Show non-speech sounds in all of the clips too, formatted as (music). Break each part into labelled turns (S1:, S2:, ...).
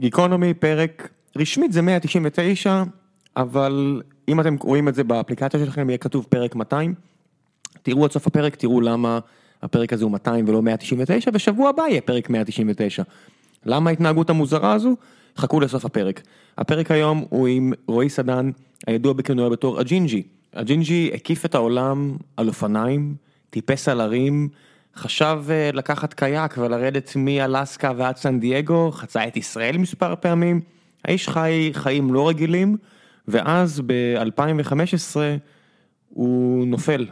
S1: גיקונומי פרק רשמית זה 199, אבל אם אתם רואים את זה באפליקציה שלכם יהיה כתוב פרק 200. תראו עד סוף הפרק, תראו למה הפרק הזה הוא 200 ולא 199, ושבוע הבא יהיה פרק 199. למה ההתנהגות המוזרה הזו? חכו לסוף הפרק. הפרק היום הוא עם רועי סדן, הידוע בכינויו בתור הג'ינג'י. הג'ינג'י הקיף את העולם על אופניים, טיפס על הרים, חשב אה, לקחת קייק ולרדת מאלסקה ועד סן דייגו, חצה את ישראל מספר פעמים. האיש חי חיים לא רגילים, ואז ב-2015 הוא נופל.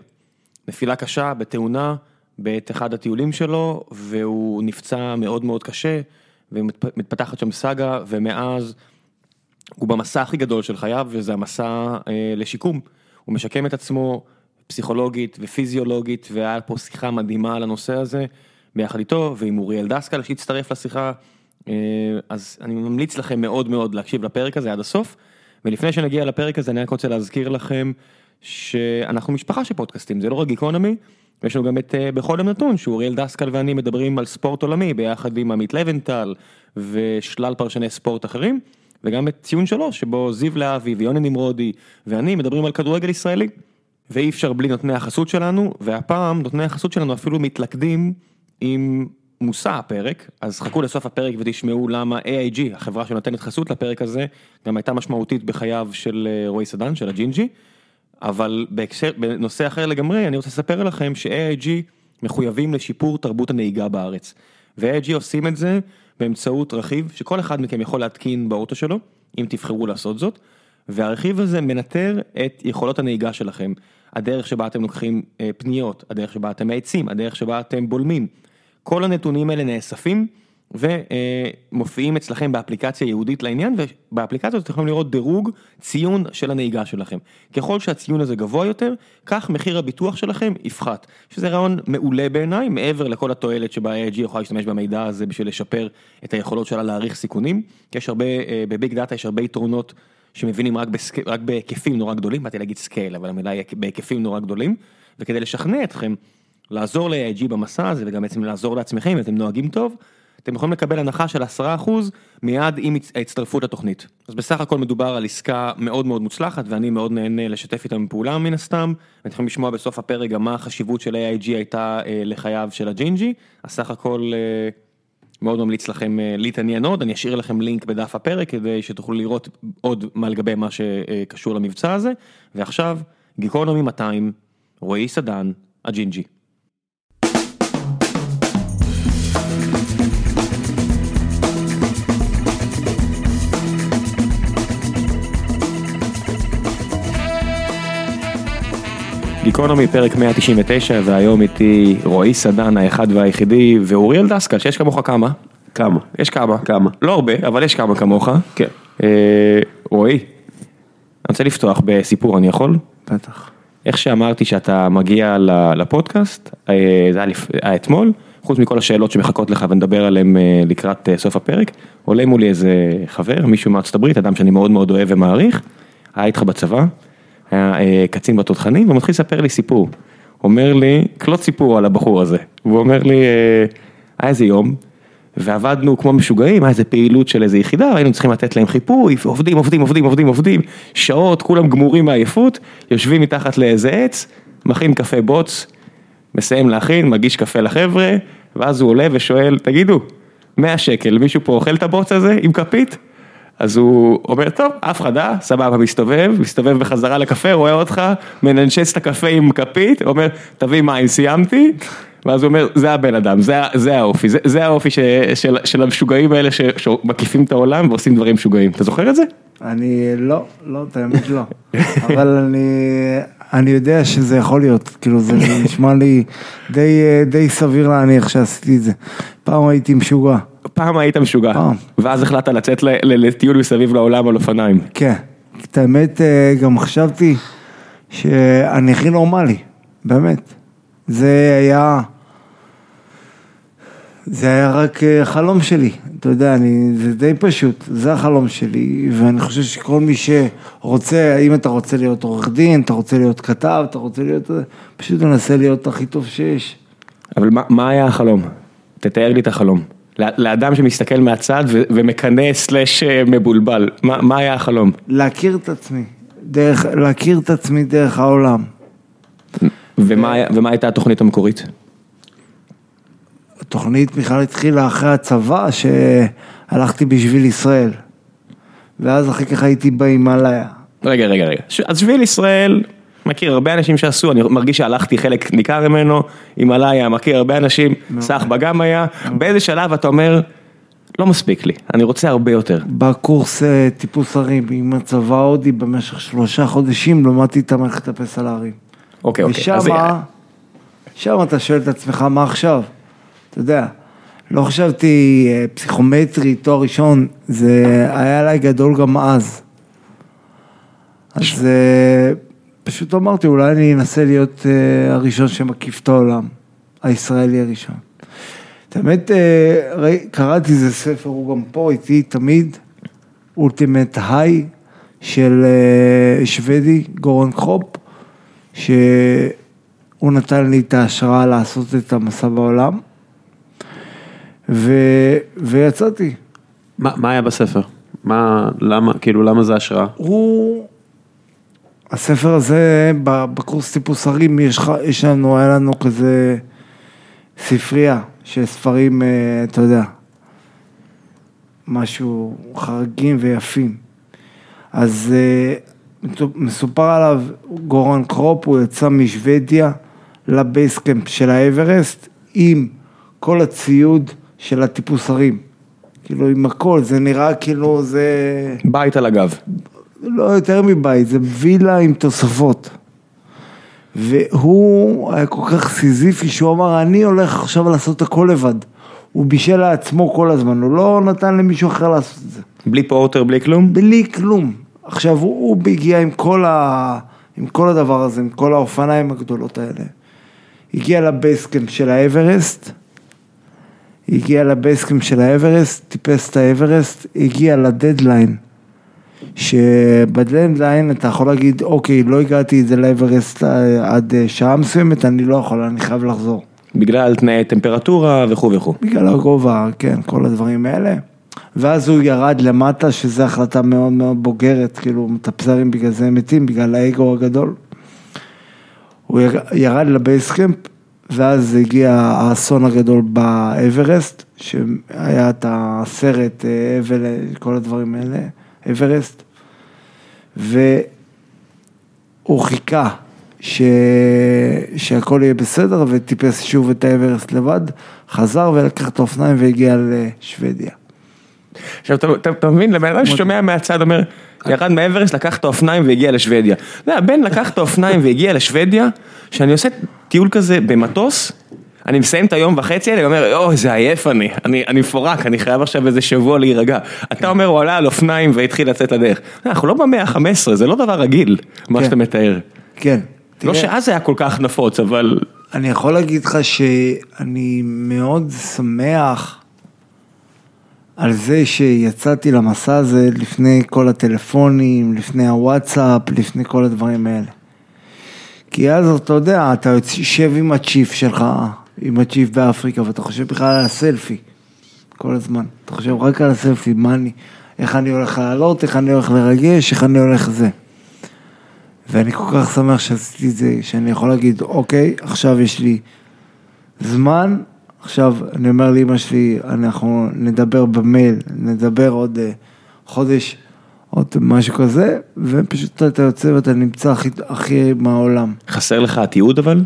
S1: נפילה קשה בתאונה בעת אחד הטיולים שלו, והוא נפצע מאוד מאוד קשה, ומתפתחת שם סאגה, ומאז הוא במסע הכי גדול של חייו, וזה המסע אה, לשיקום. הוא משקם את עצמו פסיכולוגית ופיזיולוגית, והיה פה שיחה מדהימה על הנושא הזה, ביחד איתו, ועם אוריאל דסקל שהצטרף לשיחה. אה, אז אני ממליץ לכם מאוד מאוד להקשיב לפרק הזה עד הסוף. ולפני שנגיע לפרק הזה, אני רק רוצה להזכיר לכם שאנחנו משפחה של פודקאסטים, זה לא רק גיקונומי, יש לנו גם את אה, בכל יום נתון, שהוא אוריאל דסקל ואני מדברים על ספורט עולמי ביחד עם עמית לבנטל ושלל פרשני ספורט אחרים, וגם את ציון שלוש, שבו זיו להבי ויוני נמרודי ואני מדברים על כדורגל ישראלי. ואי אפשר בלי נותני החסות שלנו, והפעם נותני החסות שלנו אפילו מתלכדים עם מושא הפרק, אז חכו לסוף הפרק ותשמעו למה AIG, החברה שנותנת חסות לפרק הזה, גם הייתה משמעותית בחייו של אה, רועי סדן, של הג'ינג'י. אבל בהקשר, בנושא אחר לגמרי, אני רוצה לספר לכם ש-AIG מחויבים לשיפור תרבות הנהיגה בארץ. ו-AIG עושים את זה באמצעות רכיב שכל אחד מכם יכול להתקין באוטו שלו, אם תבחרו לעשות זאת, והרכיב הזה מנטר את יכולות הנהיגה שלכם. הדרך שבה אתם לוקחים אה, פניות, הדרך שבה אתם מאיצים, הדרך שבה אתם בולמים. כל הנתונים האלה נאספים. ומופיעים אצלכם באפליקציה ייעודית לעניין ובאפליקציה הזאת אתם יכולים לראות דירוג ציון של הנהיגה שלכם. ככל שהציון הזה גבוה יותר, כך מחיר הביטוח שלכם יפחת. שזה רעיון מעולה בעיניי, מעבר לכל התועלת שבה AIG יכולה להשתמש במידע הזה בשביל לשפר את היכולות שלה להעריך סיכונים. יש הרבה, אה, בביג דאטה יש הרבה יתרונות שמבינים רק, ב sc... רק בהיקפים נורא גדולים, באתי להגיד scale, אבל המילה היא בהיקפים נורא גדולים, וכדי לשכנע אתכם לעזור ל-AIG במסע הזה וגם בעצם לעזור לעצמכם, אם אתם נוהגים טוב, אתם יכולים לקבל הנחה של 10% מיד עם ההצטרפות לתוכנית. אז בסך הכל מדובר על עסקה מאוד מאוד מוצלחת ואני מאוד נהנה לשתף איתם פעולה מן הסתם. ואתם יכולים לשמוע בסוף הפרק גם מה החשיבות של AIG הייתה אה, לחייו של הג'ינג'י. אז סך הכל אה, מאוד ממליץ לכם אה, להתעניין עוד, אני אשאיר לכם לינק בדף הפרק כדי שתוכלו לראות עוד מה לגבי מה שקשור למבצע הזה. ועכשיו, גיקונומי 200, רועי סדן, הג'ינג'י. גיקונומי פרק 199 והיום איתי רועי סדן האחד והיחידי ואוריאל דסקל שיש כמוך כמה.
S2: כמה?
S1: יש כמה.
S2: כמה?
S1: לא הרבה אבל יש כמה כמוך.
S2: כן.
S1: אה, רועי, אני רוצה לפתוח בסיפור אני יכול?
S2: בטח.
S1: איך שאמרתי שאתה מגיע לפודקאסט, אה, זה היה, לפ... היה אתמול, חוץ מכל השאלות שמחכות לך ונדבר עליהן אה, לקראת סוף הפרק, עולה מולי איזה חבר, מישהו מארצות הברית, אדם שאני מאוד מאוד אוהב ומעריך, היה איתך בצבא. היה אה, קצין בתותחנים, והוא מתחיל לספר לי סיפור. אומר לי, קלוט סיפור על הבחור הזה. והוא אומר לי, אה, היה איזה יום, ועבדנו כמו משוגעים, היה איזה פעילות של איזה יחידה, היינו צריכים לתת להם חיפוי, עובדים, עובדים, עובדים, עובדים, עובדים, שעות, כולם גמורים מעייפות, יושבים מתחת לאיזה עץ, מכין קפה בוץ, מסיים להכין, מגיש קפה לחבר'ה, ואז הוא עולה ושואל, תגידו, 100 שקל, מישהו פה אוכל את הבוץ הזה עם כפית? אז הוא אומר, טוב, אף אחד אה, סבבה, מסתובב, מסתובב בחזרה לקפה, רואה אותך, מננשס את הקפה עם כפית, אומר, תביא מים, סיימתי, ואז הוא אומר, זה הבן אדם, זה, זה האופי, זה, זה האופי ש, של, של המשוגעים האלה שמקיפים את העולם ועושים דברים משוגעים, אתה זוכר את זה?
S3: אני לא, לא, את לא, אבל אני, אני יודע שזה יכול להיות, כאילו זה נשמע לי די, די סביר להניח שעשיתי את זה, פעם הייתי משוגע.
S1: פעם היית משוגע, פעם. ואז החלטת לצאת לטיול מסביב לעולם על אופניים.
S3: כן, את האמת אה, גם חשבתי שאני הכי נורמלי, באמת. זה היה, זה היה רק אה, חלום שלי, אתה יודע, אני, זה די פשוט, זה החלום שלי, ואני חושב שכל מי שרוצה, אם אתה רוצה להיות עורך דין, אתה רוצה להיות כתב, אתה רוצה להיות, פשוט תנסה להיות הכי טוב שיש.
S1: אבל מה, מה היה החלום? תתאר לי את החלום. לאדם שמסתכל מהצד ומקנא סלאש אה, מבולבל, מה, מה היה החלום?
S3: להכיר את עצמי, דרך, להכיר את עצמי דרך העולם.
S1: ומה, ומה הייתה התוכנית המקורית?
S3: התוכנית בכלל התחילה אחרי הצבא, שהלכתי בשביל ישראל. ואז אחר כך הייתי בהימאליה.
S1: רגע, רגע, רגע. אז שביל ישראל, מכיר הרבה אנשים שעשו, אני מרגיש שהלכתי חלק ניכר ממנו, הימאליה, מכיר הרבה אנשים, סחבא גם היה, באיזה שלב אתה אומר, לא מספיק לי, אני רוצה הרבה יותר.
S3: בקורס אה, טיפוס הרים עם הצבא ההודי במשך שלושה חודשים למדתי את המערכת לטפס על ההרים.
S1: אוקיי, אוקיי. אז-
S3: ושמה, שם אתה שואל את עצמך מה עכשיו, אתה יודע, לא חשבתי אה, פסיכומטרי, תואר ראשון, זה היה עליי גדול גם אז. אז אה, פשוט אמרתי, אולי אני אנסה להיות אה, הראשון שמקיף את העולם, הישראלי הראשון. את האמת, ראי- קראתי איזה ספר, הוא גם פה איתי תמיד, אולטימט היי של אה, שוודי, גורן קרופ, שהוא נתן לי את ההשראה לעשות את המסע בעולם, ו, ויצאתי.
S2: מה, מה היה בספר? מה, למה, כאילו, למה זה השראה?
S3: הוא, הספר הזה, בקורס טיפוס הרים, יש, יש לנו, היה לנו כזה ספרייה של ספרים, אה, אתה יודע, משהו חריגים ויפים. אז אה, מסופר עליו, גורן קרופ, הוא יצא משוודיה לבייסקאמפ של האברסט עם כל הציוד של הטיפוס הרים. כאילו עם הכל, זה נראה כאילו זה...
S1: בית על הגב.
S3: לא יותר מבית, זה וילה עם תוספות. והוא היה כל כך סיזיפי שהוא אמר, אני הולך עכשיו לעשות הכל לבד. הוא בישל לעצמו כל הזמן, הוא לא נתן למישהו אחר לעשות את זה.
S1: בלי פורטר, בלי כלום?
S3: בלי כלום. עכשיו, הוא, הוא הגיע עם כל, ה, עם כל הדבר הזה, עם כל האופניים הגדולות האלה. הגיע ל base camp של האברסט, הגיע ל base camp של האברסט, טיפס את האברסט, הגיע לדדליין. שבדדליין אתה יכול להגיד, אוקיי, לא הגעתי את זה לאברסט אה, עד אה, שעה מסוימת, אני לא יכול, אני חייב לחזור.
S1: בגלל תנאי טמפרטורה וכו' וכו'.
S3: בגלל הגובה, כן, כל הדברים האלה. ואז הוא ירד למטה, שזו החלטה מאוד מאוד בוגרת, כאילו, מטפסים בגלל זה מתים, בגלל האגו הגדול. הוא יר- ירד לבייסקאמפ, ואז הגיע האסון הגדול באברסט, שהיה את הסרט, אה, אבל, כל הדברים האלה, אברסט, והוא חיכה ש... שהכל יהיה בסדר, וטיפס שוב את האברסט לבד, חזר ולקח את האופניים והגיע לשוודיה.
S1: עכשיו אתה, אתה, אתה מבין, לבן אדם ששומע מהצד אומר, ירד מאברסט, לקח את האופניים והגיע לשוודיה. אתה יודע, בן לקח את האופניים והגיע לשוודיה, שאני עושה טיול כזה במטוס, אני מסיים את היום וחצי האלה, ואומר, אוי, איזה עייף אני, אני, אני מפורק, אני חייב עכשיו איזה שבוע להירגע. אתה אומר, הוא עלה על אופניים והתחיל לצאת לדרך. אנחנו לא במאה ה-15, זה לא דבר רגיל, מה
S3: כן.
S1: שאתה מתאר.
S3: כן.
S1: לא שאז היה כל כך נפוץ, אבל...
S3: אני יכול להגיד לך שאני מאוד שמח על זה שיצאתי למסע הזה לפני כל הטלפונים, לפני הוואטסאפ, לפני כל הדברים האלה. כי אז אתה יודע, אתה יושב עם הצ'יף שלך, עם הצ'יף באפריקה, ואתה חושב בכלל על הסלפי, כל הזמן. אתה חושב רק על הסלפי, מה אני, איך אני הולך לעלות, איך אני הולך לרגש, איך אני הולך זה. ואני כל כך שמח שעשיתי את זה, שאני יכול להגיד, אוקיי, עכשיו יש לי זמן, עכשיו אני אומר לאמא שלי, אנחנו נדבר במייל, נדבר עוד אה, חודש, עוד משהו כזה, ופשוט אתה יוצא ואתה נמצא הכי, הכי מהעולם.
S1: חסר לך התיעוד אבל?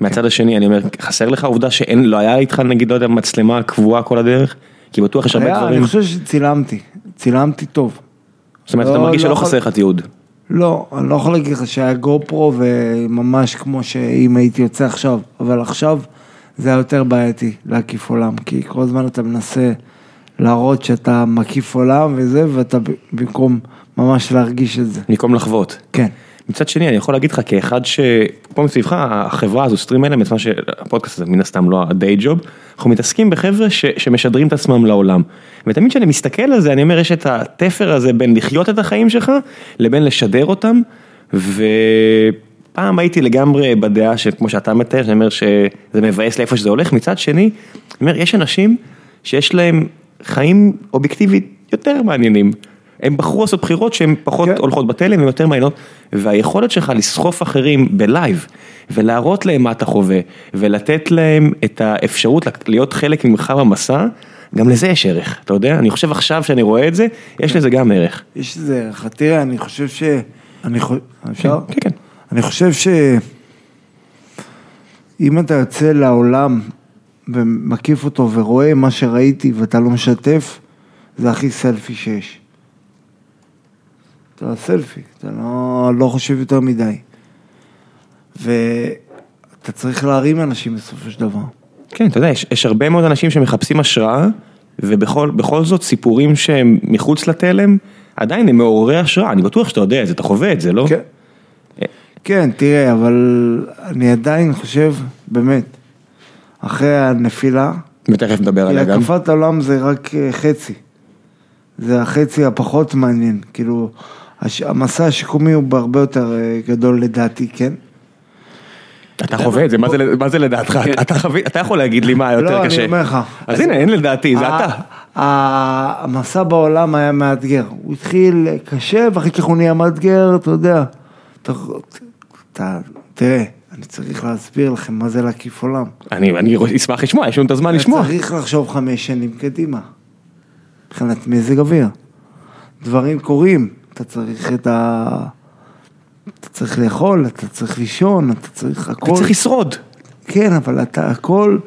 S1: מהצד השני, אני אומר, חסר לך העובדה שאין, לא היה איתך נגיד, לא יודע, מצלמה קבועה כל הדרך? כי בטוח יש הרבה
S3: היה,
S1: דברים.
S3: אני חושב שצילמתי, צילמתי טוב.
S1: זאת אומרת, אתה
S3: לא-
S1: מרגיש
S3: לא
S1: שלא
S3: יכול-
S1: חסר לך תיעוד.
S3: לא, אני לא יכול להגיד לך שהיה גו פרו וממש כמו שאם הייתי יוצא עכשיו, אבל עכשיו זה היה יותר בעייתי להקיף עולם, כי כל הזמן אתה מנסה להראות שאתה מקיף עולם וזה, ואתה במקום ממש להרגיש את זה.
S1: במקום לחוות.
S3: כן,
S1: מצד שני, אני יכול להגיד לך כאחד ש... פה מסביבך, החברה הזו, סטרים אלה, בזמן שהפודקאסט הזה מן הסתם לא הדיי ג'וב, אנחנו מתעסקים בחבר'ה ש... שמשדרים את עצמם לעולם. ותמיד כשאני מסתכל על זה, אני אומר, יש את התפר הזה בין לחיות את החיים שלך, לבין לשדר אותם, ופעם הייתי לגמרי בדעה שכמו שאתה מתאר, שאני אומר שזה מבאס לאיפה שזה הולך, מצד שני, אני אומר, יש אנשים שיש להם חיים אובייקטיבית יותר מעניינים. הם בחרו לעשות בחירות שהן פחות
S3: כן.
S1: הולכות בתלם, הן יותר מעניינות, והיכולת שלך לסחוף אחרים בלייב, ולהראות להם מה אתה חווה, ולתת להם את האפשרות להיות חלק ממך במסע, גם לזה יש ערך, אתה יודע? אני חושב עכשיו שאני רואה את זה, יש לזה גם ערך.
S3: יש איזה ערך. תראה, אני חושב ש... אני חושב... אפשר?
S1: כן, כן.
S3: אני חושב ש... אם אתה יוצא לעולם ומקיף אותו ורואה מה שראיתי ואתה לא משתף, זה הכי סלפי שיש. אתה סלפי, אתה לא, לא חושב יותר מדי. ואתה צריך להרים אנשים בסופו של דבר.
S1: כן, אתה יודע, יש, יש הרבה מאוד אנשים שמחפשים השראה, ובכל בכל זאת סיפורים שהם מחוץ לתלם, עדיין הם מעוררי השראה, אני בטוח שאתה יודע את זה, אתה חווה את זה, לא?
S3: כן. כן, תראה, אבל אני עדיין חושב, באמת, אחרי הנפילה,
S1: ותכף נדבר עליה גם.
S3: הקפת העולם זה רק אה, חצי. זה החצי הפחות מעניין, כאילו, הש- המסע השיקומי הוא בהרבה יותר אה, גדול לדעתי, כן?
S1: אתה חווה את זה, מה זה, לדעתך? אתה, חווי, אתה יכול להגיד לי מה יותר
S3: לא,
S1: קשה.
S3: אני אומר לך.
S1: אז הנה, אין לדעתי, זה אתה.
S3: המסע בעולם היה מאתגר, הוא התחיל קשה ואחר כך הוא נהיה מאתגר, אתה יודע. תראה, אני צריך להסביר לכם מה זה להקיף עולם.
S1: אני, אני אשמח לשמוע, יש לנו את הזמן
S3: אתה
S1: לשמוע.
S3: צריך לחשוב חמש שנים קדימה, מבחינת מזג אוויר. דברים קורים, אתה צריך את ה... אתה צריך לאכול, אתה צריך לישון, אתה צריך
S1: אתה
S3: הכל.
S1: צריך לשרוד.
S3: כן, אבל אתה הכל...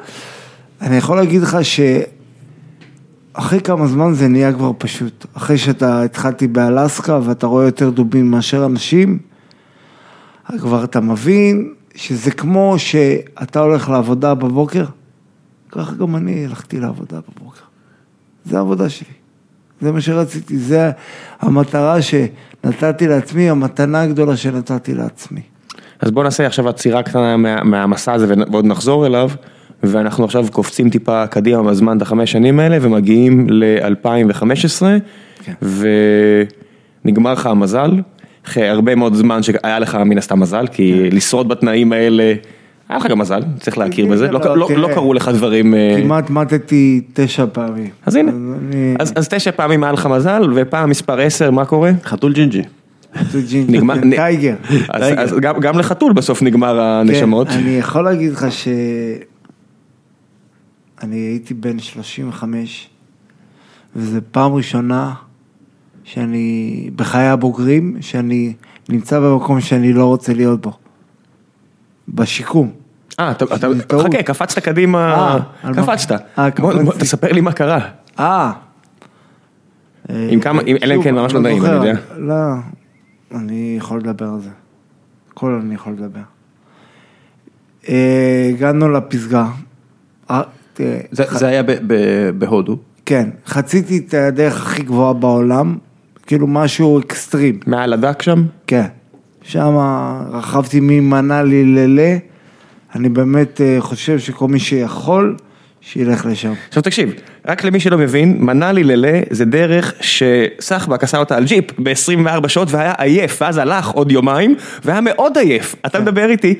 S3: אני יכול להגיד לך שאחרי כמה זמן זה נהיה כבר פשוט. אחרי שאתה התחלתי באלסקה ואתה רואה יותר דובים מאשר אנשים, כבר אתה מבין שזה כמו שאתה הולך לעבודה בבוקר, ככה גם אני הלכתי לעבודה בבוקר. זה העבודה שלי. זה מה שרציתי, זה המטרה שנתתי לעצמי, המתנה הגדולה שנתתי לעצמי.
S1: אז בוא נעשה עכשיו עצירה קטנה מה, מהמסע הזה ועוד נחזור אליו, ואנחנו עכשיו קופצים טיפה קדימה בזמן את החמש שנים האלה ומגיעים ל-2015,
S3: כן.
S1: ונגמר לך המזל, אחרי הרבה מאוד זמן שהיה לך מן הסתם מזל, כי לשרוד בתנאים האלה, היה לך גם מזל, צריך להכיר
S3: כן,
S1: בזה,
S3: כן,
S1: לא,
S3: לא,
S1: לא. לא קרו לך דברים... אה,
S3: כמעט מתתי תשע פעמים.
S1: אז הנה. אז, תשע פעמים היה לך מזל, ופעם מספר עשר, מה קורה?
S2: חתול ג'ינג'י.
S1: נ-
S3: tiger.
S1: אז, גם לחתול בסוף נגמר הנשמות.
S3: כן, אני יכול להגיד לך ש... אני הייתי בן 35, וזו פעם ראשונה שאני, בחיי הבוגרים, שאני נמצא במקום שאני לא רוצה להיות בו. בשיקום.
S1: אה, אתה, אתה. חכה, קפצת קדימה,
S3: אה?
S1: קפצת.
S3: אה,
S1: בוא. תספר לי מה קרה.
S3: אה.
S1: עם כמה- אלא אם כן ממש לא נעים, אני יודע.
S3: לא, אני יכול לדבר על זה. הכל אני יכול לדבר. אה, הגענו לפסגה.
S2: זה היה בהודו.
S3: כן, חציתי את הדרך הכי גבוהה בעולם, כאילו משהו אקסטרים,
S1: מעל הדק שם?
S3: כן. שם רכבתי ממנאלי ללה, אני באמת אה, חושב שכל מי שיכול, שילך לשם.
S1: עכשיו תקשיב, רק למי שלא מבין, מנאלי ללה זה דרך שסחבק עשה אותה על ג'יפ ב-24 שעות והיה עייף, ואז הלך עוד יומיים, והיה מאוד עייף. אתה מדבר איתי,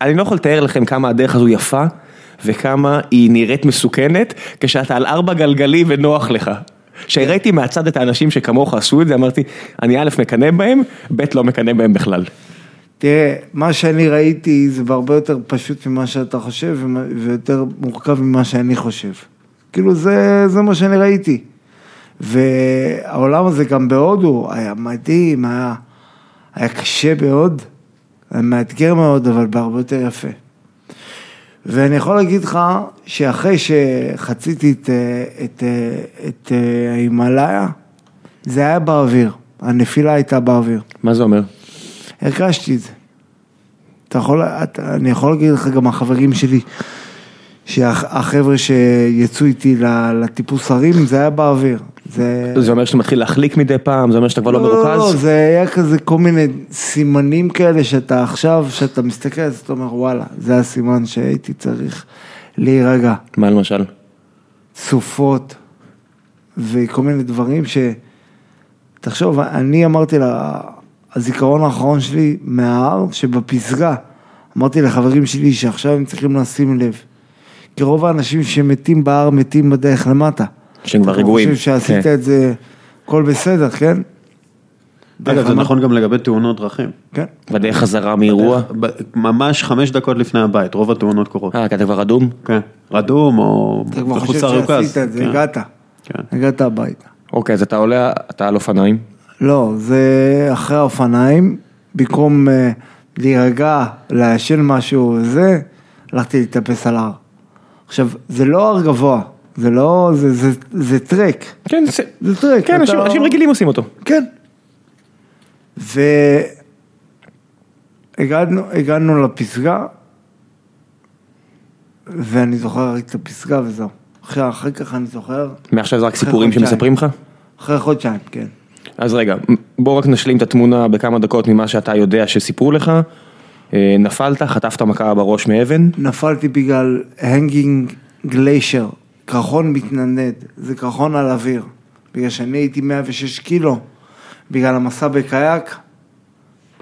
S1: אני לא יכול לתאר לכם כמה הדרך הזו יפה, וכמה היא נראית מסוכנת, כשאתה על ארבע גלגלי ונוח לך. כשראיתי מהצד את האנשים שכמוך עשו את זה, אמרתי, אני א' מקנא בהם, ב' לא מקנא בהם בכלל.
S3: תראה, מה שאני ראיתי זה הרבה יותר פשוט ממה שאתה חושב ויותר מורכב ממה שאני חושב. כאילו זה, זה מה שאני ראיתי. והעולם הזה גם בהודו היה מדהים, היה, היה קשה מאוד, היה מאתגר מאוד, אבל בהרבה יותר יפה. ואני יכול להגיד לך שאחרי שחציתי את, אה, את, אה, את אה, ההימאליה, זה היה באוויר, הנפילה הייתה באוויר.
S1: מה זה אומר?
S3: הרגשתי את זה. אתה יכול, אתה, אני יכול להגיד לך גם החברים שלי, שהחבר'ה שיצאו איתי לטיפוס הרים, זה היה באוויר. זה...
S1: זה אומר שאתה מתחיל להחליק מדי פעם, זה אומר שאתה כבר לא
S3: לא, לא,
S1: מרוכז?
S3: זה היה כזה כל מיני סימנים כאלה שאתה עכשיו, שאתה מסתכל, אז אתה אומר, וואלה, זה הסימן שהייתי צריך להירגע.
S1: מה למשל?
S3: סופות וכל מיני דברים ש... תחשוב, אני אמרתי לה, הזיכרון האחרון שלי מההר שבפסגה, אמרתי לחברים שלי שעכשיו הם צריכים לשים לב. כי רוב האנשים שמתים בהר מתים בדרך למטה.
S1: שהם כבר
S3: אתה
S1: רגועים.
S3: חושב שעשית
S1: כן.
S3: את זה, הכל בסדר, כן?
S2: אגב, זה נכון גם לגבי תאונות דרכים.
S3: כן.
S1: בדרך חזרה מאירוע.
S2: ב- ממש חמש דקות לפני הבית, רוב התאונות קורות.
S1: אה, כי אתה כבר אדום?
S2: כן. רדום או
S3: אתה כבר
S2: בחוץ
S3: חושב
S2: ארוכז.
S3: שעשית את זה,
S2: כן.
S3: הגעת.
S2: כן.
S3: הגעת הביתה.
S1: אוקיי, אז אתה עולה, אתה על אופניים.
S3: לא, זה אחרי האופניים, במקום אה, להירגע, לעשן משהו וזה, הלכתי להתאפס על ההר. עכשיו, זה לא הר גבוה, זה לא, זה, זה, זה טרק,
S1: כן, זה-
S3: זה טרק.
S1: כן,
S3: אתה-
S1: אנשים- אנשים רגילים עושים אותו.
S3: כן. והגענו הגענו לפסגה, ואני זוכר רק את הפסגה וזהו. אחרי, אחר כך אני זוכר,
S1: מעכשיו זה רק סיפורים
S3: חודשיים.
S1: שמספרים לך?
S3: אחרי חודשיים, כן.
S1: אז רגע, בוא רק נשלים את התמונה בכמה דקות ממה שאתה יודע שסיפרו לך. אה, נפלת, חטפת מכה בראש מאבן.
S3: נפלתי בגלל הנגינג גליישר, קרחון מתנדנד, זה קרחון על אוויר. בגלל שאני הייתי 106 קילו, בגלל המסע בקייק,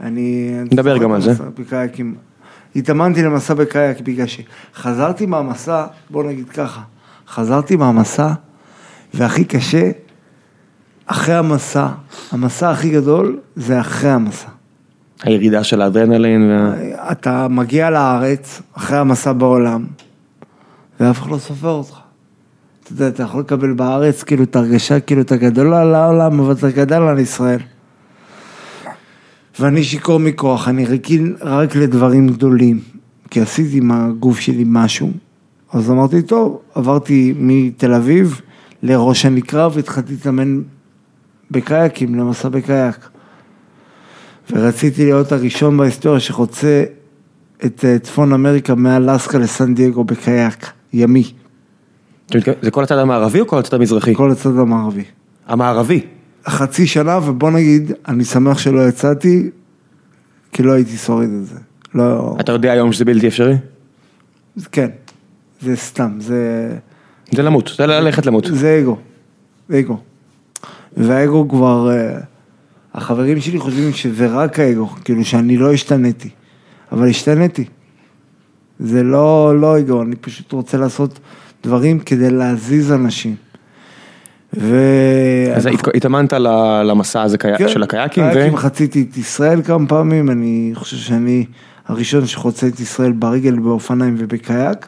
S3: אני...
S1: נדבר גם על זה.
S3: בקייקים. התאמנתי למסע בקייק בגלל שחזרתי מהמסע, בוא נגיד ככה, חזרתי מהמסע, והכי קשה, אחרי המסע, המסע הכי גדול זה אחרי המסע.
S1: הירידה של האדרנלין. וה...
S3: אתה מגיע לארץ, אחרי המסע בעולם, ואף אחד לא סופר אותך. אתה יודע, אתה יכול לקבל בארץ כאילו את ההרגשה, כאילו אתה גדול על העולם, אבל אתה גדל על ישראל. ואני שיכור מכוח, אני רגיל רק לדברים גדולים, כי עשיתי עם הגוף שלי משהו. אז אמרתי, טוב, עברתי מתל אביב לראש הנקרה והתחלתי להתאמן בקייקים, למסע בקייק. ורציתי להיות הראשון בהיסטוריה שחוצה את אה, צפון אמריקה מאלסקה לסן דייגו בקייק, ימי,
S1: זה כל הצד המערבי או כל הצד המזרחי?
S3: כל הצד המערבי.
S1: המערבי.
S3: חצי שנה, ובוא נגיד, אני שמח שלא יצאתי, כי לא הייתי שורד את זה. לא,
S1: אתה יודע היום שזה בלתי אפשרי?
S3: כן, זה סתם, זה,
S1: זה למות, זה ללכת למות.
S3: זה אגו, אגו. והאגו כבר, אה, החברים שלי חושבים שזה רק האגו, כאילו שאני לא השתניתי, אבל השתניתי. זה לא, לא אגו, אני פשוט רוצה לעשות דברים כדי להזיז אנשים. ו...
S1: אז הת- התאמנת למסע הזה
S3: כן,
S1: של הקייקים,
S3: קייקים חציתי את ישראל כמה פעמים, אני חושב שאני הראשון שחוצה את ישראל ברגל, באופניים ובקייק,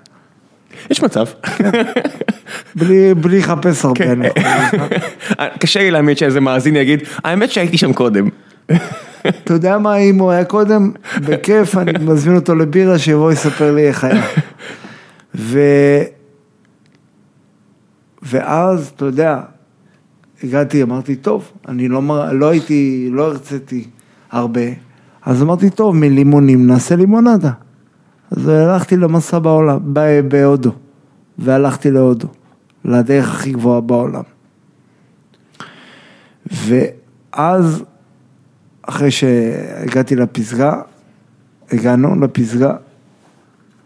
S1: יש מצב.
S3: בלי לחפש הרבה.
S1: כן. (laughs) קשה לי להאמין שאיזה מאזין יגיד, האמת שהייתי שם קודם. (laughs)
S3: אתה יודע מה, אם הוא היה קודם, בכיף, אני מזמין אותו לבירה, שיבוא יספר לי איך היה. (laughs) ואז, אתה יודע, הגעתי, אמרתי, טוב, אני לא, לא הייתי, לא הרציתי הרבה, אז אמרתי, טוב, מלימונים נעשה לימונדה. אז הלכתי למסע בעולם, בהודו, והלכתי להודו, לדרך הכי גבוהה בעולם. ואז, אחרי שהגעתי לפסגה, הגענו לפסגה,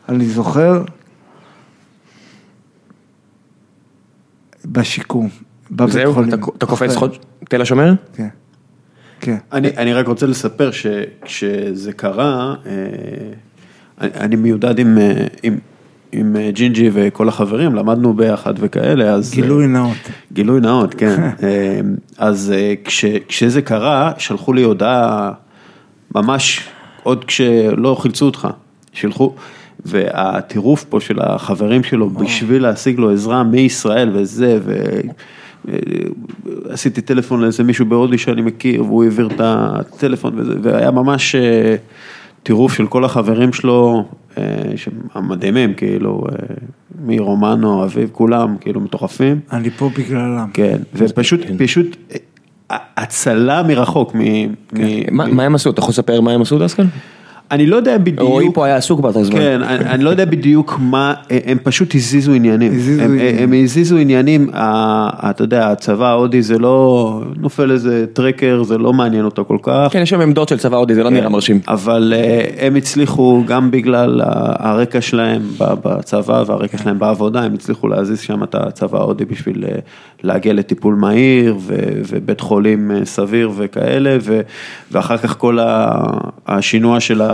S3: אני זוכר, בשיקום, בבית
S1: זהו,
S3: חולים.
S1: אתה- אתה קופץ. חוד... תל השומר?
S3: כן, כן.
S2: אני, אני רק רוצה לספר שכשזה קרה, אה, אני, אני מיודד עם, אה, עם, עם אה, ג'ינג'י וכל החברים, למדנו ביחד וכאלה, אז...
S3: גילוי נאות.
S2: גילוי נאות, כן. (laughs) אז כש, כשזה קרה, שלחו לי הודעה ממש עוד כשלא חילצו אותך, שלחו, והטירוף פה של החברים שלו בשביל להשיג לו עזרה מישראל וזה, ו... אה, עשיתי טלפון לאיזה מישהו בהודי שאני מכיר, והוא העביר את הטלפון וזה, והיה ממש אה, טירוף של כל החברים שלו, אה, המדהימים, כאילו, מרומנו, אביב, כולם, כאילו מטורפים.
S3: אני פה בגללם.
S2: כן, ופשוט, פשוט אה, הצלה מרחוק, מ... מ-
S1: מה מה הם עשו? אתה יכול לספר מה הם עשו דסקל?
S2: אני לא יודע בדיוק,
S1: רועי פה היה עסוק באותו זמן.
S2: כן, אני, אני לא יודע בדיוק מה, הם פשוט הזיזו עניינים,
S3: הזיזו
S2: הם,
S3: עניינים.
S2: הם הזיזו עניינים, אתה יודע, הצבא ההודי זה לא, נופל איזה טרקר, זה לא מעניין אותו כל כך.
S1: כן, יש שם עמדות של צבא הודי, זה לא נראה מרשים.
S2: אבל אה, הם הצליחו גם בגלל הרקע שלהם ב- בצבא והרקע שלהם בעבודה, הם הצליחו להזיז שם את הצבא ההודי בשביל אה, להגיע לטיפול מהיר ו- ובית חולים אה, סביר וכאלה, ו- ואחר כך כל השינוע של ה...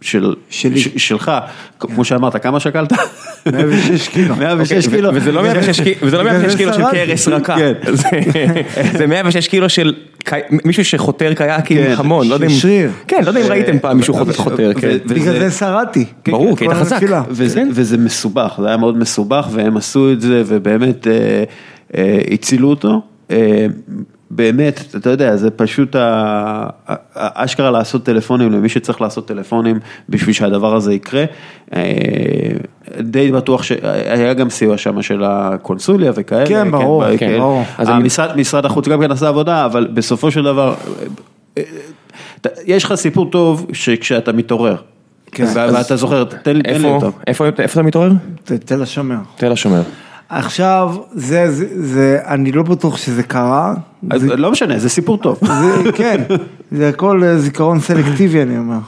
S2: של,
S3: שלי.
S2: ש, שלך, כמו שאמרת, כמה שקלת?
S3: 106 (laughs) קילו.
S2: 106
S1: אוקיי,
S2: קילו.
S1: וזה לא 106 קילו- וזה לא
S3: בגלל
S1: 106
S3: זה
S1: קילו של. קרס רכה,
S2: כן.
S1: זה- זה 106 קילו של מישהו שחותר קייקים
S2: כן,
S1: המון, לא.
S3: שריר.
S1: כן, לא יודע אם ראיתם פעם מישהו חותר- כן.
S3: בגלל זה שרדתי.
S1: ברור, כי היית חזק.
S2: וזה, מסובך, זה היה מאוד מסובך והם עשו את זה ובאמת אה, אה, הצילו אותו. אה, באמת, אתה יודע, זה פשוט ה- ה- האשכרה לעשות טלפונים למי שצריך לעשות טלפונים בשביל שהדבר הזה יקרה. אה, די בטוח שהיה גם סיוע שם של הקונסוליה וכאלה.
S3: כן, ברור,
S2: ב-
S1: כן.
S3: ברור.
S1: אז אני-
S2: המשרד, משרד החוץ גם כן עשה עבודה, אבל בסופו של דבר, אה, אתה- יש לך סיפור טוב שכשאתה מתעורר.
S3: כן.
S2: ואתה זוכר, תן לי אותו.
S1: איפה- אתה מתעורר?
S3: ת- תל השומר.
S1: תל השומר.
S3: עכשיו, זה, זה, זה, אני לא בטוח שזה קרה.
S2: אז
S3: זה,
S2: לא משנה, זה סיפור טוב.
S3: זה, כן, זה הכל אה, זיכרון סלקטיבי, אני אומר.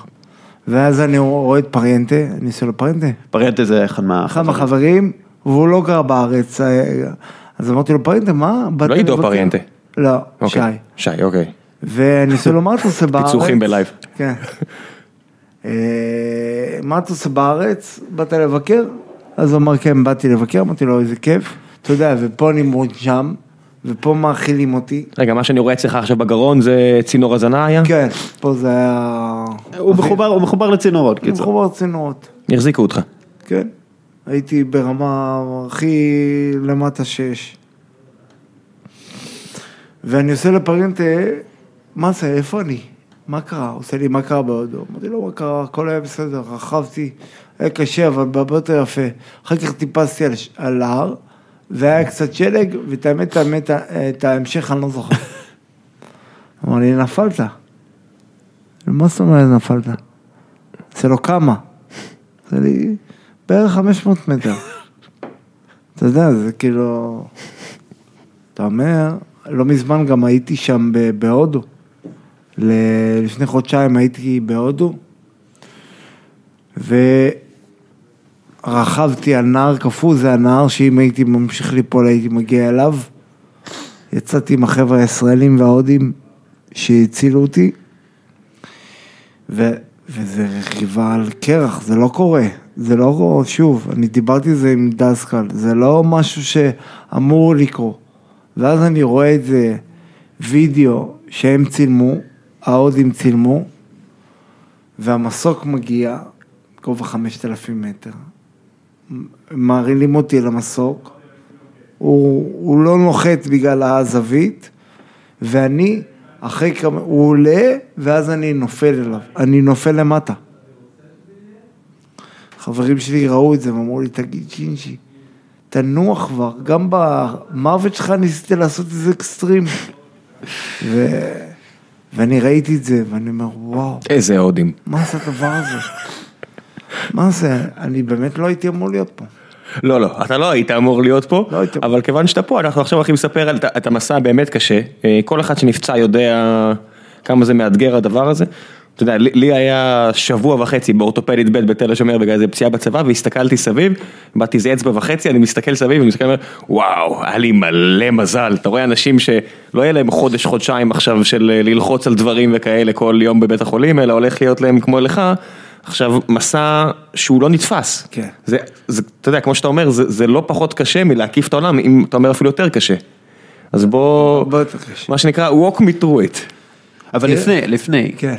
S3: ואז אני רואה את פריאנטה, אני עושה לו פריאנטה.
S2: פריאנטה זה אחד מה...
S3: אחד מהחברים, והוא לא גר בארץ. אה, אז אמרתי לו, פריאנטה, מה?
S1: לא עידו
S3: לבקר?"
S1: פריאנטה.
S3: לא, שי.
S1: אוקיי. שי, אוקיי.
S3: ואני עושה לו, מה אתה עושה בארץ?
S1: פיצוחים בלייב.
S3: כן. אה, מה אתה עושה בארץ? באת לבקר? אז הוא אמר, כן, באתי לבקר, אמרתי לו, איזה כיף. אתה יודע, ופה נמרוד שם, ופה מאכילים אותי.
S1: רגע, מה שאני רואה אצלך עכשיו בגרון זה צינור הזנה היה?
S3: כן, פה זה היה...
S2: הוא מחובר, הוא מחובר לצינורות,
S3: אני
S2: קיצור.
S3: מחובר צינורות.
S1: החזיקו אותך.
S3: כן. הייתי ברמה הכי למטה שיש. ואני עושה לפרינטה, מה זה, איפה אני? מה קרה? הוא עושה לי, מה קרה בהודו? אמרתי לו, מה קרה? הכל היה בסדר, רכבתי, היה קשה, אבל הרבה יותר יפה. אחר כך טיפסתי על, על ההר, והיה קצת שלג, ואת האמת, האמת, את ההמשך אני לא זוכר. (laughs) אמר לי, נפלת. מה זאת אומרת נפלת? זה לא כמה. זה לי בערך 500 מטר. (laughs) אתה יודע, זה כאילו... אתה אומר, לא מזמן גם הייתי שם בהודו. לפני חודשיים הייתי בהודו, ורכבתי על נהר קפוא, זה הנהר שאם הייתי ממשיך ליפול הייתי מגיע אליו. יצאתי עם החבר'ה הישראלים וההודים שהצילו אותי, ו, וזה רכיבה על קרח, זה לא קורה, זה לא, שוב, אני דיברתי על זה עם דסקל, זה לא משהו שאמור לקרות. ואז אני רואה את זה וידאו שהם צילמו, ההודים צילמו, והמסוק מגיע, גובה 5,000 מטר. מרעילים אותי על המסוק, הוא, הוא לא נוחת בגלל הזווית, ואני, אחרי כמה, הוא עולה, ואז אני נופל אליו, אני נופל למטה. חברים שלי ראו את זה, ואמרו לי, תגיד שינשי, תנוח כבר, גם במוות שלך ניסית לעשות איזה אקסטרים. ו... ואני ראיתי את זה, ואני אומר, וואו,
S1: איזה הודים.
S3: מה זה הדבר הזה? מה זה? אני באמת לא הייתי אמור להיות פה.
S1: לא, לא, אתה לא היית אמור להיות פה,
S3: לא הייתי.
S1: אבל כיוון שאתה פה, אנחנו עכשיו הולכים לספר על את- המסע הבאמת קשה. אה, כל אחד שנפצע יודע כמה זה מאתגר הדבר הזה. אתה יודע, לי- לי היה שבוע וחצי באורתופדית ב' בתל השומר בגלל איזה פציעה בצבא, והסתכלתי סביב, באתי איזה אצבע וחצי, אני מסתכל סביב, ואני מסתכל ואומר, וואו, היה לי מלא מזל. אתה רואה אנשים שלא יהיה להם חודש, חודשיים עכשיו של אה, ללחוץ על דברים וכאלה כל יום בבית החולים, אלא הולך להיות להם כמו לך. עכשיו, מסע שהוא לא נתפס.
S3: כן.
S1: זה, זה, אתה יודע, כמו שאתה אומר, זה, זה לא פחות קשה מלהקיף את העולם, אם אתה אומר אפילו יותר קשה. אז בוא,
S3: הרבה יותר קשה.
S1: מה שנקרא, walk me through it.
S2: אבל לפני, לפני,
S3: כן.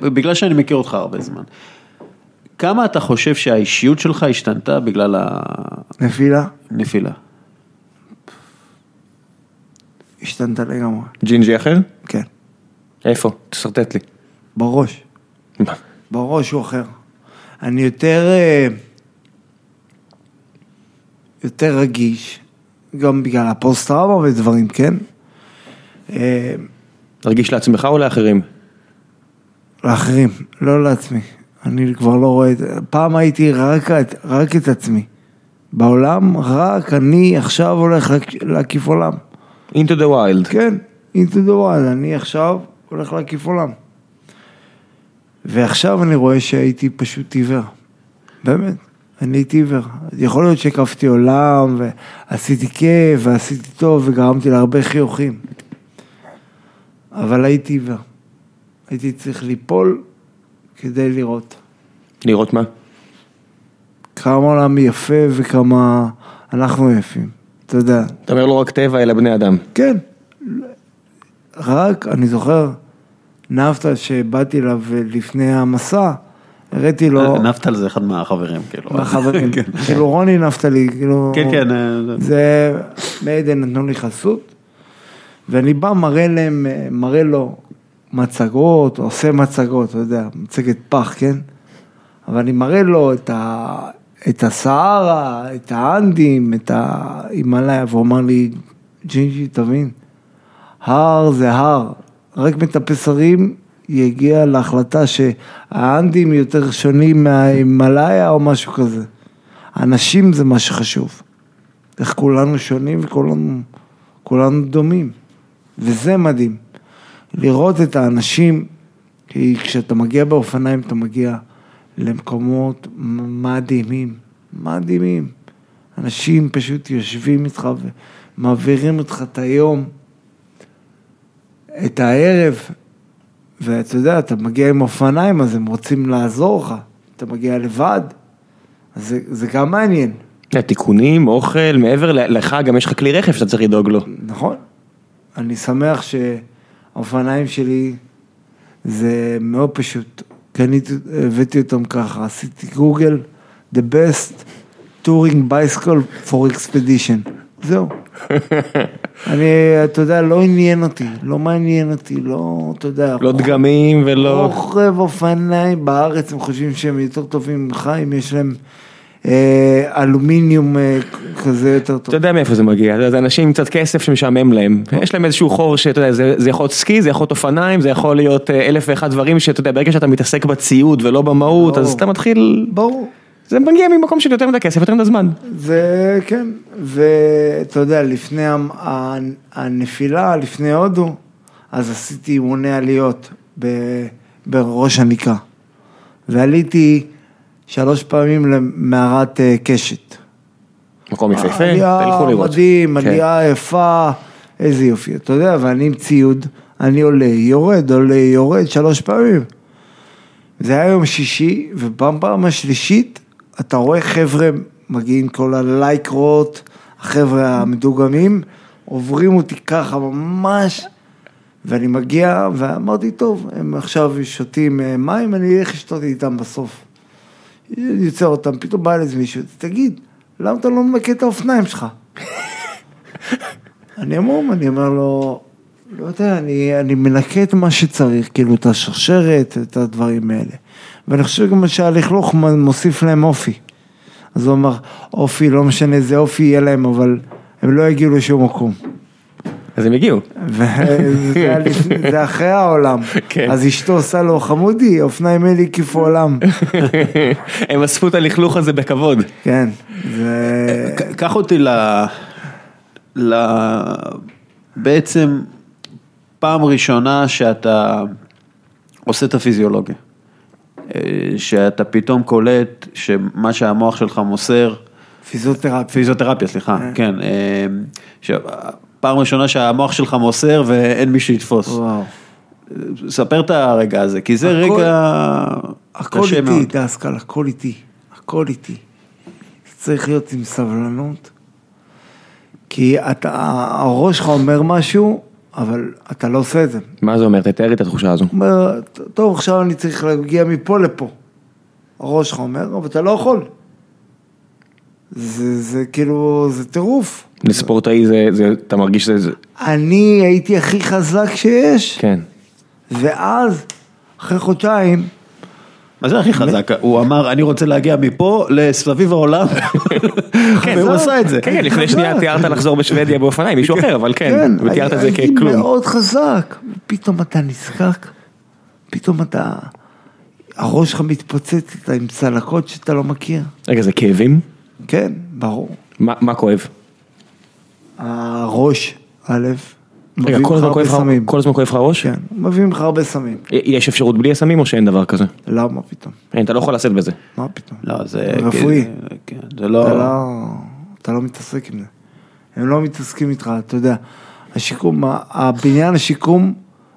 S2: ובגלל שאני מכיר אותך הרבה זמן, כמה אתה חושב שהאישיות שלך השתנתה בגלל
S3: נפילה,
S2: הנפילה?
S3: השתנתה לגמרי.
S1: ג'ינג'י אחר?
S3: כן.
S1: איפה? תשרטט לי.
S3: בראש. בראש הוא אחר. אני יותר... אה, יותר רגיש, גם בגלל הפוסט טראומה ודברים, כן? אה,
S1: תרגיש לעצמך או לאחרים?
S3: לאחרים, לא לעצמי. אני כבר לא רואה את זה. פעם הייתי רק, רק את עצמי. בעולם, רק אני עכשיו הולך להק- להקיף עולם.
S1: into the wild.
S3: כן, into the wild, אני עכשיו הולך להקיף עולם. ועכשיו אני רואה שהייתי פשוט עיוור. באמת, אני הייתי עיוור. יכול להיות שהקפתי עולם, ועשיתי כיף, ועשיתי טוב, וגרמתי להרבה חיוכים. אבל הייתי עיוור. הייתי צריך ליפול כדי לראות
S1: לראות מה?
S3: כמה העולם יפה וכמה אנחנו יפים, אתה יודע.
S1: אתה אומר לא רק טבע אלא בני אדם.
S3: כן, רק, אני זוכר, נפתא שבאתי אליו לפני המסע, הראיתי לו,
S2: נפתל זה אחד מהחברים, כאילו.
S3: מהחברים, (laughs)
S2: כן.
S3: כאילו רוני נפתלי, כאילו,
S2: כן, כן. אה,
S3: זה, מעדן נתנו לי חסות, ואני בא, מראה להם, אה, מראה לו מצגות, עושה מצגות, אתה יודע, מצגת פח, כן? אבל אני מראה לו את, ה, את הסהרה, את האנדים, את ההימאליה, והוא אמר לי, ג'ינג'י, תבין, הר זה הר, רק מטפס הרים יגיע להחלטה שהאנדים יותר שונים מההימאליה או משהו כזה. אנשים זה מה שחשוב. איך כולנו שונים וכולנו כולנו דומים. וזה מדהים. לראות את האנשים, כי כשאתה מגיע באופניים אתה מגיע למקומות מדהימים, מדהימים. אנשים פשוט יושבים איתך ומעבירים אותך את היום, את הערב, ואתה יודע, אתה מגיע עם אופניים אז הם רוצים לעזור לך, אתה מגיע לבד, אז זה, זה גם מעניין,
S1: תיקונים, אוכל, מעבר לך גם יש לך כלי רכב שאתה צריך לדאוג לו.
S3: נכון? אני שמח שהאופניים שלי זה מאוד פשוט, קניתי, הבאתי אותם ככה, עשיתי גוגל, the best touring bicycle for expedition, זהו. (laughs) אני, אתה יודע, לא עניין אותי, לא מעניין אותי, לא, אתה יודע,
S1: לא דגמים ולא...
S3: רוכב אופניים בארץ, הם חושבים שהם יותר טובים ממך, אם יש להם אה, אלומיניום אה, כזה יותר טוב.
S1: אתה יודע מאיפה זה מגיע, זה אנשים עם קצת כסף שמשעמם להם, יש להם איזשהו חור שאתה יודע, זה, זה יכול להיות סקי, זה יכול להיות אופניים, זה יכול להיות אה, אלף ואחד דברים שאתה יודע, ברגע שאתה מתעסק בציוד ולא במהות, אז. אתה מתחיל,
S3: ברור.
S1: זה מגיע ממקום של יותר מדי כסף, יותר מדי זמן.
S3: זה כן, ואתה יודע, לפני הנפילה, לפני הודו, אז עשיתי אימוני עליות ב- בראש הנקרה. ועליתי שלוש פעמים למערת אה, קשת.
S1: מקום יפהפה,
S3: עלייה
S1: תלכו לראות.
S3: מדהים,
S1: כן.
S3: עלייה יפה, איזה יופי. אתה יודע, ואני עם ציוד, אני עולה, יורד, עולה, יורד, שלוש פעמים. זה היה יום שישי, ובפעם השלישית, אתה רואה חבר'ה מגיעים כל הלייקרות, החבר'ה המדוגמים, עוברים אותי ככה ממש, ואני מגיע, ואמרתי, טוב, הם עכשיו שותים אה, מים, אני אלך לשתות איתם בסוף. אני יוצר אותם, פתאום בא אליי מישהו, תגיד, למה אתה לא מנקה את האופניים שלך? (laughs) אני המום, אני אומר לו, לא יודע, אני, אני מנקה את מה שצריך, כאילו את השרשרת, את הדברים האלה. ואני חושב גם שהלכלוך מוסיף להם אופי. אז הוא אמר, אופי, לא משנה איזה אופי יהיה להם, אבל הם לא יגיעו לשום מקום.
S1: אז הם הגיעו.
S3: זה אחרי העולם.
S1: כן.
S3: אז אשתו עושה לו, חמודי, אופניים אלה הקיפו עולם. (laughs)
S1: הם אספו את הלכלוך הזה בכבוד.
S3: כן.
S2: ק- קח אותי ל... ל... בעצם פעם ראשונה שאתה עושה את הפיזיולוגיה. אה, שאתה פתאום קולט שמה שהמוח שלך מוסר,
S3: פיזיותרפיה.
S2: פיזיותרפיה, סליחה, כן. אה, פעם ראשונה שהמוח שלך מוסר ואין מי שיתפוס.
S3: וואו.
S2: ספר את הרגע הזה, כי זה
S3: הכל-
S2: רגע
S3: הכל
S2: קשה
S3: איתי,
S2: מאוד.
S3: דסקל, הכל איתי, הכל איתי. צריך להיות עם סבלנות, כי אתה, הראש שלך אומר משהו, אבל אתה לא עושה את זה.
S1: מה זה אומר? תתאר לי את התחושה הזו.
S3: אומר, טוב, עכשיו אני צריך להגיע מפה לפה. הראש שלך אומר, אבל אתה לא יכול. זה, זה כאילו, זה טירוף.
S1: לספורטאי זה, זה, אתה מרגיש שזה, זה-
S3: אני הייתי הכי חזק שיש,
S1: כן.
S3: ואז, אחרי חודשיים,
S2: מה זה הכי חזק? הוא אמר, אני רוצה להגיע מפה לסביב העולם, והוא עשה את זה.
S1: כן, כן, לפני שנייה. (laughs) תיארת לחזור בשוודיה באופניים, מישהו אחר, אבל כן,
S3: כן,
S1: ותיארת את זה
S3: הייתי
S1: ככלום.
S3: מאוד חזק, פתאום אתה נזקק, פתאום אתה, הראש שלך מתפוצץ, אתה עם צלקות שאתה לא מכיר.
S1: רגע, זה כאבים?
S3: כן, ברור.
S1: מה כואב?
S3: הראש, א',
S1: רגע, כל הזמן כואב לך-
S3: סמים.
S1: כל הזמן כואב לך הראש?
S3: כן, מביא לך הרבה סמים.
S1: יש אפשרות בלי הסמים או שאין דבר כזה?
S3: למה פתאום?
S1: אין, אתה לא יכול לשאת בזה.
S3: מה פתאום?
S2: לא, זה...
S3: רפואי.
S2: כן, זה לא...
S3: אתה לא, אתה לא מתעסק עם זה. הם לא מתעסקים איתך, אתה יודע. השיקום, הבניין השיקום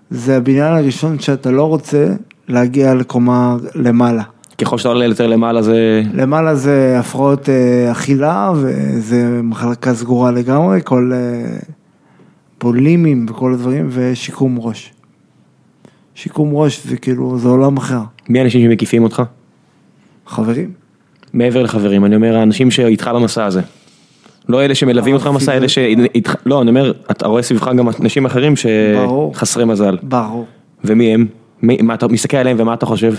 S3: זה הבניין הראשון שאתה לא רוצה להגיע לקומה למעלה.
S1: ככל שאתה עולה יותר למעלה זה...
S3: למעלה זה הפרעות אה, אכילה וזה מחלקה סגורה לגמרי, כל אה, פולימים וכל הדברים ושיקום ראש. שיקום ראש זה כאילו, זה עולם אחר.
S1: מי האנשים שמקיפים אותך?
S3: חברים?
S1: מעבר לחברים, אני אומר האנשים שאיתך במסע הזה. לא אלה שמלווים אותך במסע, אלה ש... לא, אני אומר, אתה רואה סביבך גם אנשים אחרים. שחסרי מזל.
S3: ברור.
S1: ומי הם? מי, מה אתה מסתכל עליהם ומה אתה חושב?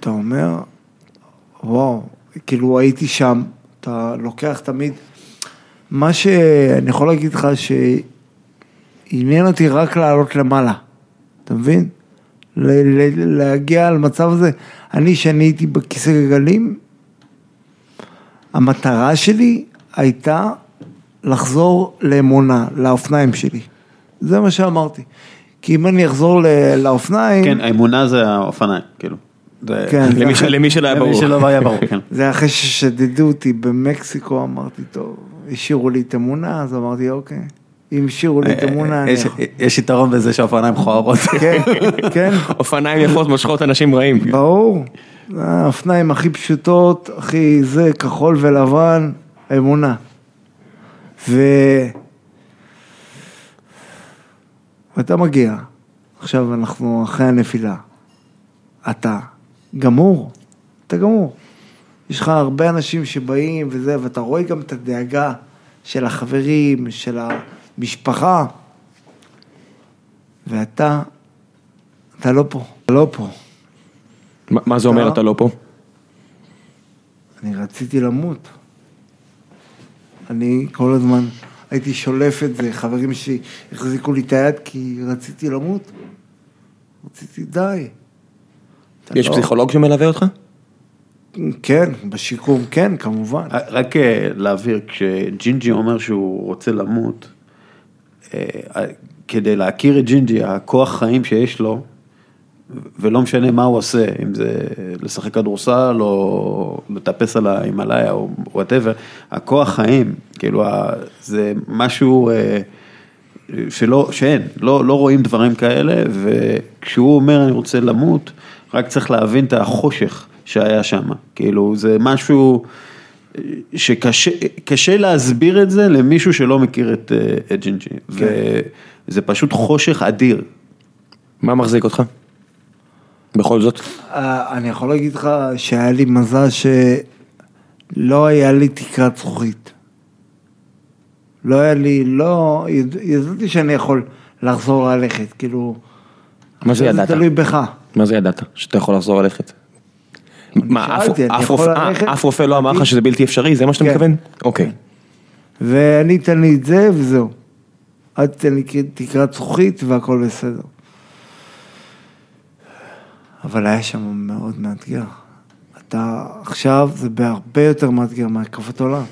S3: אתה אומר, וואו, כאילו הייתי שם, אתה לוקח תמיד, מה שאני יכול להגיד לך שעניין אותי רק לעלות למעלה, אתה מבין? ל- ל- להגיע למצב הזה, אני שאני הייתי בכיסא גלגלים, המטרה שלי הייתה לחזור לאמונה, לאופניים שלי. זה מה שאמרתי. כי אם אני אחזור ל- לאופניים,
S2: כן, האמונה זה האופניים, כאילו. זה-
S3: כן,
S1: למי ש- למי שלא היה
S2: למי
S1: ברור.
S2: שלא היה ברור, (laughs) כן.
S3: זה אחרי ששדדו אותי במקסיקו, אמרתי, טוב, השאירו לי את אמונה, אז אמרתי, אוקיי, אם השאירו לי את אמונה, אני
S2: יש-
S3: יכול.
S2: יש יתרון בזה שהאופניים מכוערות.
S3: כן, כן, (laughs)
S1: אופניים יפות מושכות אנשים רעים.
S3: ברור. האופניים הכי פשוטות, הכי זה, כחול ולבן, אמונה. ו... ואתה מגיע, עכשיו אנחנו אחרי הנפילה, אתה גמור, אתה גמור. יש לך הרבה אנשים שבאים וזה, ואתה רואה גם את הדאגה של החברים, של המשפחה, ואתה, אתה לא פה, אתה לא פה.
S1: מה- מה זה אומר
S3: אתה-
S1: לא פה?
S3: אני רציתי למות. אני כל הזמן הייתי שולף את זה, חברים שלי החזיקו לי את היד כי רציתי למות. רציתי די.
S1: יש
S3: לא-
S1: פסיכולוג שמלווה אותך?
S3: כן, בשיקום, כן, כמובן.
S2: רק אה, להבהיר, כשג'ינג'י אומר שהוא רוצה למות, כדי להכיר את ג'ינג'י, הכוח חיים שיש לו, ולא משנה מה הוא עושה, אם זה לשחק כדורסל או לטפס על ההימאליה או whatever, הכוח חיים, כאילו, זה משהו אה, שלא, שאין, לא, לא רואים דברים כאלה, וכשהוא אומר אני רוצה למות, רק צריך להבין את החושך שהיה שם, כאילו, זה משהו שקשה קשה להסביר את זה למישהו שלא מכיר את, אה, את ג'ינג'י, וזה פשוט חושך אדיר.
S1: מה מחזיק אותך? בכל זאת?
S3: אה, אני יכול להגיד לך שהיה לי מזל שלא היה לי תקרת זכוכית. לא היה לי, לא, יד- ידעתי שאני יכול לחזור ללכת, כאילו...
S1: מה זה ידעת?
S3: זה תלוי בך.
S1: מה זה ידעת? שאתה יכול לחזור ללכת? מה, אף- רופא- אה, רופא לא אמר לך שזה בלתי אפשרי? זה מה שאתה
S3: כן.
S1: מתכוון? אוקיי.
S3: ואני אתן לי את זה וזהו. אל תיתן לי תקרת זכוכית והכל בסדר. אבל היה שם מאוד מאתגר. אתה עכשיו זה בהרבה יותר מאתגר מהקפת עולם.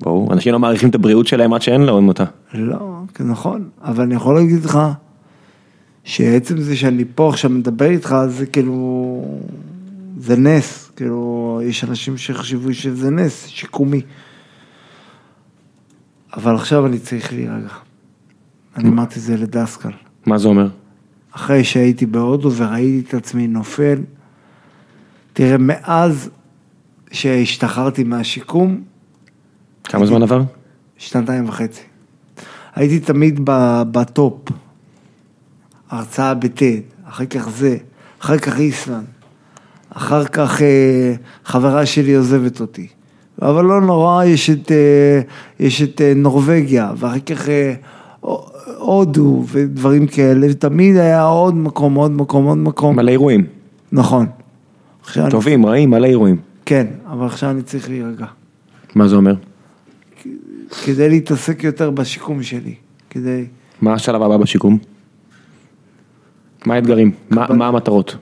S1: ברור, אנשים לא מעריכים את הבריאות שלהם עד שאין להם אותה.
S3: לא, כן, נכון, אבל אני יכול להגיד לך שעצם זה שאני פה עכשיו מדבר איתך זה כאילו, זה נס, כאילו יש אנשים שחשבו שזה נס, שיקומי. אבל עכשיו אני צריך להירגע. אני אמרתי את זה לדסקל.
S1: מה זה אומר?
S3: אחרי שהייתי בהודו וראיתי את עצמי נופל, תראה, מאז שהשתחררתי מהשיקום,
S1: כמה זמן עבר?
S3: שנתיים וחצי. הייתי תמיד בטופ. הרצאה בטד, אחר כך זה, אחר כך איסלנד, אחר כך אה, חברה שלי עוזבת אותי. אבל לא נורא, יש את, אה, יש את אה, נורבגיה, ואחר כך הודו ודברים כאלה, ותמיד היה עוד מקום, עוד מקום, עוד מקום.
S1: מלא אירועים.
S3: נכון. עכשיו אני-
S1: טובים, רעים, מלא אירועים.
S3: כן, אבל עכשיו אני צריך להירגע.
S1: מה זה אומר?
S3: כדי להתעסק יותר בשיקום שלי. כדי...
S1: מה השלב הבא בשיקום? מה האתגרים? מה מה המטרות?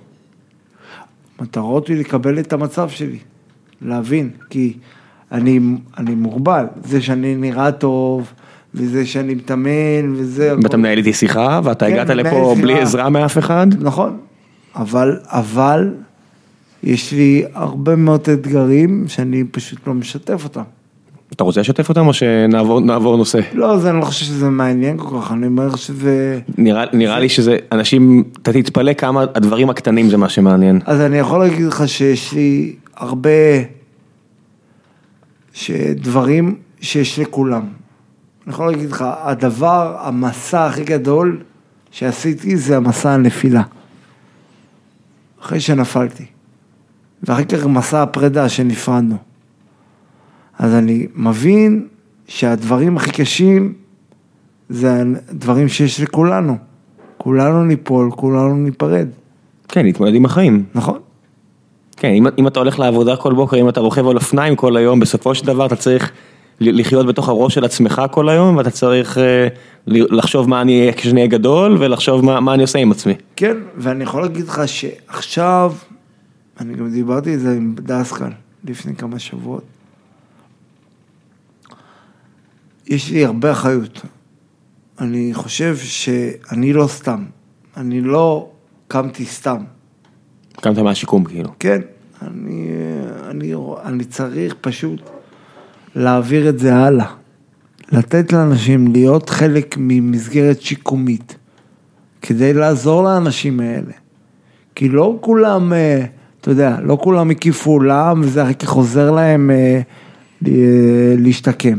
S3: מטרות היא לקבל את המצב שלי, להבין, כי אני, אני מוגבל, זה שאני נראה טוב, וזה שאני מתאמן, וזה...
S1: ואתה מנהל איתי שיחה, ואתה
S3: כן,
S1: הגעת לפה בלי
S3: שיחה.
S1: עזרה מאף אחד?
S3: נכון, אבל, אבל, יש לי הרבה מאוד אתגרים שאני פשוט לא משתף אותם.
S1: אתה רוצה לשתף אותם או שנעבור נעבור נושא?
S3: לא, זה, אני לא חושב שזה מעניין כל כך, אני אומר שזה...
S1: נראה, נראה לי שזה, אנשים, אתה תתפלא כמה הדברים הקטנים זה מה שמעניין.
S3: אז אני יכול להגיד לך שיש לי הרבה שדברים שיש לכולם. אני יכול להגיד לך, הדבר, המסע הכי גדול שעשיתי זה המסע הנפילה. אחרי שנפלתי. ואחר כך מסע הפרידה שנפרדנו. אז אני מבין שהדברים הכי קשים זה הדברים שיש לכולנו. כולנו ניפול, כולנו ניפרד,
S1: כן, להתמודד עם החיים.
S3: נכון?
S1: כן, אם, אם אתה הולך לעבודה כל בוקר, אם אתה רוכב על אופניים כל היום, בסופו של דבר אתה צריך לחיות בתוך הראש של עצמך כל היום, ואתה צריך אה, לחשוב מה אני אהיה כשאני אהיה גדול, ולחשוב מה, מה אני עושה עם עצמי.
S3: כן, ואני יכול להגיד לך שעכשיו, אני גם דיברתי על זה עם דסקל לפני כמה שבועות. יש לי הרבה אחריות. אני חושב שאני לא סתם. אני לא קמתי סתם.
S1: קמת מהשיקום כאילו.
S3: כן, אני, אני, אני צריך פשוט להעביר את זה הלאה. לתת לאנשים להיות חלק ממסגרת שיקומית, כדי לעזור לאנשים האלה. כי לא כולם, אה, אתה יודע, לא כולם הקיפו עולם וזה אחר כך עוזר להם אה, ל- להשתקם.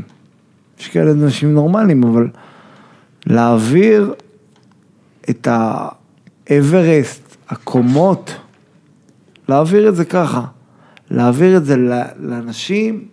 S3: יש כאלה אנשים נורמליים, אבל להעביר את האברסט, הקומות, להעביר את זה ככה, להעביר את זה לאנשים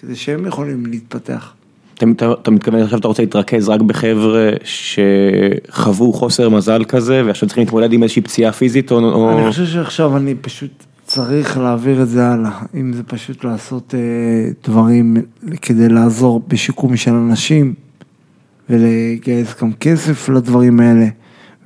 S3: כדי שהם יכולים להתפתח.
S1: אתה, אתה, אתה מתכוון עכשיו אתה רוצה להתרכז רק בחבר'ה שחוו חוסר מזל כזה, ועכשיו צריכים להתמודד עם איזושהי פציעה פיזית. או...
S3: אני חושב שעכשיו אני פשוט צריך להעביר את זה הלאה, אם זה פשוט לעשות אה, דברים כדי לעזור בשיקום של אנשים ולגייס גם כסף לדברים האלה,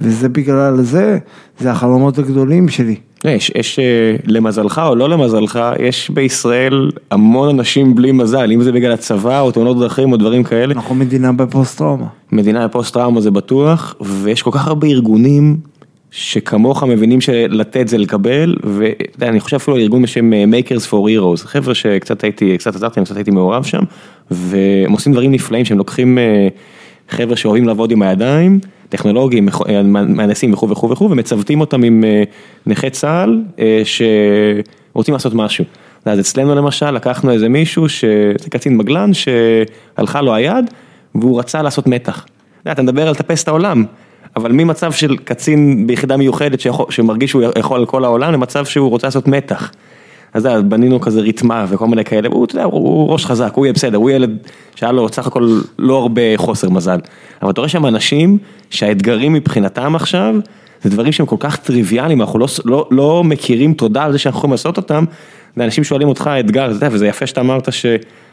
S3: וזה בגלל זה, זה החלומות הגדולים שלי.
S1: יש, יש, אה, למזלך או לא למזלך, יש בישראל המון אנשים בלי מזל, אם זה בגלל הצבא או תאונות דרכים או דברים כאלה.
S3: אנחנו מדינה בפוסט טראומה.
S1: מדינה בפוסט טראומה זה בטוח, ויש כל כך הרבה ארגונים שכמוך מבינים שלתת זה לקבל, ואני חושב אפילו על ארגון בשם אה, Makers for Heroes, חבר'ה שקצת הייתי, קצת עזרתי קצת הייתי מעורב שם, והם עושים דברים נפלאים שהם לוקחים אה, חבר'ה שאוהבים לעבוד עם הידיים, טכנולוגים, אה, מהנדסים וכו' וכו' וכו', ומצוותים אותם עם אה, נכי צה"ל אה, שרוצים לעשות משהו. אז אצלנו למשל לקחנו איזה מישהו, שזה קצין מגלן, שהלכה לו היד, והוא רצה לעשות מתח. אתה מדבר על לטפס את העולם, אבל ממצב של קצין ביחידה מיוחדת שיכול, שמרגיש שהוא יכול על כל העולם, למצב שהוא רוצה לעשות מתח. אז בנינו כזה ריתמה וכל מיני כאלה, והוא, אתה יודע, הוא, הוא ראש חזק, הוא יהיה בסדר, הוא ילד שהיה לו סך הכל לא הרבה חוסר מזל. אבל אתה רואה שם אנשים שהאתגרים מבחינתם עכשיו, זה דברים שהם כל כך טריוויאליים, אנחנו לא, לא, לא מכירים תודה על זה שאנחנו יכולים לעשות אותם, ואנשים שואלים אותך אתגר, וזה יפה שאתה אמרת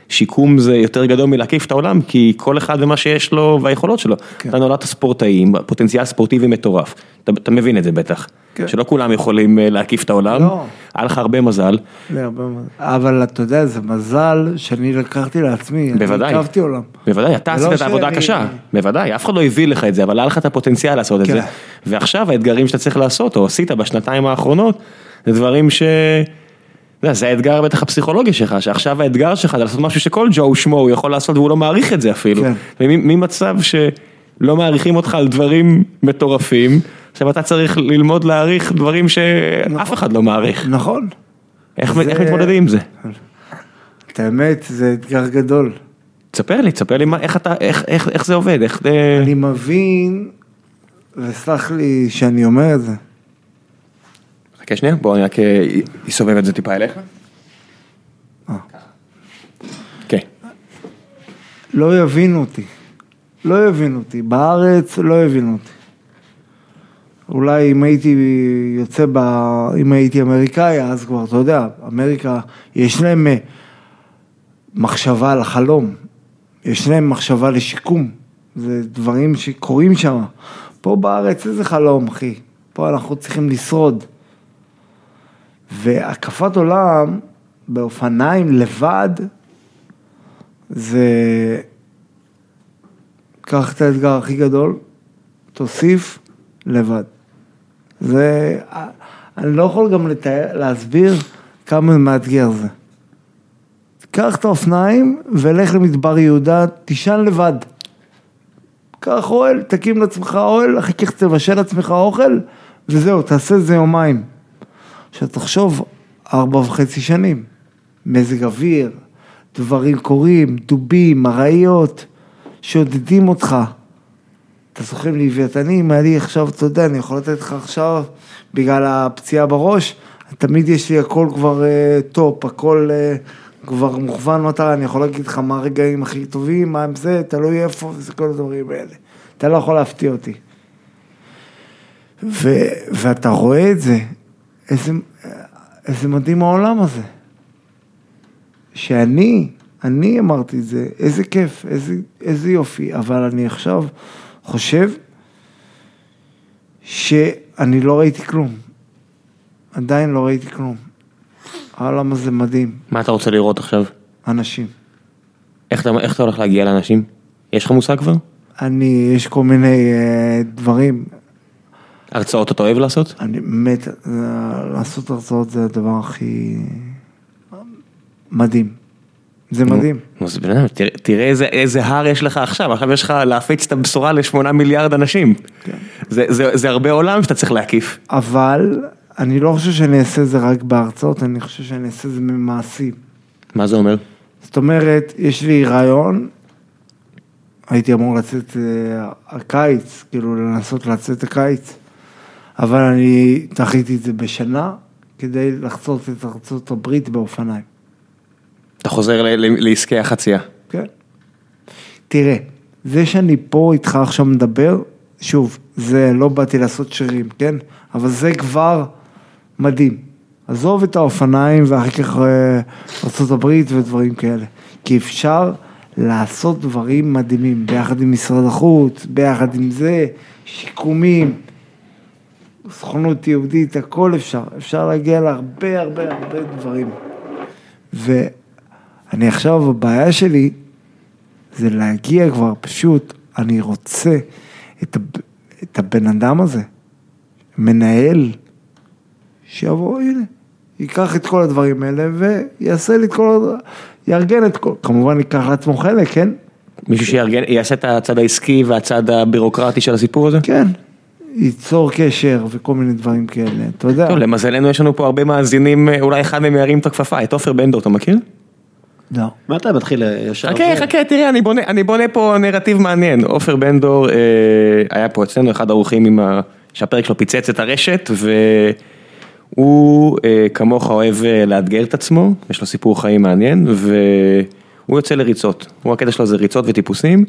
S1: ששיקום זה יותר גדול מלהקיף את העולם, כי כל אחד ומה שיש לו והיכולות שלו.
S3: כן.
S1: אתה נולדת ספורטאים, פוטנציאל ספורטיבי מטורף, אתה, אתה מבין את זה בטח,
S3: כן.
S1: שלא כולם יכולים אה, להקיף את העולם,
S3: לא.
S1: היה לך הרבה מזל,
S3: זה הרבה מאוד. אבל אתה יודע, זה מזל שאני לקחתי לעצמי,
S1: בוודאי.
S3: אני הקפתי עולם.
S1: בוודאי, אתה
S3: לא
S1: עשית את העבודה הקשה, בוודאי, אף אחד לא הביא לך את זה, אבל היה לך את הפוטנציאל לעשות את
S3: כן.
S1: זה, ועכשיו האתגרים שאתה צריך לעשות, או עשית בשנתיים האחרונות, זה דברים ש... אתה יודע, זה האתגר בטח הפסיכולוגי שלך, שעכשיו האתגר שלך זה לעשות משהו שכל ג'ו שמו הוא יכול לעשות והוא לא מעריך את זה אפילו.
S3: כן.
S1: ממצב שלא מעריכים אותך על דברים מטורפים, עכשיו אתה צריך ללמוד להעריך דברים שאף אחד לא מעריך.
S3: נכון.
S1: איך
S3: זה-
S1: איך מתמודדים עם זה?
S3: את האמת, זה אתגר גדול.
S1: תספר לי, תספר לי מה- איך אתה, איך- איך איך זה עובד, איך... אה,
S3: אני מבין, וסלח לי שאני אומר את זה,
S1: חכה שנייה, בוא אני רק אה, אסובב את זה טיפה אליך.
S3: אה.
S1: כן,
S3: לא יבינו אותי. לא יבינו אותי. בארץ לא יבינו אותי. אולי אם הייתי יוצא ב... אם הייתי אמריקאי, אז כבר, אתה יודע, אמריקה, יש להם אה, מחשבה על החלום. יש להם מחשבה לשיקום. זה דברים שקורים שם. פה בארץ, איזה חלום, אחי. פה אנחנו צריכים לשרוד. והקפת עולם באופניים לבד, זה... קח את האתגר הכי גדול, תוסיף לבד. זה... אני לא יכול גם לתאר, להסביר כמה מאתגר זה. קח את האופניים ולך למדבר יהודה, תישן לבד. קח אוהל, תקים לעצמך אוהל, אחר כך תבשל לעצמך אוכל, וזהו, תעשה את זה יומיים. עכשיו תחשוב, ארבע וחצי שנים, מזג אוויר, דברים קורים, דובים, אריות, שודדים אותך. אתה זוכר לוויתנים, היה לי עכשיו, אתה יודע, אני יכול לתת לך עכשיו, בגלל הפציעה בראש, תמיד יש לי הכל כבר אה, top, הכל אה, כבר מוכוון מטרה, אני יכול להגיד לך מה הרגעים הכי טובים, מה הם זה, תלוי איפה, זה כל הדברים האלה. אתה לא יכול להפתיע אותי. ו, ואתה רואה את זה, איזה, איזה מדהים העולם הזה. שאני, אני אמרתי את זה, איזה כיף, איזה, איזה יופי, אבל אני עכשיו חושב שאני לא ראיתי כלום. עדיין לא ראיתי כלום. העולם הזה מדהים,
S1: מה אתה רוצה לראות עכשיו?
S3: אנשים.
S1: איך אתה, איך אתה הולך להגיע לאנשים? יש לך מושג כבר?
S3: אני, יש כל מיני אה, דברים,
S1: הרצאות אתה אוהב לעשות?
S3: אני מת, אה, לעשות הרצאות זה הדבר הכי מדהים. זה מדהים.
S1: נו, אז בן אדם, תראה, איזה, איזה הר יש לך עכשיו, עכשיו יש לך להפיץ את הבשורה לשמונה מיליארד אנשים.
S3: כן.
S1: זה, זה, זה הרבה עולם שאתה צריך להקיף.
S3: אבל אני לא חושב שאני אעשה זה רק בהרצאות, אני חושב שאני אעשה זה ממעשים.
S1: מה זה אומר?
S3: זאת אומרת, יש לי רעיון, הייתי אמור לצאת אה, הקיץ, כאילו לנסות לצאת הקיץ, אבל אני דחיתי את זה בשנה כדי לחצות את ארצות הברית באופניים.
S1: אתה חוזר ל- ל- לעסקי החצייה.
S3: כן. תראה, זה שאני פה איתך עכשיו מדבר, שוב, זה לא באתי לעשות שירים, כן? אבל זה כבר מדהים. עזוב את האופניים ואחר כך אה, ארה"ב ודברים כאלה. כי אפשר לעשות דברים מדהימים, ביחד עם משרד החוץ, ביחד עם זה, שיקומים, סוכנות יהודית, הכל אפשר. אפשר להגיע להרבה הרבה הרבה דברים. ואני עכשיו, הבעיה שלי זה להגיע כבר פשוט, אני רוצה את, הב, את הבן אדם הזה, מנהל, שיבוא, הנה, ייקח את כל הדברים האלה ויעשה לי את כל, הד- יארגן את כל, כמובן ייקח לעצמו חלק, כן?
S1: מישהו שיארגן, יעשה את הצד העסקי והצד הבירוקרטי של הסיפור הזה?
S3: כן. ייצור קשר וכל מיני דברים כאלה, אתה יודע.
S1: טוב, למזלנו יש לנו פה הרבה מאזינים, אה, אולי אחד מהם ירים את הכפפה, את עופר בנדור, אתה מכיר?
S3: לא.
S2: מה אתה מתחיל ישר?
S1: חכה, חכה, תראה, אני בונה, אני בונה פה נרטיב מעניין. עופר בנדור אה, היה פה אצלנו אחד האורחים עם ה... שהפרק שלו פיצץ את הרשת, והוא אה, כמוך אוהב אה, לאתגר את עצמו, יש לו סיפור חיים מעניין, והוא יוצא לריצות. הוא הקטע שלו זה ריצות וטיפוסים,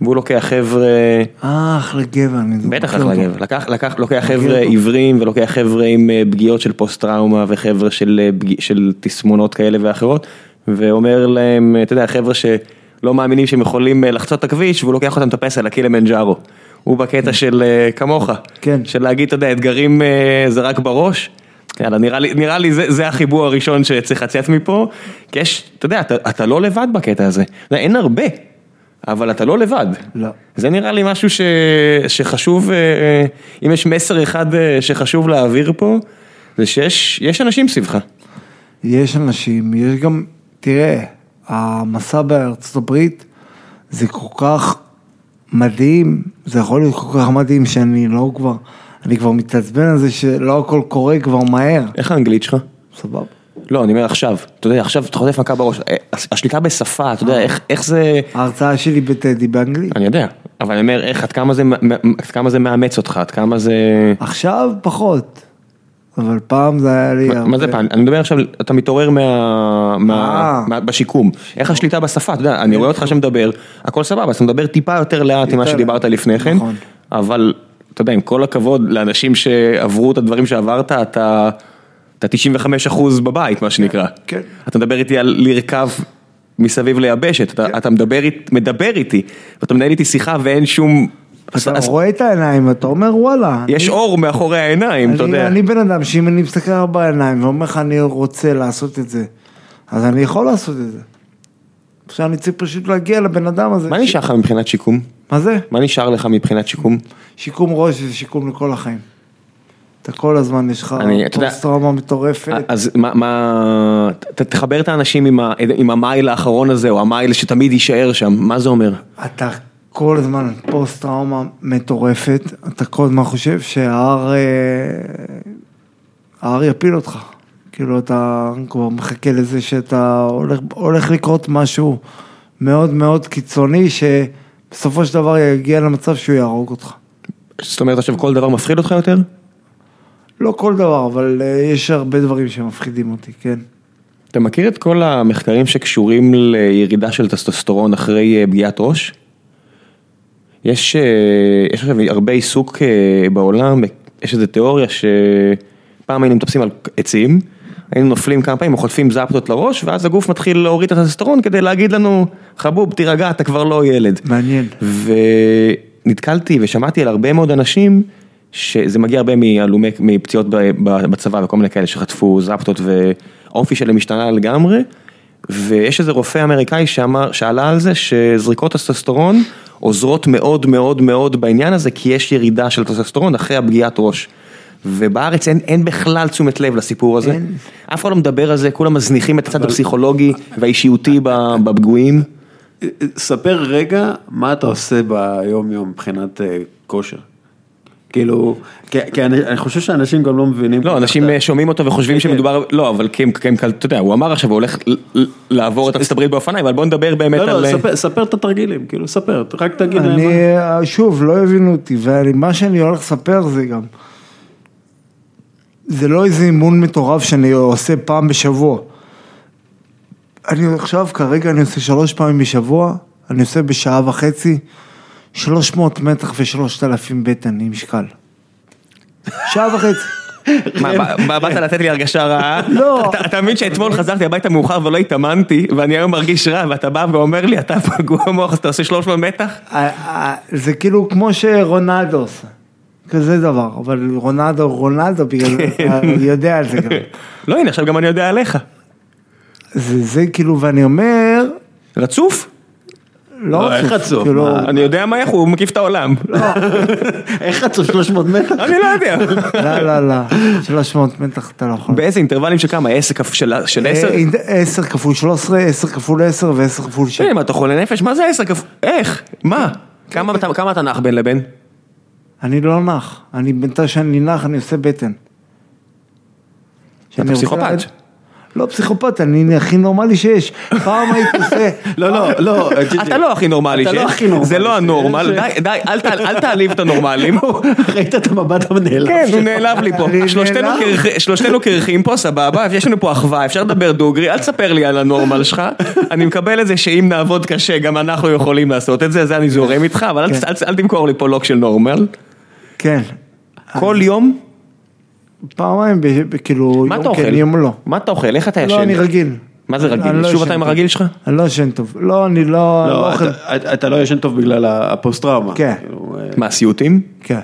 S1: והוא לוקח חבר'ה...
S3: אה, אחלה גבר,
S1: בטח
S3: אותו.
S1: אחלה גבר, לקח, לקח, לוקח חבר'ה. עיוורים ולוקח חבר'ה עם אה, פגיעות של פוסט טראומה וחבר'ה של, אה, של תסמונות כאלה ואחרות ואומר להם, אה, אתה יודע, חבר'ה שלא מאמינים שהם יכולים לחצות את הכביש והוא לוקח אותם לטפס על הקילימנג'ארו. הוא בקטע של אה, כמוך,
S3: כן.
S1: של להגיד, אתה יודע, אתגרים זה רק בראש. יאללה, נראה לי, נראה לי זה, זה החיבור הראשון שצריך לצאת מפה, כי יש, אתה יודע, אתה, אתה לא לבד בקטע הזה, אין הרבה, אבל אתה לא לבד.
S3: לא.
S1: זה נראה לי משהו ש... שחשוב, אה, אם יש מסר אחד אה, שחשוב להעביר פה, זה שיש יש אנשים סביבך.
S3: יש אנשים, יש גם, תראה, המסע בארצות הברית זה כל כך מדהים, זה יכול להיות כל כך מדהים שאני לא כבר, אני כבר מתעצבן על זה שלא הכל קורה כבר מהר,
S1: איך האנגלית שלך?
S3: סבבה.
S1: לא, אני אומר עכשיו, אתה יודע, עכשיו אתה חוטף מכה בראש, אה, השליטה בשפה, אתה יודע, איך, זה,
S3: ההרצאה שלי בטדי באנגלית.
S1: אני יודע, אבל אני אומר, איך, עד כמה זה, מאמץ אותך, עד כמה זה,
S3: עכשיו פחות, אבל פעם זה היה לי
S1: מה- זה פעם, אני מדבר עכשיו, אתה מתעורר
S3: אה.
S1: מה, בשיקום, איך השליטה בשפה, אתה יודע, אני רואה אותך שמדבר, הכל סבבה, אז אתה מדבר טיפה יותר לאט ממה שדיברת. לפני כן,
S3: נכון.
S1: אבל אתה יודע, עם כל הכבוד לאנשים שעברו את הדברים שעברת, אתה, אתה 95 אחוז בבית, מה שנקרא.
S3: כן.
S1: אתה מדבר איתי על לרכב מסביב ליבשת, אתה,
S3: כן.
S1: אתה מדבר, מדבר איתי, ואתה מנהל איתי שיחה ואין שום,
S3: אתה
S1: אז-
S3: רואה את העיניים, אתה אומר וואלה.
S1: יש
S3: אני-
S1: אור מאחורי העיניים, אתה
S3: אני-
S1: יודע.
S3: אני בן אדם שאם אני מסתכל לך בעיניים ואומר לך אני רוצה לעשות את זה, אז אני יכול לעשות את זה. עכשיו אני צריך פשוט להגיע לבן אדם הזה.
S1: מה
S3: ש-
S1: נשאר לך מבחינת שיקום?
S3: מה זה?
S1: מה נשאר לך מבחינת שיקום?
S3: שיקום ראש זה שיקום לכל החיים. אתה כל הזמן, יש לך פוסט טראומה מטורפת.
S1: אז מה, מה, ת- תחבר את האנשים עם, ה, עם המייל האחרון הזה, או המייל שתמיד יישאר שם, מה זה אומר?
S3: אתה כל הזמן פוסט טראומה מטורפת, אתה כל הזמן חושב שההר אה, ההר יפיל אותך. כאילו אתה כבר מחכה לזה שאתה הולך, הולך לקרות משהו מאוד מאוד קיצוני, שבסופו של דבר יגיע למצב שהוא יהרוג אותך.
S1: זאת אומרת עכשיו כל דבר מפחיד אותך יותר?
S3: לא כל דבר, אבל אה, יש הרבה דברים שמפחידים אותי, כן.
S1: אתה מכיר את כל המחקרים שקשורים לירידה של טסטוסטרון אחרי אה, פגיעת ראש? יש, אה, יש עכשיו הרבה עיסוק אה, בעולם, יש איזו תיאוריה שפעם היינו מטפסים על עצים, היינו נופלים כמה פעמים, חוטפים זפטות לראש, ואז הגוף מתחיל להוריד את הטסטוסטרון כדי להגיד לנו, חבוב, תירגע, אתה כבר לא ילד.
S3: מעניין.
S1: ונתקלתי ושמעתי על הרבה מאוד אנשים שזה מגיע הרבה מהלומי, מפציעות בצבא וכל מיני כאלה שחטפו זפטות והאופי שלהם השתנה לגמרי. ויש איזה רופא אמריקאי שאמר, שעלה על זה שזריקות טסטוסטרון עוזרות מאוד מאוד מאוד בעניין הזה כי יש ירידה של טסטוסטרון אחרי הפגיעת ראש. ובארץ אין, אין בכלל תשומת לב לסיפור הזה,
S3: אין.
S1: אף אחד לא מדבר על זה, כולם מזניחים את הצד הפסיכולוגי והאישיותי בפגועים.
S2: ספר רגע מה אתה עושה ביום יום מבחינת אה, כושר. כאילו, כי כי אני אני חושב שאנשים גם לא מבינים.
S1: לא, אנשים שומעים אותו וחושבים
S2: כן,
S1: שמדובר, לא, אבל כי הם, כי הם, אתה יודע, הוא אמר עכשיו, הוא הולך לעבור את ארצות הברית באופניים, אבל בוא נדבר באמת
S2: לא,
S1: על...
S2: לא, ספר- ספר את התרגילים, כאילו, ספר, רק תגיד להם.
S3: אני,
S2: מה-
S3: אה, שוב, לא הבינו אותי, ומה שאני הולך לספר זה גם, זה לא איזה אימון מטורף שאני עושה פעם בשבוע. אני עכשיו, כרגע אני עושה שלוש פעמים בשבוע, אני עושה בשעה וחצי, 300 מתח ו-3,000 בטן עם משקל. שעה וחצי.
S1: מה, בא- באת לתת לי הרגשה רעה?
S3: לא.
S1: אתה- מבין שאתמול חזרתי הביתה מאוחר ולא התאמנתי, ואני היום מרגיש רע, ואתה בא ואומר לי, אתה פגוע מוח, אז אתה עושה 300 מתח?
S3: זה כאילו כמו שרונלדו עושה. כזה דבר, אבל רונלדו, רונלדו, בגלל אתה יודע על זה גם.
S1: לא, הנה, עכשיו גם אני יודע עליך.
S3: זה כאילו, ואני אומר,
S1: רצוף?
S3: לא,
S2: לא, איך רצוף?
S3: כאילו?
S1: אני יודע מה איך הוא, מקיף את העולם.
S2: איך רצו 300 מטר?
S1: אני לא יודע.
S3: לא, לא, לא, 300 מתח אתה לא יכול.
S1: באיזה אינטרוולים של כמה? עשר כפ- של של עשר?
S3: אה, אינד- 10 כפול 13, 10 כפול 10 ו-10 כפול 7.
S1: מה, אתה חולה נפש? מה זה עשר כפול? איך? מה? כמה אתה- אתה נח בין לבין?
S3: אני לא נח, אני בינתיים שאני נח, אני עושה בטן. רוצה
S1: פסיכופת.
S3: לא פסיכופת, אני הכי נורמלי שיש. פעם הייתי עושה... (laughs)
S2: לא, לא, לא. (laughs)
S1: אתה לא הכי נורמלי
S2: אתה לא
S1: שיש,
S2: הכי נורמלי
S1: זה לא
S2: שיש.
S1: הנורמל, די, די, אל תעליב את הנורמלים. (laughs)
S2: ראית את המבט המנהל?
S1: כן, הוא נעלב לי פה. שלושתנו קרחים פה, סבבה, יש לנו פה אחווה, אפשר לדבר דוגרי, אל תספר לי על הנורמל שלך. אני מקבל את זה שאם נעבוד קשה, גם אנחנו יכולים לעשות את זה, זה אני זורם איתך, אבל אל
S3: כן.
S1: אל תמכור לי פה לוק של נורמל.
S3: כן.
S1: כל יום,
S3: פעמיים, כאילו,
S1: מה אתה
S3: יום
S1: אוכל?
S3: כן, יום לא.
S1: מה אתה אוכל? איך אתה ישן?
S3: לא, אני רגיל.
S1: מה זה
S3: אני
S1: רגיל?
S3: לא
S1: שוב אתה עם. הרגיל שלך?
S3: אני לא ישן טוב. לא, אני לא לא
S2: לא,
S3: אוכל.
S2: אתה- לא ישן טוב בגלל הפוסט טראומה.
S3: כן.
S2: כאילו, אה,
S1: מה, סיוטים?
S3: כן.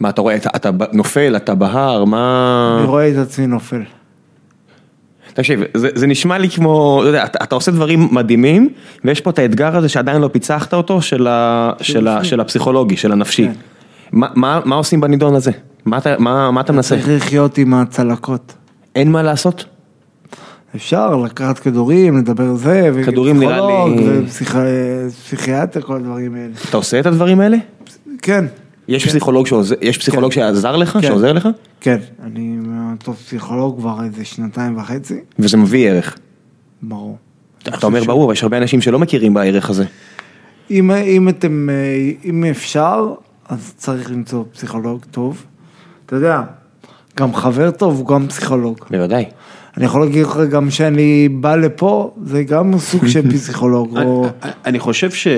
S1: מה, אתה רואה, אתה- נופל, אתה בהר, מה...
S3: אני רואה את עצמי נופל.
S1: תקשיב, זה, זה נשמע לי כמו, אתה יודע, אתה, אתה עושה דברים מדהימים, ויש פה את האתגר הזה שעדיין לא פיצחת אותו, של, ה, של, ה, של הפסיכולוגי, של הנפשי.
S3: כן.
S1: מה, מה, מה עושים בנידון הזה? מה אתה, מה, מה אתה מנסה?
S3: צריך לחיות עם הצלקות.
S1: אין מה לעשות?
S3: אפשר לקחת כדורים, לדבר זה,
S1: כדורים נראה לי-
S3: ופסיכיאטר, כל הדברים האלה.
S1: אתה עושה את הדברים האלה?
S3: כן.
S1: יש פסיכולוג שעוזר, יש פסיכולוג
S3: כן.
S1: שעזר לך,
S3: כן.
S1: שעוזר לך?
S3: כן, אני אותו פסיכולוג כבר איזה שנתיים וחצי,
S1: וזה מביא ערך.
S3: ברור.
S1: אתה אומר ברור, יש הרבה אנשים שלא מכירים בערך הזה.
S3: אם, אם אתם, אה, אם אפשר, אז צריך למצוא פסיכולוג טוב. אתה יודע, גם חבר טוב הוא גם פסיכולוג.
S1: בוודאי.
S3: אני יכול להגיד לך גם שאני בא לפה, זה גם סוג של (laughs) פסיכולוג. או...
S2: אני חושב ש...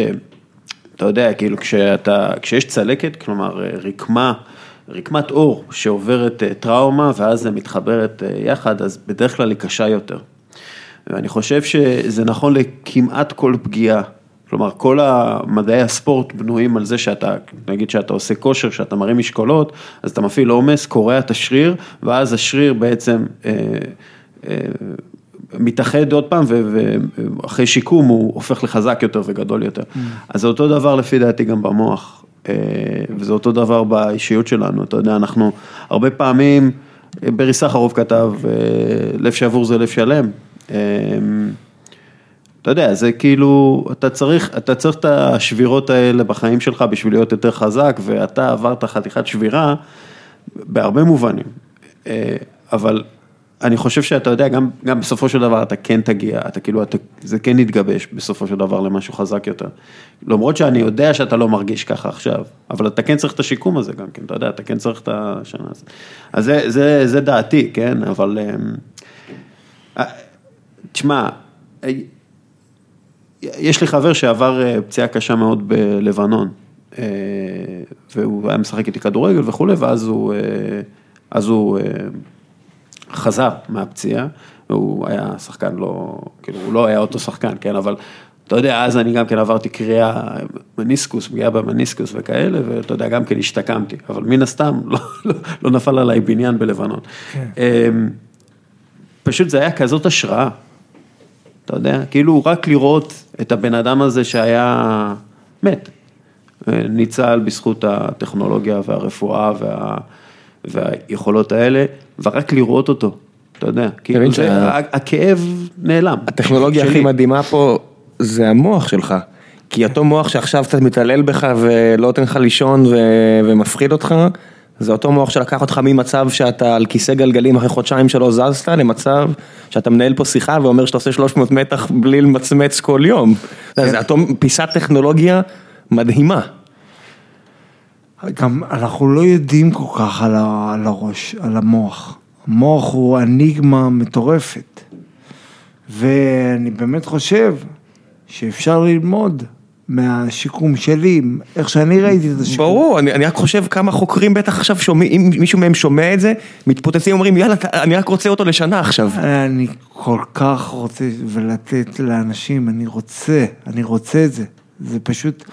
S2: אתה יודע, כאילו כשאתה, כשיש צלקת, כלומר אה, רקמה, רקמת אור שעוברת אה, טראומה ואז היא מתחברת אה, יחד, אז בדרך כלל היא קשה יותר. ואני חושב שזה נכון לכמעט כל פגיעה. כלומר, כל המדעי הספורט בנויים על זה שאתה, נגיד שאתה עושה כושר, שאתה מרים משקולות, אז אתה מפעיל עומס, קורע את השריר, ואז השריר בעצם אה, אה, מתאחד עוד פעם, ואחרי שיקום הוא הופך לחזק יותר וגדול יותר. אז זה אותו דבר לפי דעתי גם במוח. אה, אה, וזה אותו דבר באישיות שלנו, אתה יודע, אנחנו הרבה פעמים, אה, ברי סחרוף כתב, אה, לב שבור זה לב שלם. אה, אתה יודע, זה כאילו, אתה צריך, אתה צריך את השבירות האלה בחיים שלך בשביל להיות יותר חזק, ואתה עברת חתיכת שבירה בהרבה מובנים. אה, אבל אני חושב שאתה יודע, גם, גם בסופו של דבר אתה כן תגיע, אתה כאילו, אתה, זה כן יתגבש בסופו של דבר למשהו חזק יותר. למרות שאני יודע שאתה לא מרגיש ככה עכשיו, אבל אתה כן צריך את השיקום הזה גם כן, אתה יודע, אתה כן צריך את השנה הזאת. אז זה, זה, זה דעתי, כן, אבל... אמ, אה, תשמע, אה, יש לי חבר שעבר אה, פציעה קשה מאוד בלבנון, אה, והוא היה משחק איתי כדורגל וכולי, ואז הוא, אה, אז הוא חזר מהפציעה, והוא היה שחקן לא, כאילו, הוא לא היה אותו שחקן, כן, אבל אתה יודע, אז אני גם כן עברתי קריאה, מניסקוס, פגיעה במניסקוס וכאלה, ואתה יודע, גם כן השתקמתי, אבל מן הסתם (laughs) לא, לא, לא נפל עליי בניין בלבנון. כן. פשוט זה היה כזאת השראה. אתה יודע, כאילו רק לראות את הבן אדם הזה שהיה מת, ניצל בזכות הטכנולוגיה והרפואה וה, והיכולות האלה, ורק לראות אותו, אתה יודע, כאילו זה, שה... הכאב נעלם.
S1: הטכנולוגיה הכי מדהימה פה זה המוח שלך. כי אותו מוח שעכשיו קצת מתעלל בך ולא נותן לך לישון ומפחיד אותך, זה אותו מוח שלקח אותך ממצב שאתה על כיסא גלגלים אחרי חודשיים שלא זזת, למצב שאתה מנהל פה שיחה ואומר שאתה עושה 300 מתח בלי למצמץ כל יום. זה אותו פיסת טכנולוגיה מדהימה.
S3: גם אנחנו לא יודעים כל כך על, הראש, על המוח. המוח הוא אניגמה מטורפת. ואני באמת חושב שאפשר ללמוד מהשיקום שלי, איך שאני ראיתי את השיקום.
S1: ברור, אני, אני רק חושב כמה חוקרים בטח עכשיו שומעים, אם מישהו מהם שומע את זה, מתפוצצים ואומרים יאללה, אני רק רוצה אותו לשנה עכשיו.
S3: אני כל כך רוצה ולתת לאנשים, אני רוצה, אני רוצה את זה, זה פשוט...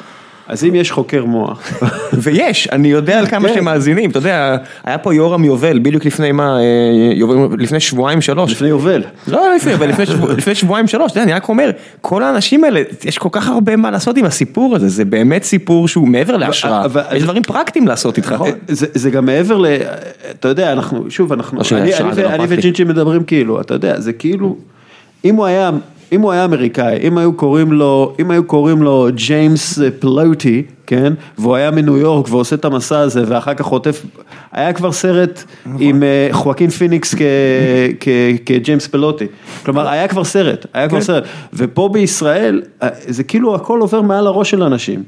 S2: אז אם יש חוקר מוח. (laughs)
S1: ויש, אני יודע על כמה כן. שמאזינים, אתה יודע, היה פה יורם יובל, בדיוק לפני מה, אה, לפני שבועיים שלוש.
S2: לפני יובל.
S1: לא לפני, אבל (laughs) לפני שבועיים שלוש, אתה יודע, אני רק אומר, כל האנשים האלה, יש כל כך הרבה מה לעשות עם הסיפור הזה, זה באמת סיפור שהוא מעבר להשראה, יש דברים פרקטיים לעשות איתך.
S2: נכון. זה גם מעבר ל... אתה יודע, אנחנו, שוב, אנחנו, לא אני וג'ינג'י מדברים כאילו, אתה יודע, זה כאילו, אם הוא היה... אם הוא היה אמריקאי, אם היו קוראים לו, אם היו קוראים לו ג'יימס פלוטי, כן, והוא היה מניו יורק ועושה את המסע הזה ואחר כך חוטף, היה כבר סרט עם אה, חואקין פיניקס כג'יימס פלוטי, כלומר היה כבר סרט, היה כבר כן. סרט, ופה בישראל אה, זה כאילו הכל עובר מעל הראש של אנשים.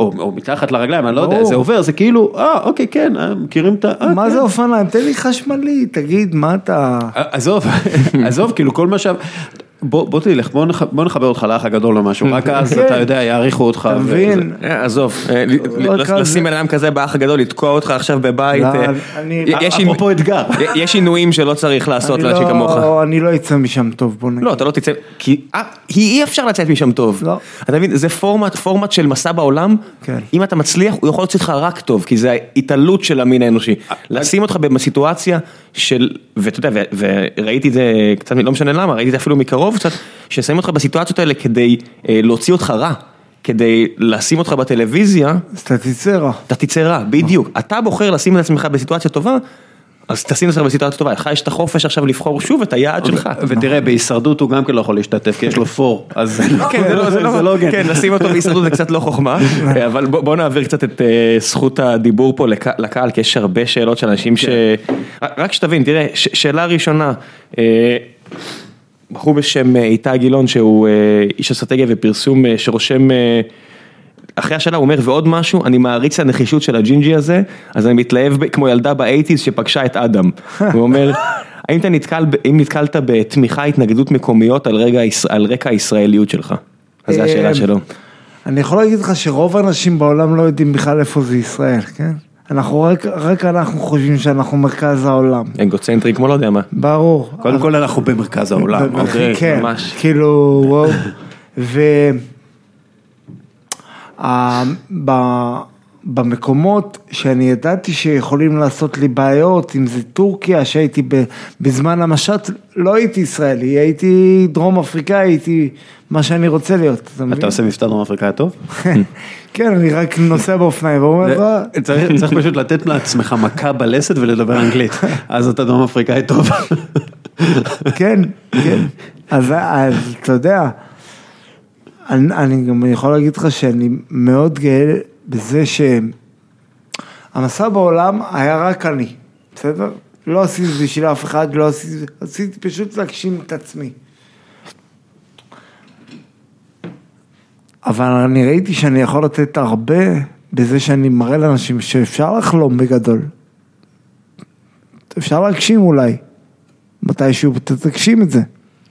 S2: או, או מתחת לרגליים, אני לא יודע, זה עובר, זה כאילו, אה, אוקיי, כן, אה, מכירים את ה...
S3: אה, מה כן. זה אופניים? תן לי חשמלי, תגיד, מה אתה...
S2: עזוב, (laughs) עזוב, כאילו כל מה ש... בוא, בוא תלך, בוא, נח, בוא נחבר אותך לאח הגדול או משהו, רק אז כן. אתה יודע, יעריכו אותך.
S3: אתה מבין?
S1: אה, עזוב, אה, לשים בן אדם כזה באח הגדול, לתקוע אותך עכשיו בבית. לא,
S2: אה, אפרופו אתגר.
S1: יש שינויים שלא צריך לעשות לאנשים לא- כמוך.
S3: אני לא אצא משם טוב, בוא נגיד.
S1: לא, אתה לא תצא, כי אי אפשר לצאת משם טוב. לא. אתה מבין, זה פורמט של מסע בעולם, כן. אם אתה מצליח, הוא יכול להוציא אותך רק טוב, כי זה ההתעלות של המין האנושי. לשים אותך בסיטואציה של, ואתה יודע, וראיתי את זה קצת, לא משנה למה, ראיתי את זה אפילו מקרוב קצת, ששמים אותך בסיטואציות האלה כדי אה, להוציא אותך רע. כדי לשים אותך בטלוויזיה,
S3: אז אתה תצא רע.
S1: אתה תצא רע, בדיוק. אתה בוחר לשים את עצמך בסיטואציה טובה, אז תשים את עצמך בסיטואציה טובה, לך יש את החופש עכשיו לבחור שוב את היעד שלך.
S2: ותראה, בהישרדות הוא גם כן לא יכול להשתתף, כי יש לו פור, אז
S1: כן, זה לא הוגן. כן, לשים אותו בהישרדות זה קצת לא חוכמה, (laughs) אבל בוא נעביר קצת את אה, זכות הדיבור פה לקהל, כי יש הרבה שאלות של אנשים ש... כן. רק שתבין, תראה, שאלה ראשונה, אה, בחור בשם אה, איתי גילון שהוא איש אסטרטגיה ופרסום שרושם אחרי השאלה הוא אומר ועוד משהו, אני מעריץ הנחישות של הג'ינג'י הזה, אז אני מתלהב כמו ילדה באייטיז שפגשה את אדם. הוא אומר, (laughs) האם אתה נתקל, אם נתקלת בתמיכה התנגדות מקומיות על, רגע, על רקע הישראליות שלך? אז זו השאלה שלו.
S3: אני יכול להגיד לך שרוב האנשים בעולם לא יודעים בכלל איפה זה ישראל, כן? אנחנו רק, רק אנחנו חושבים שאנחנו מרכז העולם.
S1: אגוצנטרי כמו לא יודע מה.
S3: ברור.
S2: קודם כל אנחנו במרכז העולם. (laughs)
S3: אוקיי, כן, ממש. כאילו, וואו. במקומות שאני ידעתי שיכולים לעשות לי בעיות, אם זה טורקיה, שהייתי בזמן המשט, לא הייתי ישראלי, הייתי דרום אפריקאי, הייתי מה שאני רוצה להיות, אתה מבין?
S2: אתה עושה מבטא דרום אפריקאי טוב? (laughs)
S3: כן, אני רק נוסע באופניים ואומר, "אה,
S2: צריך פשוט לתת לעצמך מכה בלסת ולדבר אנגלית, (laughs) אז אתה דרום אפריקאי טוב. (laughs)
S3: כן, כן. אז, אתה יודע, אני גם יכול להגיד לך שאני מאוד גאה בזה שהמסע בעולם היה רק אני, בסדר? לא עשיתי זה בשביל אף אחד, לא עשיתי, עשיתי פשוט להגשים את עצמי. אבל אני ראיתי שאני יכול לתת הרבה בזה שאני מראה לאנשים שאפשר לחלום בגדול. אפשר להגשים אולי. מתישהו תגשים את זה.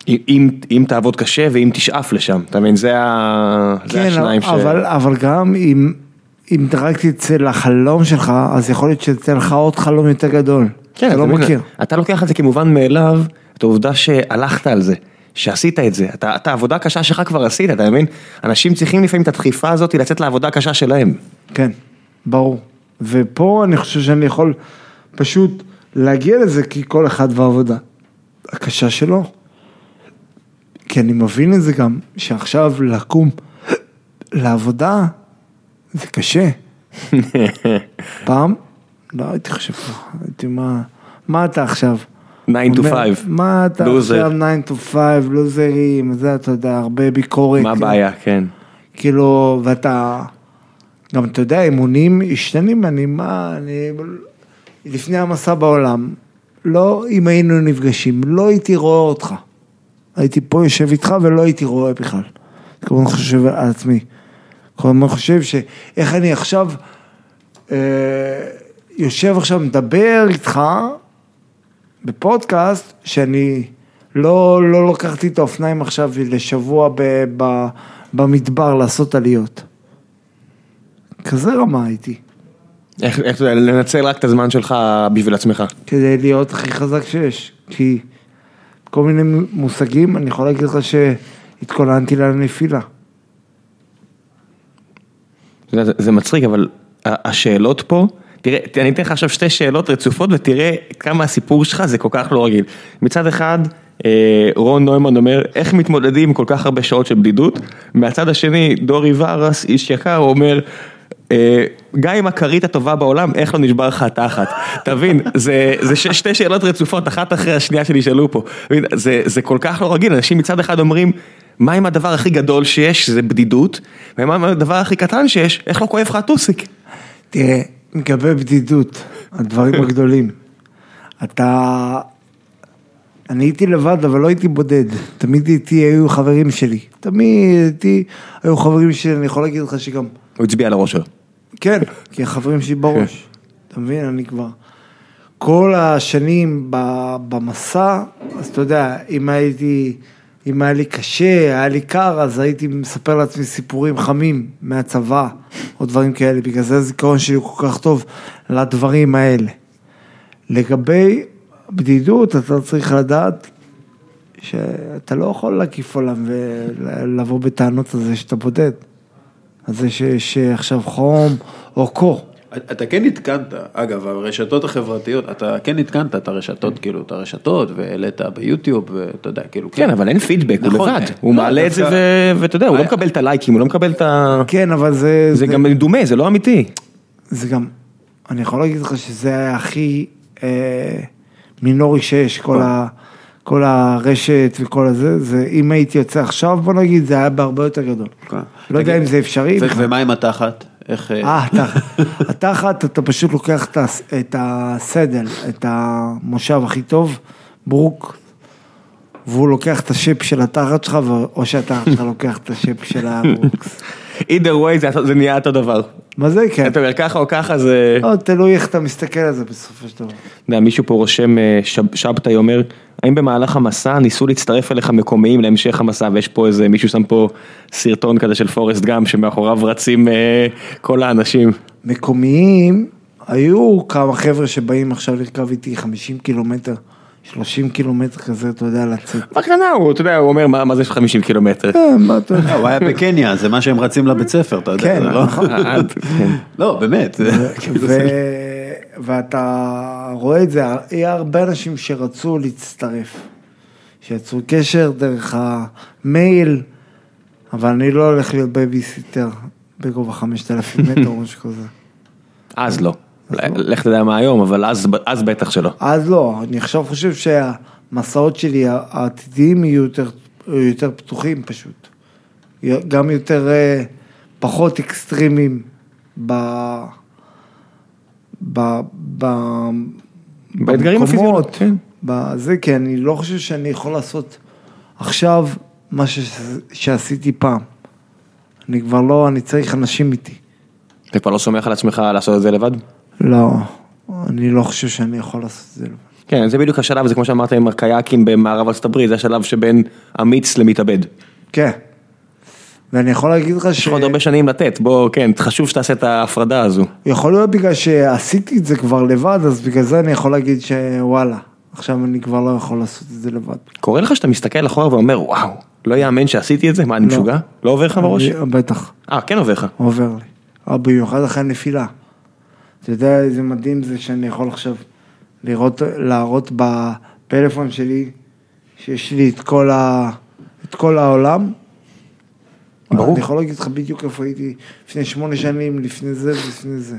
S1: אם- אם, תעבוד קשה ואם תשאף לשם, אתה מבין? זה, ה... זה
S3: כן,
S1: השניים ש...
S3: אבל, אבל גם אם, אם רק תצא לחלום שלך, אז יכול להיות שיצא לך עוד חלום יותר גדול.
S1: כן,
S3: אתה לא? מכיר.
S1: אתה לוקח את זה כמובן מאליו, את העובדה שהלכת על זה, שעשית את זה, אתה, אתה העבודה הקשה שלך כבר עשית, אתה מבין? אנשים צריכים לפעמים את הדחיפה הזאת לצאת לעבודה הקשה שלהם.
S3: כן, ברור. ופה אני חושב שאני יכול פשוט להגיע לזה כי כל אחד והעבודה הקשה שלו. כי אני מבין את זה גם, שעכשיו לקום לעבודה זה קשה. (laughs) פעם לא הייתי חושב ככה, הייתי מה, מה אתה עכשיו?
S1: 9 to
S3: אומר,
S1: 5.
S3: מה אתה
S1: לוזר.
S3: עכשיו 9 to 5, לוזרים, זה אתה יודע, הרבה ביקורת.
S1: מה הבעיה, כן.
S3: כאילו, ואתה, גם אתה יודע, אמונים משתנים, אני מה, אני, לפני המסע בעולם, לא, אם היינו נפגשים, לא הייתי רואה אותך. הייתי פה יושב איתך ולא הייתי רואה בכלל. כל הזמן חושב על עצמי. כל הזמן חושב שאיך אני עכשיו אה, יושב עכשיו מדבר איתך בפודקאסט, שאני לא, לא לקחתי את האופניים עכשיו לשבוע ב, ב, במדבר לעשות עליות. כזה רמה הייתי,
S1: איך, איך אתה יודע, לנצל רק את הזמן שלך בשביל עצמך.
S3: כדי להיות הכי חזק שיש. כי כל מיני מושגים, אני יכול להגיד לך שהתכוננתי לנפילה.
S1: זה, מצחיק, אבל השאלות פה, תראה, אני אתן לך עכשיו שתי שאלות רצופות ותראה כמה הסיפור שלך זה כל כך לא רגיל. מצד אחד, אה, רון נוימן אומר, איך מתמודדים עם כל כך הרבה שעות של בדידות? מהצד השני, דורי ורס, איש יקר, אומר, אה, גם עם הכרית הטובה בעולם, איך לא נשבר לך התחת? (laughs) תבין, זה, זה ש, שתי שאלות רצופות, אחת אחרי השנייה שנשאלו פה. זה, זה כל כך לא רגיל, אנשים מצד אחד אומרים, מה עם הדבר הכי גדול שיש, שזה בדידות, ומה עם הדבר הכי קטן שיש, איך לא כואב לך הטוסיק?
S3: תראה, לגבי בדידות, הדברים הגדולים. אתה... אני הייתי לבד, אבל לא הייתי בודד. תמיד איתי היו חברים שלי. תמיד איתי היו חברים שלי, אני יכול להגיד לך שגם...
S1: הוא הצביע על הראש שלו.
S3: כן, כי החברים שלי בראש. אתה מבין, אני כבר... כל השנים במסע, אז אתה יודע, אם הייתי, אם היה לי קשה, היה לי קר, אז הייתי מספר לעצמי סיפורים חמים מהצבא, או דברים כאלה, בגלל זה הזיכרון שלי הוא כל כך טוב לדברים האלה. לגבי בדידות, אתה צריך לדעת שאתה לא יכול להקיף עולם ולבוא בטענות על זה שאתה בודד. על זה שיש עכשיו חום או קור.
S2: אתה כן עדכנת, אגב, הרשתות החברתיות, אתה כן עדכנת את הרשתות, כאילו, את הרשתות, והעלית ביוטיוב, ואתה יודע, כאילו,
S1: כן, אבל אין פידבק, הוא
S2: נכון,
S1: לבד.
S2: אה,
S1: הוא
S2: לא,
S1: מעלה את זה ואתה יודע, הוא לא
S2: היה-
S1: מקבל את הלייקים, הוא לא מקבל את ה...
S3: כן, אבל זה...
S1: זה גם מדומה, זה לא אמיתי.
S3: זה גם, אני יכול להגיד לך שזה היה הכי אה, מינורי שיש, כל, ה, כל הרשת וכל הזה, זה אם הייתי יוצא עכשיו, בוא נגיד, זה היה בהרבה יותר גדול.
S2: כן.
S3: לא יודע אם זה אפשרי.
S2: ומה עם התחת? איך...
S3: אה, התחת. התחת, אתה פשוט לוקח את הס- את הסדל, את המושב הכי טוב, ברוק, והוא לוקח את השפ של התחת שלך, או שלך לוקח את השפ של הברוקס.
S1: Either way זה- זה נהיה אותו דבר.
S3: מה זה כן?
S1: אתה אומר ככה או ככה זה...
S3: לא, תלוי איך אתה מסתכל על זה בסופו של דבר.
S1: אתה יודע, מישהו פה רושם, אה, שב- שבתאי אומר, האם במהלך המסע ניסו להצטרף אליך מקומיים להמשך המסע, ויש פה איזה, מישהו שם פה סרטון כזה של פורסט גאם, שמאחוריו רצים אה, כל האנשים.
S3: מקומיים, היו כמה חבר'ה שבאים עכשיו לרכב איתי 50 קילומטר 30 קילומטר כזה, אתה יודע, לצאת.
S1: בקטנה הוא, אתה יודע, הוא אומר, מה מה זה 50 קילומטר?
S3: אה, מה אתה יודע.
S2: לא, הוא היה בקניה, זה מה שהם רצים לבית ספר, אתה יודע,
S3: כן,
S2: לא...
S3: נכון.
S1: עד- כן.
S2: לא, באמת.
S3: ואתה רואה את זה, היה הרבה אנשים שרצו להצטרף, שיצרו קשר דרך המייל, אבל אני לא הולך להיות בייביסיטר בגובה 5,000 מטר או (laughs) משהו כזה.
S1: אז לא. לך תדע מה היום, אבל אז- אז בטח שלא.
S3: אז לא, אני עכשיו חושב שהמסעות שלי העתידיים יהיו יותר, יותר פתוחים פשוט. גם יותר, אה, פחות אקסטרימיים ב... ב... ב...
S1: באתגרים
S3: במקומות,
S1: הפיזיולוגיים,
S3: בזה, כי אני לא חושב שאני יכול לעשות עכשיו מה ש... שעשיתי פעם. אני כבר לא, אני צריך אנשים איתי.
S1: אתה כבר לא סומך על עצמך לעשות את זה לבד?
S3: לא, אני לא חושב שאני יכול לעשות את זה.
S1: כן, זה בדיוק השלב, זה כמו שאמרת עם הקייקים במערב ארצות הברית, זה השלב שבין אמיץ למתאבד.
S3: כן. ואני יכול להגיד לך
S1: יש
S3: ש...
S1: לך עוד הרבה שנים לתת, בוא, כן, חשוב שתעשה את ההפרדה הזו.
S3: יכול להיות בגלל שעשיתי את זה כבר לבד, אז בגלל זה אני יכול להגיד שוואלה, עכשיו אני כבר לא יכול לעשות את זה לבד.
S1: קורה לך שאתה מסתכל אחורה ואומר, וואו, לא יאמן שעשיתי את זה? מה, אני
S3: לא.
S1: משוגע? לא עובר לך בראש?
S3: בטח,
S1: אה, כן עובר לך.
S3: עובר לי. במיוחד אחרי הנפילה. אתה יודע איזה מדהים זה שאני יכול עכשיו לראות, להראות בפלאפון שלי, שיש לי את כל, ה... את כל העולם.
S1: ברור.
S3: אני יכול להגיד לך בדיוק איפה הייתי לפני שמונה שנים, לפני זה ולפני זה.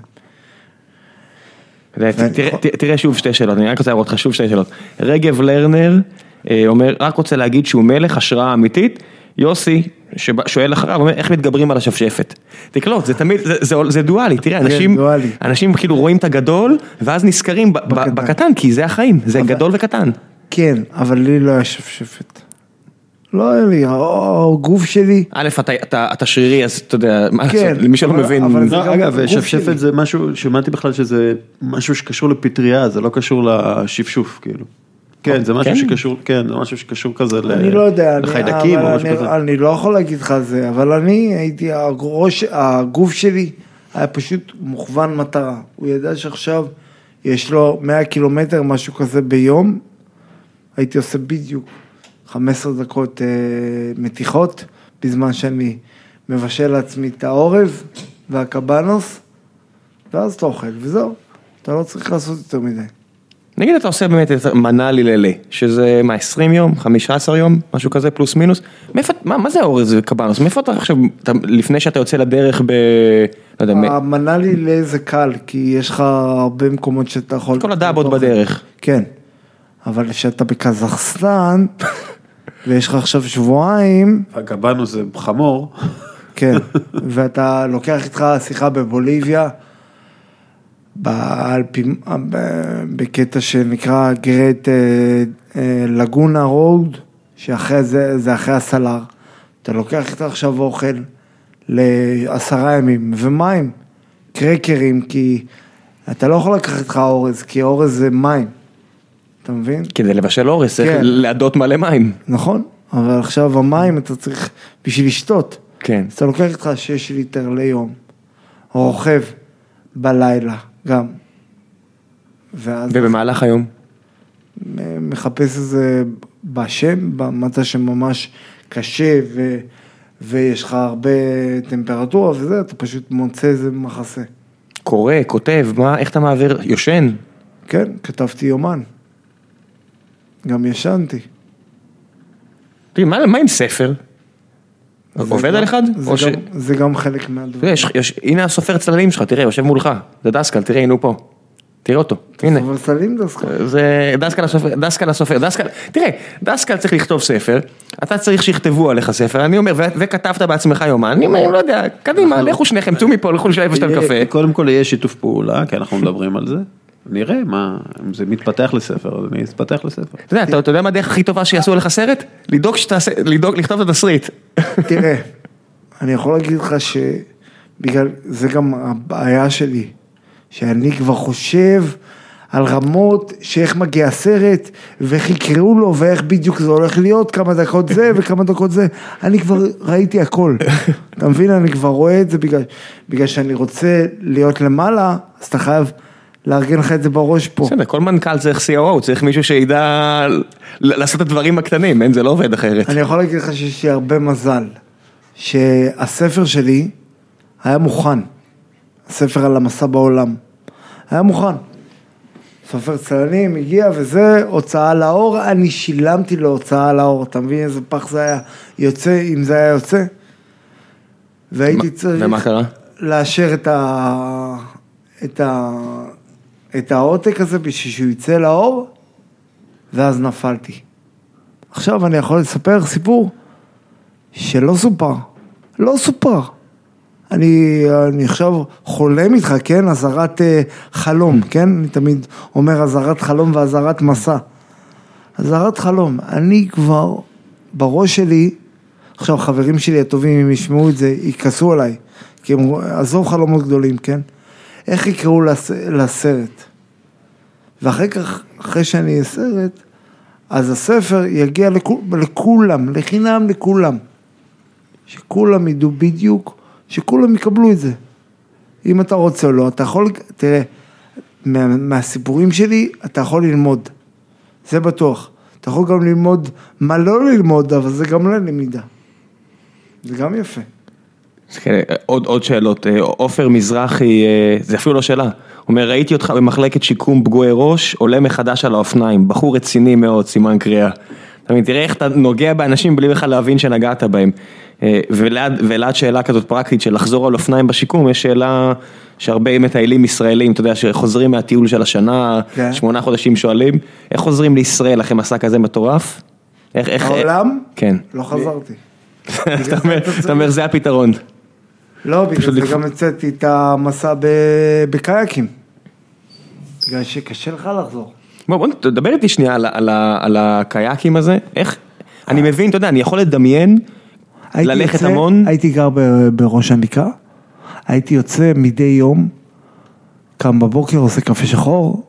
S1: תראה, שוב שתי שאלות, אני רק רוצה להראות לך שוב שתי שאלות. רגב לרנר אה, אומר, רק רוצה להגיד שהוא מלך השראה אמיתית. יוסי, שבא- שואל אחריו, אומר, איך מתגברים על השפשפת? תקלוט, זה תמיד, זה- זה- זה דואלי, תראה, אנשים,
S3: דואלי.
S1: אנשים כאילו רואים את הגדול, ואז נזכרים
S3: בקטן.
S1: בקטן, כי זה החיים, זה גדול וקטן.
S3: כן, אבל לי לא היה שפשפת. לא היה לי, הגוף שלי,
S1: א', אתה- אתה אתה שרירי, אז אתה יודע, מה
S3: כן,
S1: לעשות, למי שלא
S3: אבל-
S1: מבין,
S3: אבל זה
S2: לא,
S3: גם
S2: אגב, שפשפת
S3: שלי.
S2: זה משהו, שמעתי בכלל שזה משהו שקשור לפטריה, זה לא קשור לשפשוף, כאילו. כן, זה משהו
S1: כן?
S2: שקשור, כן, זה משהו שקשור כזה
S3: לא
S2: לחיידקים או משהו כזה.
S3: אני לא יכול להגיד לך זה, אבל אני הייתי, הראש, הגוף שלי היה פשוט מוכוון מטרה. הוא ידע שעכשיו יש לו 100 קילומטר, משהו כזה ביום, הייתי עושה בדיוק 15 דקות אה, מתיחות, בזמן שאני מבשל לעצמי את העורב והקבנוס, ואז אתה אוכל, וזהו. אתה לא צריך לעשות יותר מדי.
S1: נגיד אתה עושה באמת את מנה ללילה, שזה מה 20 יום, 15 יום, משהו כזה פלוס מינוס, מאיפה, מה, מה זה האורז קבנוס, מאיפה אתה עכשיו, אתה, לפני שאתה יוצא לדרך ב... לא יודע, מ-
S3: המנה לי זה קל, כי יש לך הרבה מקומות שאתה יכול...
S1: כל הדאבות בדרך.
S3: כן, אבל כשאתה בקזחסטן, (laughs) ויש לך עכשיו שבועיים,
S2: הקבנו זה חמור.
S3: כן, (laughs) ואתה לוקח איתך שיחה בבוליביה, באלפים, בקטע שנקרא גרט לגונה רוד, שאחרי זה, זה אחרי הסלר. אתה לוקח איתך עכשיו אוכל לעשרה ימים, ומים, קרקרים, כי אתה לא יכול לקחת איתך אורז, כי אורז זה מים, אתה מבין?
S1: כדי לבשל אורז צריך
S3: כן.
S1: להדות מלא מים.
S3: נכון, אבל עכשיו המים אתה צריך בשביל לשתות.
S1: כן.
S3: אז אתה לוקח איתך 6 ליטר ליום, רוכב בלילה גם, ואז
S1: ובמהלך היום?
S3: מחפש איזה בשם, במצע שממש קשה ו, ויש לך הרבה טמפרטורה וזה, אתה פשוט מוצא איזה מחסה.
S1: קורא, כותב, מה, איך אתה מעביר, יושן?
S3: כן, כתבתי יומן. גם ישנתי.
S1: תראי, מה, מה עם ספר?
S3: זה
S1: עובד על אחד?
S3: זה גם- זה גם חלק מהדברים.
S1: יש, יש, הנה הסופר צללים שלך, תראה, יושב מולך, זה דסקל, תראה, הנה הוא פה. תראה אותו, הנה.
S3: אבל סלים דסקל.
S1: זה דסקל הסופר, דסקל הסופר, דסקל, תראה, דסקל צריך לכתוב ספר, אתה צריך שיכתבו עליך ספר, אני אומר, וכתבת בעצמך יומן, אני אומר, לא יודע, קדימה, לכו שניכם, צאו מפה, לכו לשלב לשתות קפה.
S2: יהיה- קודם כל יהיה שיתוף פעולה, כי אנחנו מדברים על זה. נראה מה, אם זה מתפתח לספר, אז אני אתפתח לספר.
S1: אתה יודע, אתה- יודע מה הדרך הכי טובה שיעשו עליך סרט? לדאוג שתעשה, לדאוג, לכתוב את התסריט. (laughs)
S3: תראה, אני יכול להגיד לך שבגלל, זה גם הבעיה שלי, שאני כבר חושב על רמות שאיך מגיע הסרט, ואיך יקראו לו, ואיך בדיוק זה הולך להיות, כמה דקות זה וכמה דקות זה, אני כבר ראיתי הכל. אתה מבין? אני כבר רואה את זה בגלל, בגלל שאני רוצה להיות למעלה, אז אתה חייב לארגן לך את זה בראש פה.
S1: בסדר, כל מנכ"ל צריך COO, צריך מישהו שידע לעשות את הדברים הקטנים, אין, זה לא עובד אחרת.
S3: אני יכול להגיד לך שיש לי הרבה מזל, שהספר שלי היה מוכן, הספר על המסע בעולם, היה מוכן. סופר צללים הגיע וזה, הוצאה לאור, אני שילמתי להוצאה לאור, אתה מבין איזה פח זה היה יוצא, אם זה היה יוצא? והייתי צריך
S1: ומה קרה?
S3: לאשר את, ה... את, ה... את העותק הזה בשביל שהוא יצא לאור, ואז נפלתי. עכשיו אני יכול לספר סיפור שלא סופר, לא סופר. אני, אני עכשיו חולם איתך, כן? אזהרת אה, חלום, כן? אני תמיד אומר אזהרת חלום ואזהרת מסע. אזהרת חלום, אני כבר בראש שלי, עכשיו חברים שלי הטובים, אם ישמעו את זה, יכעסו עליי, כי הם, עזוב חלומות גדולים, כן? איך יקראו לס, לסרט? ואחרי כך, אחרי שאני אהיה סרט, אז הספר יגיע לכו, לכולם, לחינם לכולם. שכולם ידעו בדיוק, שכולם יקבלו את זה. אם אתה רוצה או לא, אתה יכול, תראה, מה, מהסיפורים שלי אתה יכול ללמוד, זה בטוח. אתה יכול גם ללמוד מה לא ללמוד, אבל זה גם ללמידה. זה גם יפה.
S1: כן, עוד, עוד שאלות, אה, עופר מזרחי, אה, זה אפילו לא שאלה, הוא אומר ראיתי אותך במחלקת שיקום פגועי ראש, עולה מחדש על האופניים, בחור רציני מאוד, סימן קריאה. אתה מבין, תראה איך אתה נוגע באנשים בלי בכלל להבין שנגעת בהם. אה, וליד, שאלה כזאת פרקטית של לחזור על אופניים בשיקום, יש שאלה שהרבה מטיילים ישראלים, אתה יודע, שחוזרים מהטיול של השנה,
S3: כן.
S1: שמונה חודשים שואלים, איך חוזרים לישראל אחרי מסע כזה מטורף? איך, איך,
S3: העולם?
S1: כן.
S3: לא חזרתי. (laughs)
S1: אתה אומר זה הפתרון.
S3: לא, בגלל זה
S1: לפ-
S3: גם הצאתי את המסע ב- בקייקים. בגלל שקשה לך לחזור.
S1: בוא, בוא תדבר איתי שנייה על, על, על הקייקים הזה, איך, אני מבין, אתה יודע, אני יכול לדמיין, ללכת
S3: יוצא-
S1: המון,
S3: הייתי גר ב- בראש הנקרה, הייתי יוצא מדי יום, קם בבוקר, עושה קפה שחור,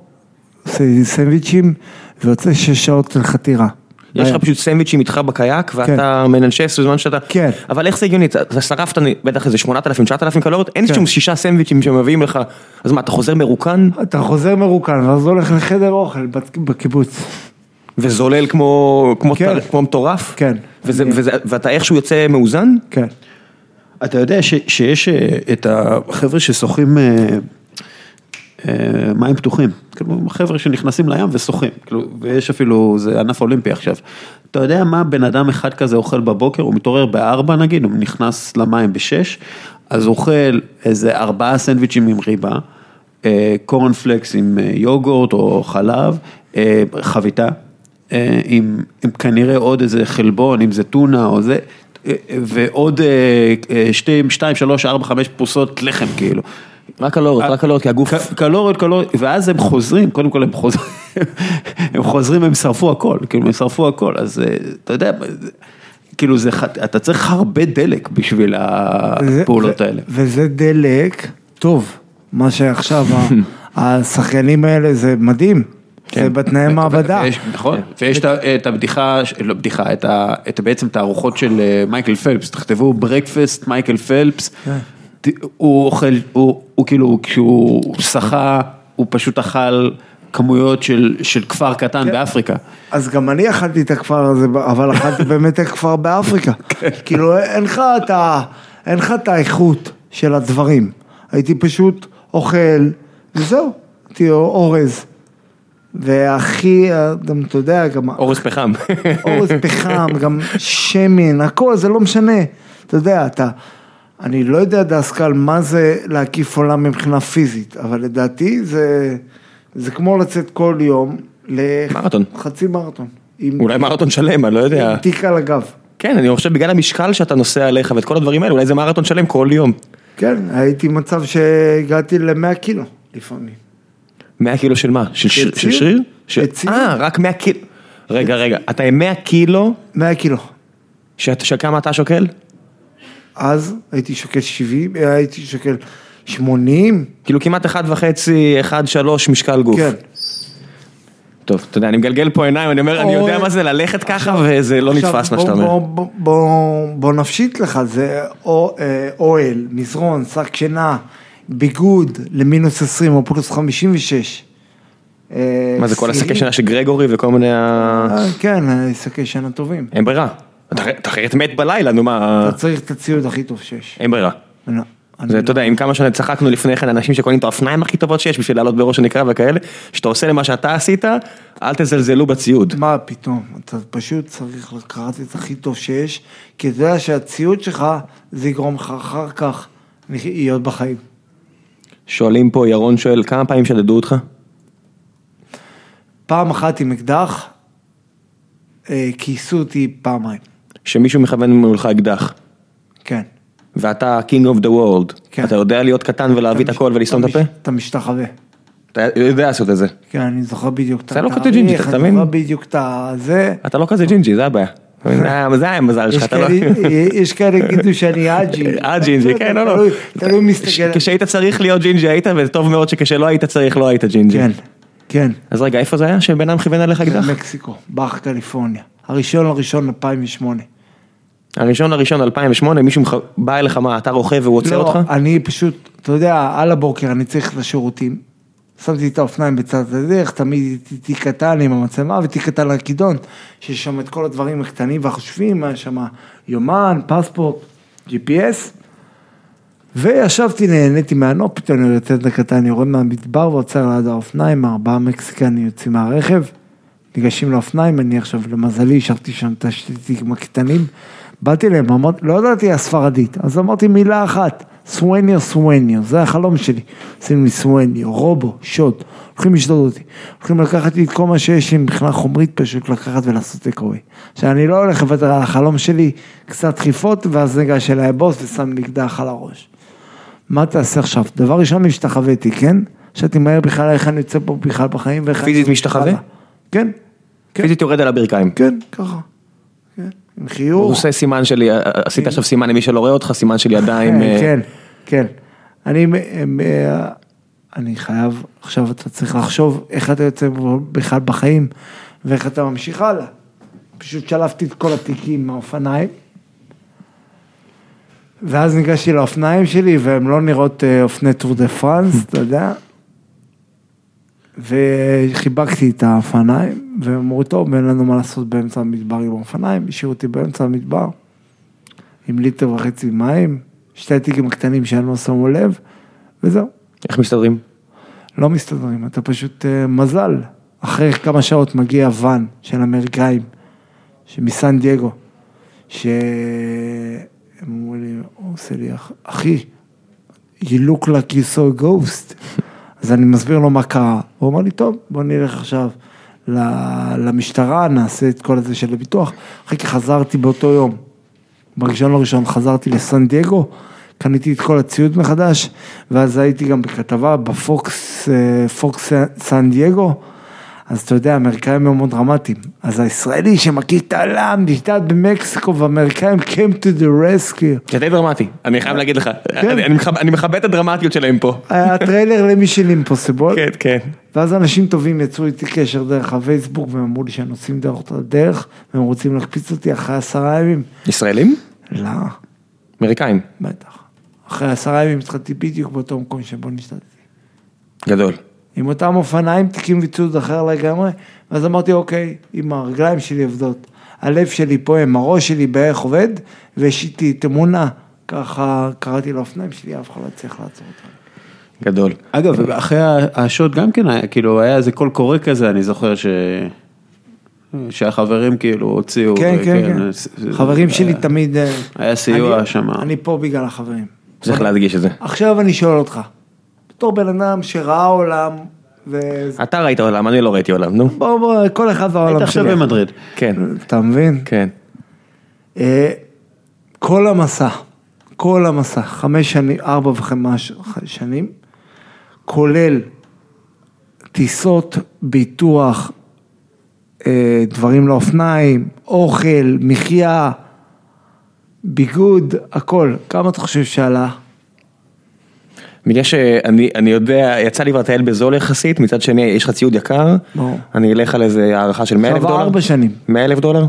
S3: עושה סנדוויצ'ים, ויוצא שש שעות לחתירה.
S1: יש לך פשוט סנדוויצ'ים איתך בקייק, ואתה מננשס בזמן שאתה,
S3: כן.
S1: אבל איך זה הגיוני, אתה שרפת בטח איזה 8,000-9,000 קלוריות, אין
S3: כן.
S1: שום שישה סנדוויצ'ים שמביאים לך, אז מה, אתה חוזר מרוקן,
S3: אתה חוזר מרוקן, ואז הולך לחדר אוכל בק- בקיבוץ.
S1: וזולל כמו, כמו,
S3: כן.
S1: כמו מטורף,
S3: כן.
S1: וזה,
S3: כן.
S1: וזה, ואתה איכשהו יוצא מאוזן,
S3: כן.
S2: אתה יודע ש, שיש אה, את החבר'ה ששוחים אה, מים פתוחים, כאילו חבר'ה שנכנסים לים ושוחים, כאילו, ויש אפילו, זה ענף אולימפי עכשיו. אתה יודע מה בן אדם אחד כזה אוכל בבוקר, הוא מתעורר בארבע נגיד, הוא נכנס למים בשש, אז אוכל איזה ארבעה סנדוויצ'ים עם ריבה, אה, קורנפלקס עם אה, יוגורט או חלב, אה, חביתה, אה, עם, עם כנראה עוד איזה חלבון, אם זה טונה או זה, אה, ועוד אה, אה, שתיים, שלוש, ארבע, חמש פרוסות לחם כאילו.
S1: רק קלוריות, רק קלוריות, כי הגוף,
S2: קלוריות, קלוריות, ואז הם חוזרים, קודם כל הם חוזרים, (laughs) הם חוזרים, הם שרפו הכל, כאילו הם שרפו הכל, אז אה, אתה יודע, זה- כאילו זה, ח- אתה צריך הרבה דלק בשביל הפעולות האלה.
S3: וזה דלק טוב, מה שעכשיו (laughs) השחיינים האלה זה מדהים,
S1: כן.
S3: זה בתנאי מעבדה.
S2: ויש- נכון, ויש את הבדיחה, לא בדיחה, את ה- את בעצם את הארוחות של אה, מייקל פלפס, תכתבו ברקפסט מייקל פלפס, ת- הוא אוכל, הוא הוא כאילו, כשהוא שחה, הוא פשוט אכל כמויות של של כפר קטן באפריקה.
S3: אז גם אני אכלתי את הכפר הזה, אבל אכלתי (laughs) באמת את הכפר באפריקה. כאילו אין לך את ה... אין לך את האיכות של הדברים. הייתי פשוט אוכל, וזהו, הייתי אורז. והכי, גם אתה יודע, גם
S1: אורז פחם.
S3: אורז פחם, גם שמן, הכל, זה לא משנה. אתה יודע, אתה, אני לא יודע דסקל מה זה להקיף עולם מבחינה פיזית, אבל לדעתי זה, זה כמו לצאת כל יום. לחצי מרתון.
S1: אולי מרתון שלם, אני לא יודע.
S3: עם תיק על הגב.
S1: כן, אני חושב בגלל המשקל שאתה נוסע עליך ואת כל הדברים האלה, אולי זה מרתון שלם כל יום.
S3: כן, הייתי מצב שהגעתי ל-100 קילו לפעמים.
S1: 100 קילו של מה? של
S3: של
S1: של. שריר? ש-
S3: לציר.
S1: אה, רק 100 קילו. רגע, רגע, אתה עם 100 קילו,
S3: 100 קילו.
S1: שכמה אתה שוקל?
S3: אז הייתי שוקל 70, הייתי שוקל 80,
S1: כאילו כמעט 1.5, 1.3 משקל גוף.
S3: כן.
S1: טוב, אתה יודע, אני מגלגל פה עיניים, אני אומר, אני יודע. מה זה ללכת ככה, וזה לא נתפס מה שאתה אומר.
S3: בוא, נפשיט לך, זה אה, אוהל, מזרון, שק שינה, ביגוד למינוס 20 או פלוס 56. אה,
S1: מה זה כל השקי שנה של גרגורי וכל מיני ה...
S3: אה, כן, שקי שנה טובים.
S1: אין ברירה. אתה אחרת מת בלילה, נו מה...
S3: אתה צריך את הציוד הכי טוב שיש.
S1: אין ברירה.
S3: לא,
S1: זה,
S3: לא-
S1: אתה יודע, עם כמה שצחקנו לפני כן, אנשים שקונים את האופניים הכי טובות שיש בשביל לעלות בראש הנקרה וכאלה, שאתה עושה למה שאתה עשית, אל תזלזלו בציוד.
S3: מה פתאום, אתה פשוט צריך לקחת את הכי טוב שיש, כי אתה יודע שהציוד שלך, זה יגרום לך אחר כך להיות בחיים.
S1: שואלים פה, ירון שואל, כמה פעמים שדדו אותך?
S3: פעם אחת עם אקדח, אה, כייסו אותי פעמיים,
S1: שמישהו מכוון מולך אקדח,
S3: כן.
S1: ואתה king of the world,
S3: כן.
S1: אתה יודע להיות קטן ולהביא את הכל ולסתום את
S3: אתה
S1: הפה?
S3: אתה משתחווה.
S1: אתה יודע לעשות את זה.
S3: כן, אני זוכר בדיוק את
S1: זה לא כזה ג'ינג'י, אתה
S3: אני
S1: מבין?
S3: זוכר בדיוק את הזה.
S1: אתה לא כזה ג'ינג'י, זה הבעיה. זה היה- זה המזל שלך, אתה לא... (laughs)
S3: יש כאלה יגידו שאני אג'י.
S1: אה ג'ינג'י, כן, לא, לא.
S3: תלוי- מסתכל.
S1: כשהיית צריך להיות ג'ינג'י היית, וטוב מאוד שכשלא היית צריך לא היית ג'ינג'י.
S3: כן, כן.
S1: אז רגע, איפה זה היה שבן אדם כיוון עליך אקדח?
S3: מקסיקו, באחה קליפורניה. הראשון לראשון 2008.
S1: הראשון לראשון 2008, מישהו מח- בא אליך, מה, אתה רוכב והוא עוצר
S3: לא,
S1: אותך?
S3: אני פשוט, אתה יודע, על הבוקר אני צריך לשירותים. שמתי את האופניים בצד הדרך, תמיד תיק קטן עם המצלמה ותיק קטן לכידון, שיש שם את כל הדברים הקטנים והחשובים, היה שם יומן, פספורט, GPS. וישבתי, נהניתי מהנוף, פתאום אני יוצא את הקטן, יורד מהמדבר ועוצר ליד האופניים, ארבעה מקסיקנים יוצאים מהרכב, ניגשים לאופניים, אני עכשיו, למזלי, השארתי שם את השטיקים הקטנים, באתי אליהם, אמרתי, לא ידעתי הספרדית, אז אמרתי מילה אחת, סווניו סווניו, זה החלום שלי, עושים לי סווניו, רובו, שוט, הולכים לשדוד אותי, הולכים לקחת לי את כל מה שיש לי מבחינה חומרית, פשוט לקחת ולעשות טקווי. עכשיו, אני לא הולך לוותר על החלום שלי, קצת דחיפות, ואז ניגש אליי הבוס ושם לי אקדח על הראש. מה תעשה עכשיו? דבר ראשון, השתחוויתי, כן? שאתי מהר בכלל איך אני יוצא פה בכלל בחיים ואיך...
S1: פיזית משתחווה?
S3: כן, כן,
S1: פיזית יורד על הברכיים.
S3: כן, ככה. כן, עם
S1: הוא
S3: חיוך.
S1: עושה סימן שלי, עשית עכשיו סימן למי שלא רואה אותך, סימן של ידיים. אה,
S3: כן, כן. אני, אה, אני חייב, עכשיו אתה צריך לחשוב איך אתה יוצא בכלל בחיים ואיך אתה ממשיך הלאה. פשוט שלפתי את כל התיקים מהאופניים. ואז ניגשתי לאופניים שלי, והן לא נראות אה, אופני טור דה פרנס, אתה יודע. וחיבקתי את האופניים, והם אמרו, טוב, אין לנו מה לעשות באמצע המדבר עם האופניים, השאירו אותי באמצע המדבר, עם ליטר וחצי מים, שתי התיקים הקטנים שאני לא שמו לב, וזהו.
S1: איך מסתדרים?
S3: לא מסתדרים, אתה פשוט אה, מזל. אחרי כמה שעות מגיע ואן של אמריקאים, שמסן דייגו, שהם אמרו לי, הוא עושה לי, "אח- אחי, you look like you saw a ghost. אז אני מסביר לו מה קרה. הוא אמר לי, טוב, בוא נלך עכשיו למשטרה, נעשה את כל הזה של הביטוח. אחרי כך חזרתי באותו יום. בראשון לראשון חזרתי לסן דייגו, קניתי את כל הציוד מחדש, ואז הייתי גם בכתבה בפוקס, אה, פוקס סן דייגו, אז אתה יודע, האמריקאים הם מאוד דרמטיים. אז הישראלי שמכיר את העולם, נשתת במקסיקו, והאמריקאים came to the rescue.
S1: זה די דרמטי, אני חייב להגיד לך.
S3: כן.
S1: אני- מכבד- את הדרמטיות שלהם פה.
S3: הטריילר למישן אימפוסיבול.
S1: כן, כן.
S3: ואז אנשים טובים יצרו איתי קשר דרך הפייסבוק, והם אמרו לי שהם נוסעים דרך אותה דרך, והם רוצים להקפיץ אותי אחרי עשרה ימים.
S1: ישראלים?
S3: לא,
S1: אמריקאים.
S3: בטח. אחרי עשרה ימים התחלתי בדיוק באותו מקום שבו נשתתתי.
S1: גדול.
S3: עם אותם אופניים, תיקים וציוד אחר לגמרי, ואז אמרתי, אוקיי, אם הרגליים שלי עובדות, הלב שלי פועם, הראש שלי בערך עובד, ויש איתי את אמונה, ככה קראתי לאופניים שלי, אף אחד לא הצליח לעצור אותם.
S1: גדול.
S2: אגב, אחרי השוט גם כן היה, כאילו, היה איזה קול קורא כזה, אני זוכר ש... שהחברים כאילו הוציאו.
S3: כן, כן, כן.
S2: זה-
S3: חברים שלי
S2: היה-
S3: תמיד... אה,
S2: היה סיוע
S3: אני-
S2: שם.
S3: אני פה בגלל החברים.
S1: צריך להדגיש את זה.
S3: עכשיו אני שואל אותך, בתור בן אדם שראה עולם, ו...
S1: אתה ראית עולם, אני לא ראיתי עולם, נו.
S3: בוא, בוא, כל אחד
S2: היית
S3: והעולם
S2: עכשיו
S3: שלי.
S2: במדריד.
S1: כן,
S3: אתה מבין?
S1: כן.
S3: אה, כל המסע, כל המסע, חמש שנים, ארבע וחמש שנים, כולל טיסות, ביטוח, אה, דברים לאופניים, אוכל, מחיה, ביגוד, הכל. כמה אתה חושב שעלה?
S1: בגלל שאני אני יודע, יצא לי כבר לטייל בזול יחסית, מצד שני יש לך ציוד יקר,
S3: ברור.
S1: אני אלך על איזה הערכה של 100 אלף דולר.
S3: ארבע שנים.
S1: 100 אלף דולר?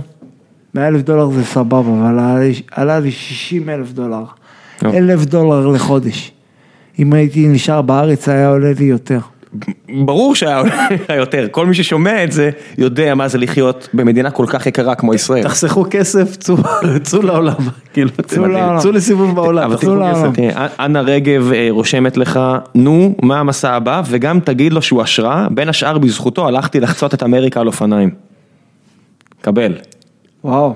S3: 100 אלף דולר זה סבבה, אבל עלה לי, עלה לי 60 אלף דולר. אלף דולר לחודש. אם הייתי נשאר בארץ היה עולה לי יותר.
S1: ברור שהיה (laughs) יותר, כל מי ששומע את זה יודע מה זה לחיות במדינה כל כך יקרה כמו ישראל.
S2: תחסכו כסף, צאו צאו לעולם, כאילו,
S3: צאו לעולם.
S2: צאו לסיבוב בעולם, תחסכו
S3: לעולם.
S1: תראה, אנה רגב אה, רושמת לך, נו, מה המסע הבא, וגם תגיד לו שהוא השראה, בין השאר בזכותו הלכתי לחצות את אמריקה על אופניים. קבל.
S3: וואו.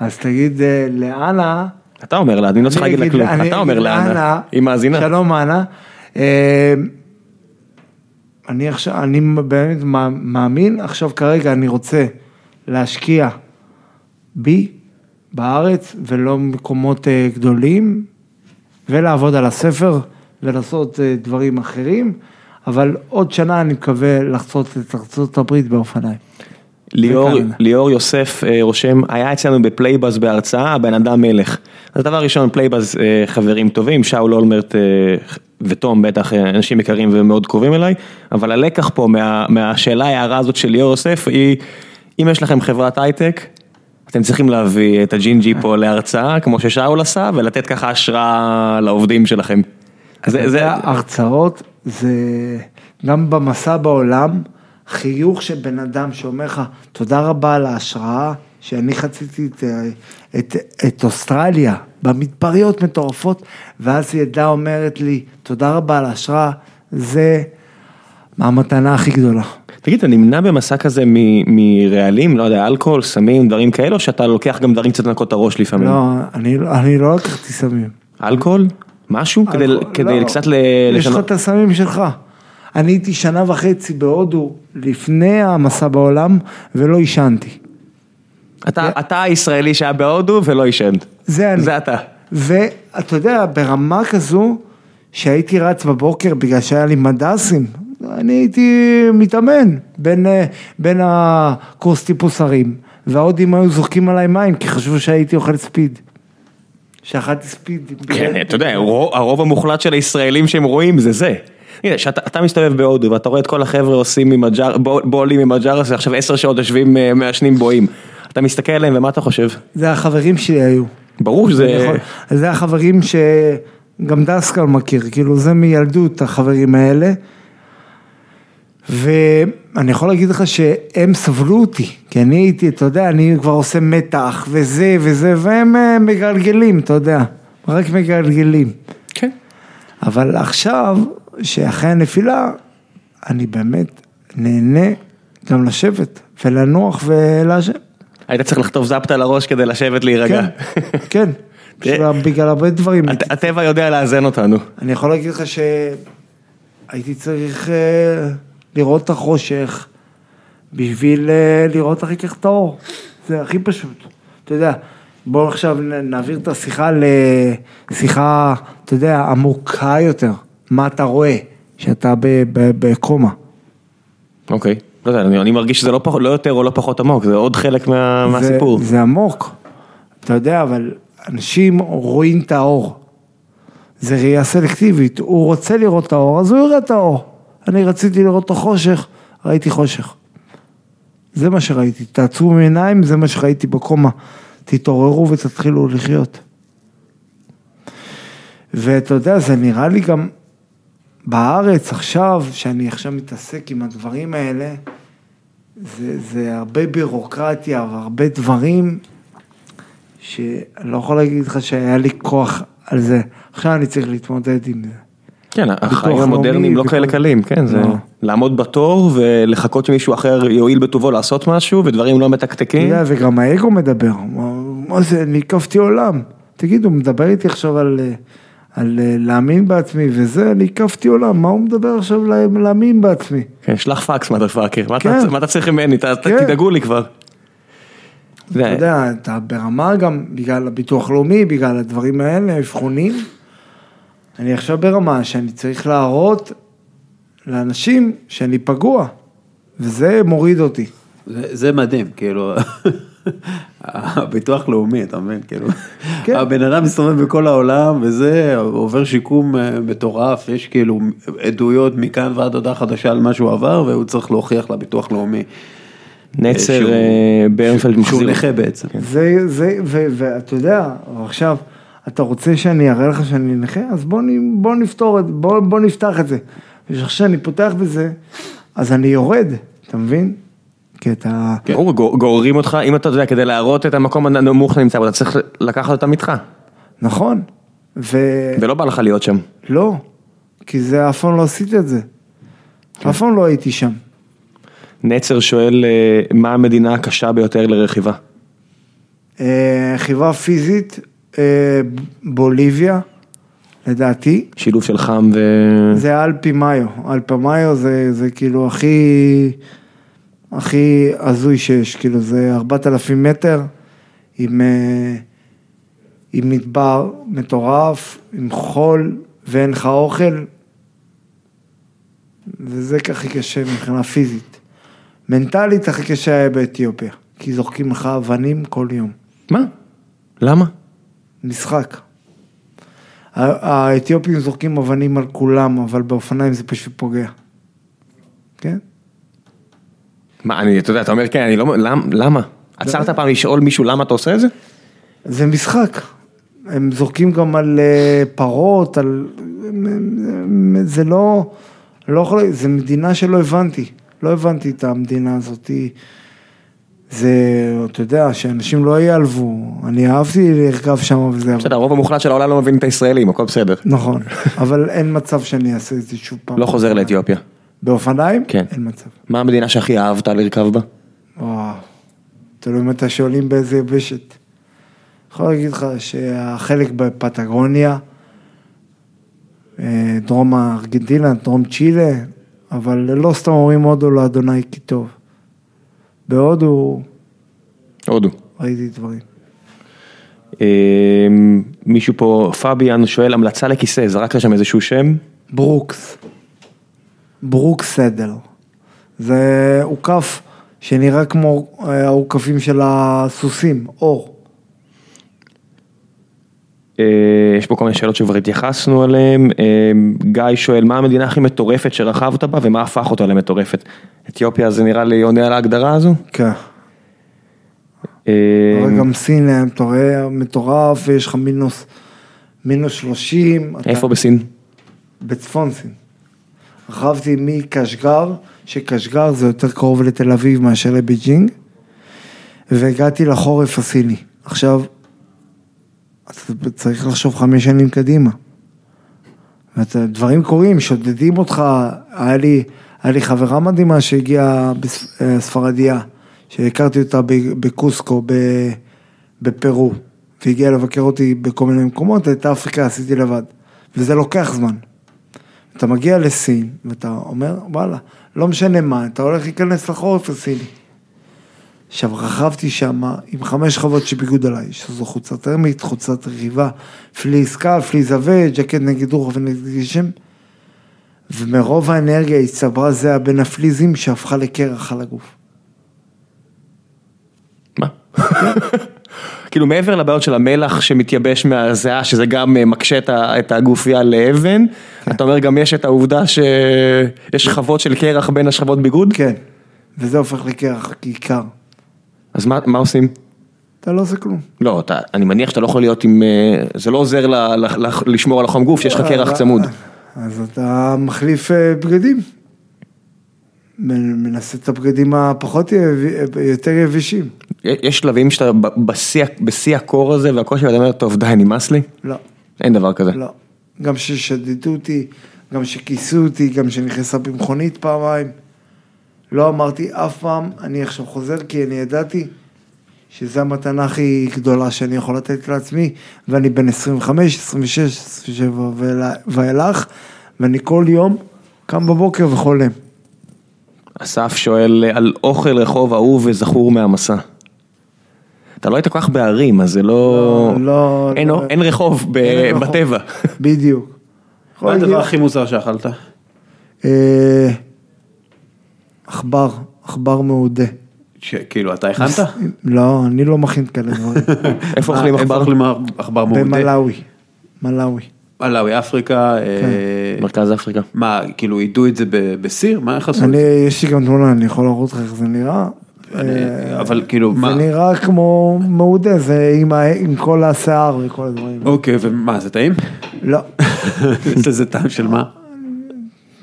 S3: אז תגיד אה, לאנה,
S1: אתה אומר לה, אני לא צריך להגיד לה כלום, אתה אומר לאנה, היא מאזינה.
S3: שלום אנה. אני עכשיו, אני באמת מא- מאמין, עכשיו כרגע אני רוצה להשקיע בי, בארץ, ולא במקומות אה, גדולים, ולעבוד על הספר, ולעשות אה, דברים אחרים, אבל עוד שנה אני מקווה לחצות את ארצות הברית באופניים.
S1: ליאור. ליאור יוסף אה, רושם, היה אצלנו ב Playbuzz בהרצאה, הבן אדם מלך. אז דבר ראשון, Playbuzz אה, חברים טובים, שאול אולמרט אה, ותום בטח אנשים יקרים ומאוד קרובים אליי, אבל הלקח פה מה, מהשאלה ההערה הזאת של ליאור יוסף היא, אם יש לכם חברת הייטק, אתם צריכים להביא את הג'ינג'י פה להרצאה, כמו ששאול עשה, ולתת ככה השראה לעובדים שלכם. זה,
S3: זה
S1: זה,
S3: הרצאות, זה גם במסע בעולם, חיוך של בן אדם שאומר לך, תודה רבה על ההשראה, שאני חציתי את, את, את אוסטרליה במדבריות מטורפות, ואז ילדה אומרת לי, תודה רבה על ההשראה, זה המתנה הכי גדולה.
S1: תגיד, אתה נמנע במסע כזה מ- מרעלים, לא יודע, אלכוהול, סמים, דברים כאלו, שאתה לוקח גם דברים קצת לנקות את הראש לפעמים?
S3: לא, אני, אני לא לקחתי סמים.
S1: אלכוהול? משהו? כדי,
S3: אלכוהול,
S1: כדי
S3: לא.
S1: קצת ל-
S3: יש לך
S1: לשנות?
S3: את הסמים שלך. אני הייתי שנה וחצי בהודו לפני המסע בעולם, ולא עישנתי.
S1: אתה, אתה הישראלי שהיה בהודו ולא עישן.
S3: זה אני.
S1: זה אתה.
S3: ואתה יודע, ברמה כזו, שהייתי רץ בבוקר בגלל שהיה לי מדסים, אני הייתי מתאמן בין, אה, בין הקורס טיפוס הרים, וההודים היו זורקים עליי מים, כי חשבו שהייתי אוכל ספיד. שאכלתי ספיד.
S1: כן, אתה יודע, הרוב, הרוב המוחלט של הישראלים שהם רואים זה זה. הנה, שאתה אתה מסתובב בהודו ואתה רואה את כל החבר'ה עושים עם הג'אר, בועלים עם הג'ארס, עכשיו עשר שעות יושבים אה, מעשנים בואים. אתה מסתכל עליהם ומה אתה חושב?
S3: זה החברים שלי היו.
S1: ברור שזה...
S3: זה החברים שגם דסקל מכיר, כאילו זה מילדות החברים האלה. ואני יכול להגיד לך שהם סבלו אותי, כי אני הייתי, אתה יודע, אני כבר עושה מתח וזה וזה, והם אה, מגלגלים, אתה יודע, רק מגלגלים.
S1: כן.
S3: אבל עכשיו, שאחרי הנפילה, אני באמת נהנה גם לשבת ולנוח ולעשן.
S1: היית צריך לכתוב זפטה לראש כדי לשבת להירגע.
S3: כן, כן, בשביל- בגלל הרבה דברים.
S1: הט- הטבע יודע לאזן אותנו.
S3: אני יכול להגיד לך שהייתי צריך אה, לראות את החושך בשביל אה, לראות הכי כך את האור. זה הכי פשוט. אתה יודע, בואו עכשיו נעביר את השיחה לשיחה, אתה יודע, עמוקה יותר. מה אתה רואה שאתה בקומה.
S1: אוקיי. לא יודע, אני, אני מרגיש שזה לא, פח, לא יותר או לא פחות עמוק, זה עוד חלק מה, מהסיפור.
S3: זה, זה עמוק. אתה יודע, אבל אנשים רואים את האור. זה ראייה סלקטיבית. הוא רוצה לראות את האור, אז הוא יראה את האור. אני רציתי לראות את החושך, ראיתי חושך. זה מה שראיתי. תעצרו עיניים, זה מה שראיתי בקומה. תתעוררו ותתחילו לחיות. ואתה יודע, זה נראה לי גם בארץ עכשיו, שאני עכשיו מתעסק עם הדברים האלה, זה, זה הרבה בירוקרטיה והרבה דברים שאני לא יכול להגיד לך שהיה לי כוח על זה. עכשיו אני צריך להתמודד עם זה.
S1: כן, החיים המודרניים לא כאלה קלים, כן, זה
S3: לא.
S1: לעמוד בתור ולחכות שמישהו אחר יואיל בטובו לעשות משהו ודברים לא
S3: אתה
S1: מתקתקים.
S3: יודע, וגם האגו מדבר, מה, זה, אני הקפתי עולם. תגיד, הוא מדבר איתי עכשיו על, אה, על אה, להאמין בעצמי וזה, אני הקפתי עולם, מה הוא מדבר עכשיו לה- להאמין בעצמי?
S1: כן, שלח מודרפאקר, מה
S3: כן.
S1: אתה- מה אתה צריך ממני,
S3: כן.
S1: תדאגו לי כבר.
S3: אתה יודע, אתה ברמה גם, בגלל הביטוח לאומי, בגלל הדברים האלה, אבחונים, אני עכשיו ברמה שאני צריך להראות לאנשים שאני פגוע, וזה מוריד אותי.
S2: זה, זה מדהים, כאילו, (laughs) הביטוח לאומי, אתה מבין, כאילו,
S3: כן.
S2: הבן אדם מסתובב בכל העולם וזה, עובר שיקום אה, מטורף, יש כאילו עדויות מכאן ועד הודעה חדשה על מה שהוא עבר, והוא צריך להוכיח לביטוח לאומי.
S1: נצר
S2: שהוא-
S1: אה, ברנפלד
S2: שהוא
S1: מחזיר.
S2: נכה בעצם.
S3: זה, זה, ו- ואתה יודע, עכשיו, אתה רוצה שאני אראה לך שאני נכה? אז בוא, נ- בוא נפתור את זה, בוא, בוא נפתח את זה. וכשאני שאני פותח בזה, אז אני יורד, אתה מבין? כי אתה...
S1: ברור, גור- גוררים אותך, אם אתה יודע, כדי להראות את המקום הנמוך שאתה נמצא בו, אתה צריך לקחת אותם איתך.
S3: נכון. ו...
S1: ולא בא לך להיות שם.
S3: לא, כי זה אף פעם לא עשיתי את זה. אף פעם לא הייתי שם.
S1: נצר שואל, אה, מה המדינה הקשה ביותר לרכיבה?
S3: אה, רכיבה פיזית, אה, בוליביה, לדעתי.
S1: שילוב של חם ו...
S3: זה אלפי מאיו, אלפי מאיו זה, זה כאילו הכי, הכי הזוי שיש, כאילו זה 4,000 מטר עם, אה, עם מדבר מטורף, עם חול ואין לך אוכל, וזה הכי קשה מבחינה פיזית. מנטלית הכי קשה היה באתיופיה, כי זורקים לך אבנים כל יום.
S1: מה? למה?
S3: משחק. האתיופים זורקים אבנים על כולם, אבל באופניים זה פשוט פוגע. כן?
S1: מה, אני, אתה יודע, אתה אומר, כן, אני לא... למ- למה? עצרת פעם לשאול מישהו למה אתה עושה את זה?
S3: זה משחק. הם זורקים גם על אה, פרות, על... זה לא... לא יכול... זה מדינה שלא הבנתי. לא הבנתי את המדינה הזאת. זה, אתה יודע, שאנשים לא ייעלבו. אני אהבתי לרכב שם וזה.
S1: בסדר, הרוב המוחלט של העולם לא מבין את הישראלים, הכל בסדר.
S3: נכון, אבל אין מצב שאני אעשה את זה שוב פעם.
S1: לא חוזר לאתיופיה.
S3: באופניים?
S1: כן.
S3: אין מצב.
S1: מה המדינה שהכי אהבת לרכב בה?
S3: וואו, תלוי אם אתה שואלים באיזה יבשת. יכול להגיד לך שהחלק בפטגוניה, אה, דרום ארגנטינה, דרום צ'ילה, אבל לא סתם אומרים הודו לאדוני כי טוב. בהודו
S1: הודו.
S3: ראיתי דברים.
S1: אה, מישהו פה, פביאן שואל המלצה לכיסא, זרקת שם איזשהו שם?
S3: ברוקס. ברוקס סדל. זה עוקף שנראה כמו אה, העוקפים של הסוסים, אור.
S1: אה, יש פה כל מיני שאלות שכבר התייחסנו אליהן. אה, גיא שואל, מה המדינה הכי מטורפת שרכבת בה ומה הפך אותה למטורפת? אתיופיה זה נראה לי עונה על ההגדרה הזו?
S3: כן.
S1: אה,
S3: אבל גם סין היה מטורף, ויש לך מינוס, מינוס 30. אתה-
S1: איפה בסין?
S3: בצפון סין. רכבתי מקשגר, שקשגר זה יותר קרוב לתל אביב מאשר לבייג'ינג, והגעתי לחורף הסיני. עכשיו, אתה צריך לחשוב חמש שנים קדימה. דברים קורים, שודדים אותך, היה לי, היה לי חברה מדהימה שהגיעה, בס- אה, שהכרתי אותה בקוסקו, בפרו, והגיעה לבקר אותי בכל מיני מקומות, את אפריקה עשיתי לבד, וזה לוקח זמן. אתה מגיע לסין, ואתה אומר, וואלה, לא משנה מה, אתה הולך להיכנס לחורף הסיני. עכשיו, רכבתי שם עם חמש שכבות של ביגוד עליי, שזו חולצה טרמית, חולצת רכיבה, פליס קל, פליס עבה, ג'קט נגד רוח ונגד גשם, ומרוב האנרגיה הצטברה זהה בין הפליזים שהפכה לקרח על הגוף.
S1: מה? כאילו מעבר לבעיות של המלח שמתייבש מהזיעה, שזה גם אה, מקשה את הגופייה לאבן, אתה אומר גם יש את העובדה שיש שכבות של קרח בין השכבות ביגוד?
S3: כן, וזה הופך לקרח כיכר.
S1: אז מה מה עושים?
S3: אתה לא עושה כלום.
S1: לא, אתה, אני מניח שאתה לא יכול להיות עם, אה, זה לא עוזר ל, ל, ל, לשמור על החום גוף, שיש לך קרח
S3: אבל-
S1: צמוד.
S3: אז אתה מחליף אה, בגדים. מנסה את הבגדים הפחות יותר יבשים.
S1: יש שלבים שאתה בשיא, בשיא הקור הזה והקושי ואתה אומר, טוב די, נמאס לי?
S3: לא,
S1: אין דבר כזה.
S3: לא. גם ששדדו אותי, גם שכיסו אותי, גם שנכנסה במכונית פעמיים. לא אמרתי אף פעם, אני עכשיו חוזר כי אני ידעתי שזו המתנה הכי גדולה שאני יכול לתת לעצמי, ואני בן 25, 26, 27 ואלה- ואילך, ואני כל יום קם בבוקר וחולם.
S1: אסף שואל על אוכל רחוב אהוב וזכור מהמסע. אתה לא היית כל כך בערים, אז זה לא...
S3: לא, לא,
S1: אין,
S3: לא.
S1: אין רחוב ב...
S3: אין רחוב.
S1: בטבע.
S3: בדיוק.
S2: מה הדבר הכי מוזר שאכלת?
S3: אה, עכבר, עכבר מעודה.
S2: כאילו, אתה הכנת?
S3: לא, אני לא מכין כאלה דברים. (laughs)
S1: איפה אוכלים
S2: אה,
S1: עכבר?
S2: איפה אוכלים עכבר מעודה?
S3: במלאווי. מלאווי.
S2: מלאווי, אפריקה. אה,
S1: מרכז אפריקה.
S2: מה, כאילו, ידעו את זה ב- בסיר? מה איך עשו את
S3: אני,
S2: זה?
S3: יש לי גם תמונה, אני יכול להראות לך איך זה נראה.
S2: אני- אבל כאילו,
S3: זה
S2: מה?
S3: נראה כמו מעודה, זה עם כל השיער וכל הדברים.
S2: אוקיי, ומה, זה טעים?
S3: לא, (laughs)
S2: יש לזה טעם של מה?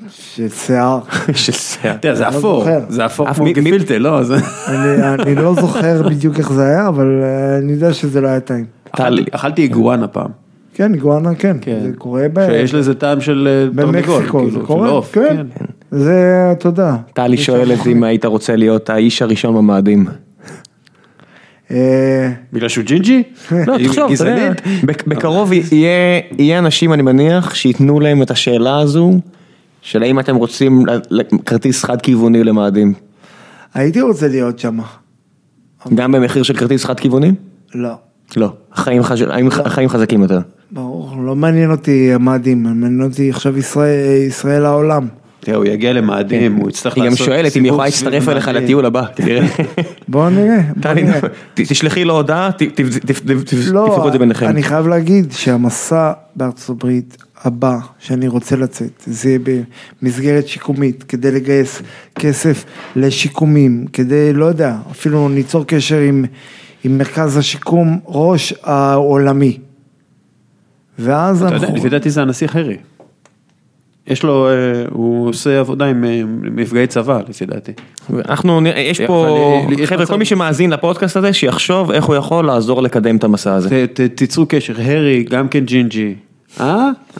S3: של שיער. (laughs)
S1: של שיער.
S2: תראה, זה
S3: לא
S2: אפור,
S3: זוכר.
S2: זה אפור כמו גפילטה, לא? זה-
S3: אני אני לא זוכר בדיוק איך זה היה, אבל אה, אני יודע שזה לא היה טעים.
S2: אכלתי איגואנה פעם.
S3: כן, גואנה כן,
S2: כן.
S3: זה קורה ב-
S2: שיש לזה טעם של אה, תרנגול,
S3: במקסיקו,
S2: כאילו,
S3: זה
S2: של
S3: קורה,
S2: עוף,
S3: כן. זה, אתה יודע.
S1: טלי שואלת אם היית רוצה להיות האיש הראשון במאדים.
S3: אה,
S2: בגלל שהוא ג'ינג'י? (laughs)
S1: לא, תחשוב, אתה יודע,
S2: גזענית?
S1: בק- בקרוב יהיה, אנשים, אני מניח, שייתנו להם את השאלה הזו, של האם אתם רוצים כרטיס חד כיווני למאדים.
S3: הייתי רוצה להיות שם.
S1: גם במחיר של כרטיס חד כיווני?
S3: לא.
S1: לא. החיים החיים חזקים יותר.
S3: ברור, לא מעניין אותי המאדים, מעניין אותי עכשיו ישראל, ישראל העולם.
S2: תראה, הוא יגיע למאדים, הוא יצטרך
S1: היא
S2: לעשות
S1: גם שואלת אם היא יכולה להצטרף אליך. לטיול הבא, תראה. (laughs)
S3: בוא נראה, (laughs)
S1: תשלחי לו הודעה, ת- ת- ת- ת- תפתחו
S3: לא,
S1: את זה ביניכם.
S3: אני חייב להגיד שהמסע בארצות הברית הבא שאני רוצה לצאת, זה יהיה במסגרת שיקומית, כדי לגייס כסף לשיקומים, כדי, לא יודע, אפילו ניצור קשר עם, עם מרכז השיקום ראש העולמי. ואז
S2: אתה יודע,
S3: אנחנו...
S2: לפי דעתי זה הנסיך הארי. יש לו, אה, הוא עושה עבודה עם אה, מפגעי צבא, לפי דעתי.
S1: אנחנו, יש פה, חבר'ה, כל מי שמאזין לפודקאסט הזה, שיחשוב איך הוא יכול לעזור לקדם את המסע הזה.
S2: תיצרו קשר, הרי, גם כן ג'ינג'י. אה?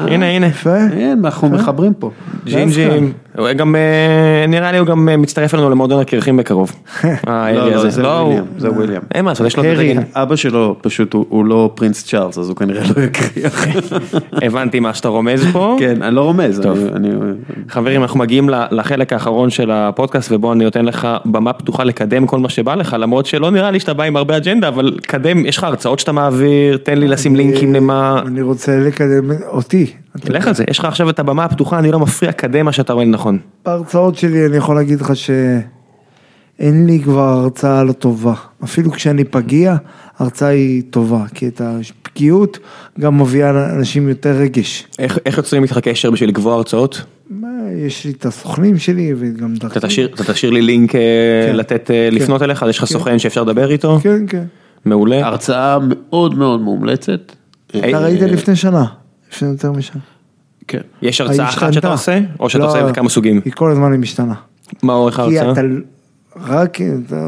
S2: אה?
S1: הנה, הנה.
S3: יפה.
S2: אין, אנחנו מחברים פה.
S1: ג'ינג'ים, הוא גם, אה, נראה לי הוא גם אה, מצטרף אלינו למועדון הקרחים בקרוב. (laughs) הארי
S2: לא, לא. זה
S1: הוא-
S2: וויליאם, זה וויליאם.
S1: אין מה לעשות, יש לו את
S3: הרי.
S2: אבא שלו פשוט הוא לא Prince צ'ארלס, אז הוא כנראה לא יקריח. (laughs)
S1: הבנתי מה שאתה רומז פה. (laughs)
S2: כן, אני לא רומז.
S1: חברים, אנחנו מגיעים לחלק האחרון של הפודקאסט, ובו אני נותן לך במה פתוחה לקדם כל מה שבא לך, למרות שלא נראה לי שאתה בא עם הרבה אג'נדה, אבל קדם, יש לך הרצאות שאתה מעביר, תן לי לשים לינקים למה...
S3: אני רוצה לקדם אותי.
S1: לך על זה, יש לך עכשיו את הבמה הפתוחה, אני לא מפריע, קדם מה שאתה רואה לנכון.
S3: בהרצאות שלי אני יכול להגיד לך שאין לי כבר הרצאה לא טובה. אפילו כשאני פגיע, ההרצאה היא טובה, כי את הפגיעות גם מביאה לאנשים יותר רגש.
S1: איך איך יוצרים איתך קשר בשביל לקבוע הרצאות?
S3: מה, יש לי את הסוכנים שלי וגם דרכי.
S1: אתה תשאיר, אתה תשאיר לי לינק אה,
S3: כן.
S1: לתת, אה, לפנות אליך, יש לך סוכן שאפשר לדבר איתו?
S3: כן, כן.
S1: מעולה.
S2: הרצאה מאוד מאוד מומלצת.
S3: אתה ראית לפני שנה, לפני יותר משנה.
S2: כן.
S1: יש הרצאה אחת שאתה. עושה, או שאתה
S3: לא,
S1: עושה כמה סוגים?
S3: היא כל הזמן היא משתנה.
S1: מה אורך
S3: כי
S1: ההרצאה?
S3: אתה, רק,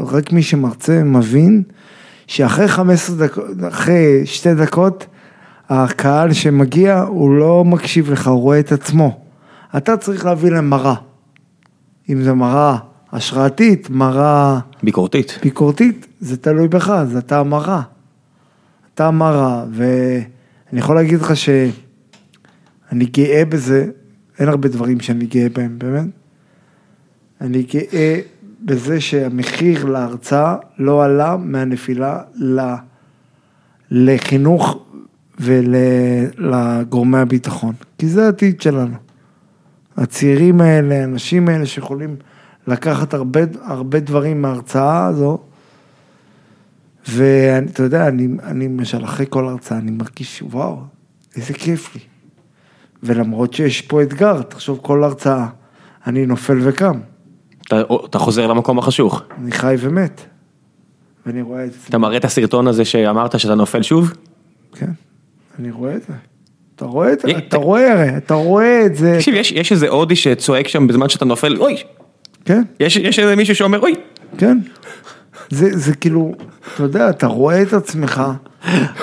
S3: רק מי שמרצה מבין שאחרי 15 דקות, אחרי שתי דקות, הקהל שמגיע הוא לא מקשיב לך, הוא רואה את עצמו. אתה צריך להביא להם מראה. אם זה מראה השראתית, מראה
S1: ביקורתית.
S3: ביקורתית, זה תלוי בך, זה אתה המראה. אתה המראה, ואני יכול להגיד לך שאני גאה בזה, אין הרבה דברים שאני גאה בהם, באמת. אני גאה בזה שהמחיר להרצאה לא עלה מהנפילה ל... לחינוך ולגורמי הביטחון, כי זה העתיד שלנו. הצעירים האלה, האנשים האלה שיכולים לקחת הרבה, הרבה דברים מההרצאה הזו, ואתה יודע, אני, אני למשל אחרי כל הרצאה, אני מרגיש, וואו, איזה כיף לי. ולמרות שיש פה אתגר, תחשוב כל הרצאה, אני נופל וקם,
S1: אתה, אתה חוזר למקום החשוך.
S3: אני חי ומת. ואני רואה את זה,
S1: אתה מראה את הסרטון הזה שאמרת שאתה נופל שוב?
S3: כן, אני רואה את זה. אתה רואה את זה,
S1: יה-
S3: אתה רואה הרי, אתה רואה את זה,
S1: תקשיב, יש, יש איזה הודי שצועק שם בזמן שאתה נופל, אוי!
S3: כן,
S1: יש, יש איזה מישהו שאומר, אוי!
S3: כן. זה, זה כאילו, אתה יודע, אתה רואה את עצמך,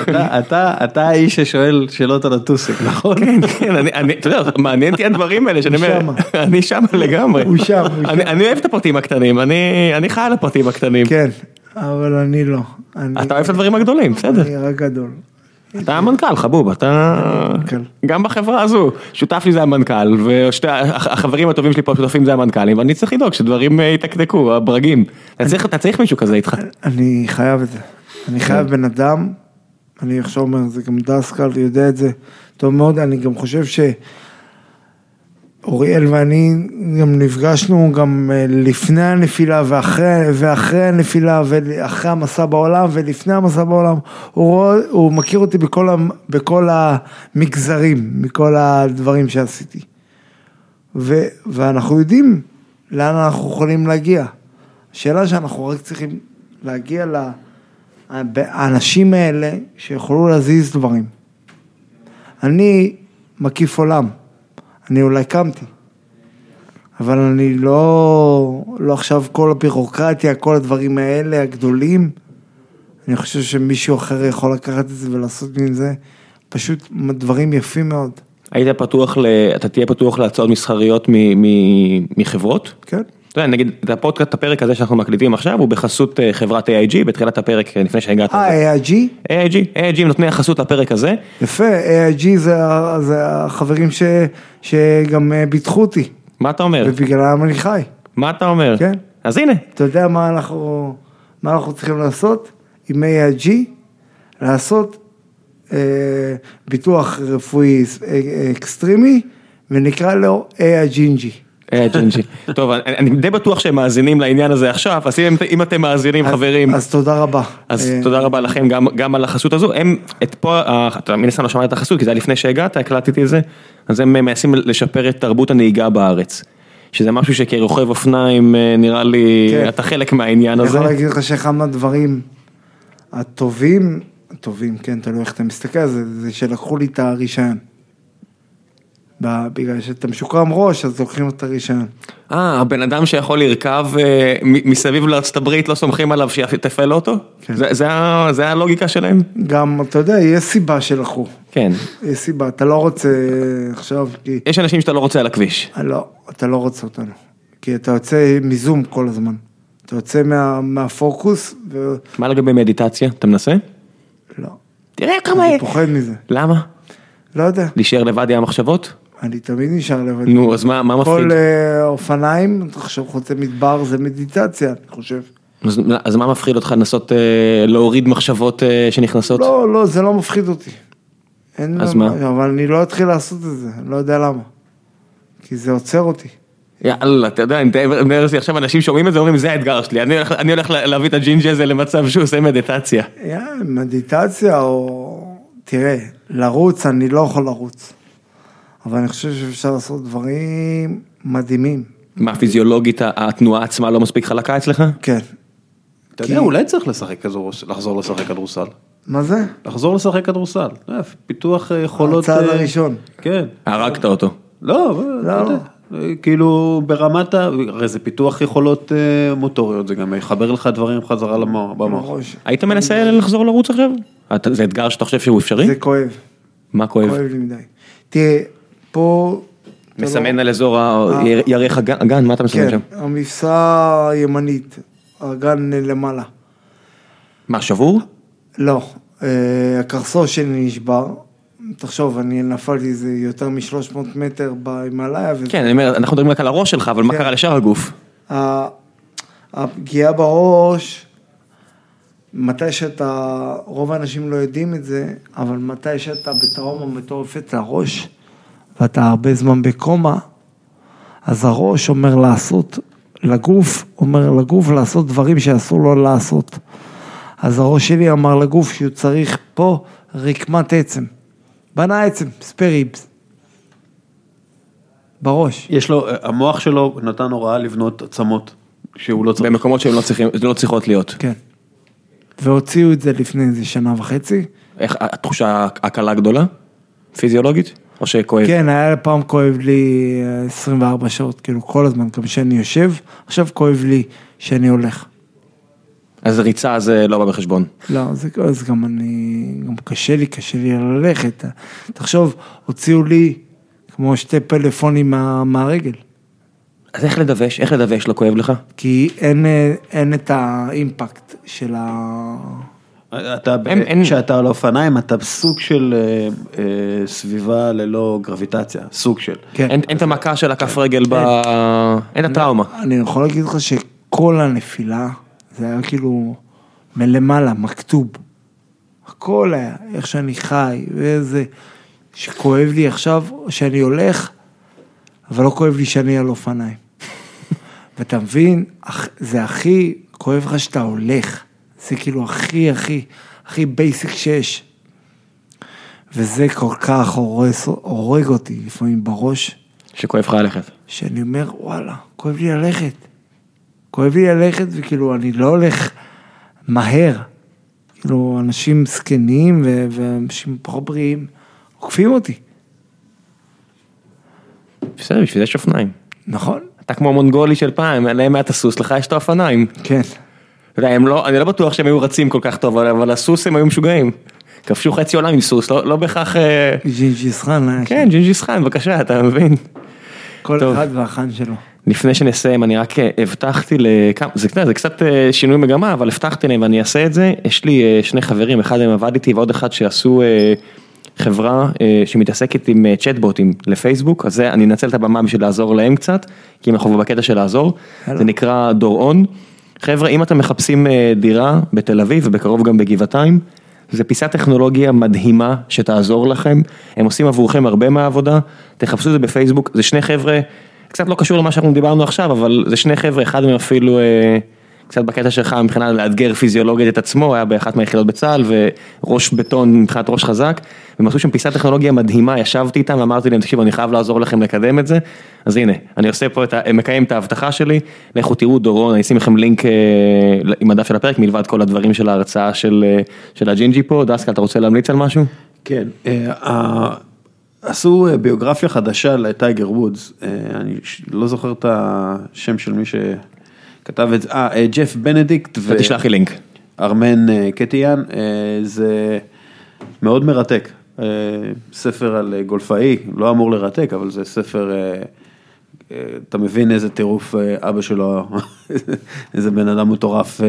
S2: אתה- אתה אתה האיש ששואל שאלות על הטוסיק, נכון?
S1: כן, כן, (laughs) אני, אני, אתה יודע, מעניין אותי הדברים האלה, שאני אומר,
S3: שמה. (laughs)
S1: אני שם לגמרי.
S3: הוא שם, הוא
S1: אני,
S3: שם.
S1: אני אוהב את הפרטים הקטנים, אני, אני חי על הפרטים הקטנים.
S3: כן, אבל אני לא. אני,
S1: אתה אוהב את הדברים הגדולים, בסדר.
S3: אני רק גדול.
S1: אתה המנכ"ל, חבוב, אתה...
S3: המנכ"ל.
S1: גם בחברה הזו, שותף לי זה המנכ"ל, ושתי החברים הטובים שלי פה, השותפים זה המנכ"לים, ואני צריך לדאוג שדברים אה, יתקתקו, הברגים. אתה צריך- מישהו כזה איתך.
S3: אני חייב את זה. אני חייב בן אדם, אני עכשיו אומר, זה גם דסקל יודע את זה טוב מאוד, אני גם חושב שאוריאל ואני גם נפגשנו גם אה, לפני הנפילה ואחרי, ואחרי הנפילה ואחרי המסע בעולם ולפני המסע בעולם, הוא, רואה, הוא מכיר אותי בכל, בכל המגזרים, מכל הדברים שעשיתי. ו, ואנחנו יודעים לאן אנחנו יכולים להגיע. השאלה שאנחנו רק צריכים להגיע לאנשים האלה שיכולו להזיז דברים. אני מקיף עולם, אני אולי קמתי, אבל אני לא, לא עכשיו כל הבירוקרטיה, כל הדברים האלה הגדולים, אני חושב שמישהו אחר יכול לקחת את זה ולעשות עם זה פשוט דברים יפים מאוד.
S1: היית פתוח, ל... אתה תהיה פתוח להצעות מסחריות מ... מ... מחברות?
S3: כן.
S1: אתה יודע, נגיד, את הפודקאסט, הפרק הזה שאנחנו מקליטים עכשיו, הוא בחסות אה, חברת AIG, בתחילת הפרק, אה, לפני שהגעת.
S3: אה, AIG?
S1: AIG, AIG נותני החסות לפרק הזה.
S3: יפה, AIG זה, זה החברים ש, שגם אה, ביטחו אותי,
S1: מה אתה אומר?
S3: ובגללם אני חי.
S1: מה אתה אומר?
S3: כן.
S1: אז הנה,
S3: אתה יודע מה אנחנו, מה אנחנו צריכים לעשות עם AIG? לעשות אה, ביטוח רפואי אקסטרימי, ונקרא לו AIG.
S1: AIG. (laughs) טוב, אני, אני די בטוח שהם מאזינים לעניין הזה עכשיו, אז אם, אתם מאזינים חברים,
S3: אז תודה רבה.
S1: אז
S3: אה,
S1: תודה רבה לכם גם, על החסות הזו, הם, את פה, אה, אתה מן הסתם לא שמעת את החסות, כי זה היה לפני שהגעת, הקלטתי את זה, אז הם מנסים לשפר את תרבות הנהיגה בארץ, שזה משהו שכרוכב אופניים אה, נראה לי,
S3: כן.
S1: אתה חלק מהעניין
S3: אני
S1: הזה.
S3: יכול להגיד לך שאחד מהדברים הטובים, טובים, כן, תלוי איך אתה מסתכל זה שלקחו לי את הרישיון. בגלל שאתה משוקרם ראש, אז לוקחים את הרישיון.
S1: אה, הבן אדם שיכול לרכב אה, מסביב הברית, לא סומכים עליו שיתפעל אוטו?
S3: כן.
S1: זה, זה, זה הלוגיקה שלהם?
S3: גם, אתה יודע, יש סיבה שלקחו.
S1: כן.
S3: יש סיבה, אתה לא רוצה עכשיו, כי...
S1: יש אנשים שאתה לא רוצה על הכביש.
S3: אה, לא, אתה לא רוצה אותנו. כי אתה יוצא מזום כל הזמן. אתה יוצא מה, מהפוקוס, ולא.
S1: מה לגבי מדיטציה? אתה מנסה? תראה כמה...
S3: אני פוחד מזה.
S1: למה?
S3: לא יודע,
S1: להישאר לבד עם המחשבות?
S3: אני תמיד נשאר לבד.
S1: נו, אז מה מה מפחיד?
S3: כל אה, אופניים, אתה חושב חוצה מדבר, זה מדיטציה, אני חושב.
S1: אז- אז מה מפחיד אותך לנסות אה, להוריד מחשבות אה, שנכנסות?
S3: לא, לא, זה לא מפחיד אותי. אין
S1: אז
S3: מה-? אבל אני לא אתחיל לעשות את זה, אני לא יודע למה. כי זה עוצר אותי.
S1: יאללה, אתה יודע, אני מתאר מתאר לעצמי עכשיו אנשים שומעים את זה אומרים זה האתגר שלי, אני הולך- אני הולך לה- להביא את הג'ינג'י הזה למצב שהוא עושה מדיטציה.
S3: יא, מדיטציה או... תראה, לרוץ, אני לא יכול לרוץ. אבל אני חושב שאפשר לעשות דברים מדהימים.
S1: מה פיזיולוגית התנועה עצמה לא מספיק חלקה אצלך?
S3: כן.
S2: אתה יודע, אולי צריך לשחק כדורסל, לחזור לשחק כדורסל.
S3: מה זה?
S2: לחזור לשחק כדורסל. אה, פיתוח אה, יכולות...
S3: הצעד
S2: אה,
S3: הראשון.
S2: כן.
S1: הרגת אותו.
S2: לא, אה, כאילו ברמת. הרי זה פיתוח יכולות מוטוריות, זה גם יחבר לך דברים חזרה במוח.
S1: היית מנסה לחזור לרוץ עכשיו? אתה- זה אתגר שאתה חושב שהוא אפשרי?
S3: זה כואב,
S1: מה כואב?
S3: כואב לי מדי. תראה, פה... אתה
S1: מסמן
S3: לא-
S1: על אזור ה-
S3: אה.
S1: ירך הגן, מה אתה מסמן
S3: כן,
S1: שם?
S3: המפסע הימנית, הגן למעלה.
S1: מה, שבור?
S3: לא, אה, הקרסול שלי נשבר. תחשוב, אני נפלתי איזה יותר מ-300 מטר בהימאליה, וזה-
S1: כן, אני אומר, אנחנו מדברים רק על הראש שלך, אבל מה
S3: כן.
S1: קרה לשאר הגוף?
S3: הפגיעה בראש, מתי שאתה, רוב האנשים לא יודעים את זה, אבל מתי שאתה בטראומה מטורפת לראש, ואתה הרבה זמן בקומה, אז הראש אומר לעשות, לגוף, אומר לגוף לעשות דברים שאסור לו לעשות. אז הראש שלי אמר לגוף שהוא צריך פה רקמת עצם. בנה עצם, ספריבס. בראש.
S2: יש לו, המוח שלו נתן הוראה לבנות עצמות, שהוא לא צריך.
S1: במקומות שהן לא צריכים- לא צריכות להיות.
S3: כן. והוציאו את זה לפני איזה שנה וחצי.
S1: איך, התחושה הקלה גדולה? פיזיולוגית? או שכואב?
S3: כן, היה פעם כואב לי אה, 24 שעות, כאילו כל הזמן, גם כשאני יושב, עכשיו כואב לי שאני הולך.
S1: אז ריצה זה לא בא בחשבון.
S3: לא, זה אז גם אני, גם קשה לי, קשה לי ללכת. תחשוב, הוציאו לי כמו שתי פלאפונים מה, מהרגל,
S1: אז איך לדווש? איך לדווש לא כואב לך?
S3: כי אין, אה, אין את האימפקט של ה...
S2: אתה, כשאתה על אופניים אתה בסוג של אה, אה, סביבה ללא גרביטציה, סוג של.
S3: כן.
S1: אין אין את המכה של הכף רגל ב... אין את הטראומה.
S3: אני יכול להגיד לך שכל הנפילה, זה היה כאילו מלמעלה, מכתוב. הכל היה, איך שאני חי, ואיזה... שכואב לי עכשיו שאני הולך, אבל לא כואב לי שאני על אופניים. (laughs) ואתה מבין, זה הכי, כואב לך שאתה הולך. זה כאילו הכי, הכי, הכי basic שיש. וזה כל כך הורס, הורג אותי לפעמים בראש.
S1: שכואב לך ללכת.
S3: שאני אומר, וואלה, כואב לי ללכת. כואב לי ללכת, וכאילו, אני לא הולך מהר. כאילו, אנשים זקנים ו- ואנשים פחות בריאים עוקפים אותי,
S1: בסדר, בשביל זה יש אופניים.
S3: נכון?
S1: אתה כמו מונגולי של פעם, להם היה את הסוס, לך יש את האופניים.
S3: כן.
S1: אתה יודע, הם לא, אני לא בטוח שהם היו רצים כל כך טוב, אבל- הסוס הם היו משוגעים. כבשו חצי עולם עם סוס, לא, לא בהכרח... אה,
S3: ג'ינג'יס חאן היה
S1: כן, ג'ינג'יס חאן, בבקשה, אתה מבין.
S3: כל. אחד והחאן שלו.
S1: לפני שנסיים, אני רק אה, הבטחתי לכמה, זה, זה קצת אה, שינוי מגמה, אבל הבטחתי להם ואני אעשה את זה. יש לי אה, שני חברים, אחד מהם עבד איתי ועוד אחד שעשו אה, חברה אה, שמתעסקת עם אה, צ'טבוטים לפייסבוק, אז זה, אני אנצל את הבמה בשביל לעזור להם קצת, כי אנחנו בקטע של לעזור. זה נקרא דור-און. חבר'ה, אם אתם מחפשים אה, דירה בתל אביב ובקרוב גם בגבעתיים, זה פיסת טכנולוגיה מדהימה שתעזור לכם, הם עושים עבורכם הרבה מהעבודה, תחפשו את זה בפייסבוק, זה שני חבר'ה, קצת לא קשור למה שאנחנו דיברנו עכשיו, אבל זה שני חבר'ה, אחד מהם אפילו אה, קצת בקטע שלך מבחינת לאתגר פיזיולוגית את עצמו, היה באחת מהיחידות בצה"ל וראש בטון מבחינת ראש חזק, והם עשו שם פיסת טכנולוגיה מדהימה, ישבתי איתם ואמרתי להם, תקשיבו, אני חייב לעזור לכם לקדם את זה, אז הנה, אני עושה פה את ה... מקיים את ההבטחה שלי, לכו תראו דורון, אני אשים לכם לינק אה, עם הדף של הפרק, מלבד כל הדברים של ההרצאה של, אה, של הג'ינג'י פה, דסקל, אתה רוצה להמליץ על משהו?
S2: כן, אה, עשו ביוגרפיה חדשה לטייגר וודס, אני ש- לא זוכר את השם של מי שכתב את אה, אה, ג'ף בנדיקט
S1: אתה תשלח לי לינק.
S2: ארמן אה, קטיאן, אה, זה מאוד מרתק, ספר על גולפאי, לא אמור לרתק, אבל זה ספר, אתה מבין איזה טירוף אבא שלו, (laughs) איזה בן אדם מטורף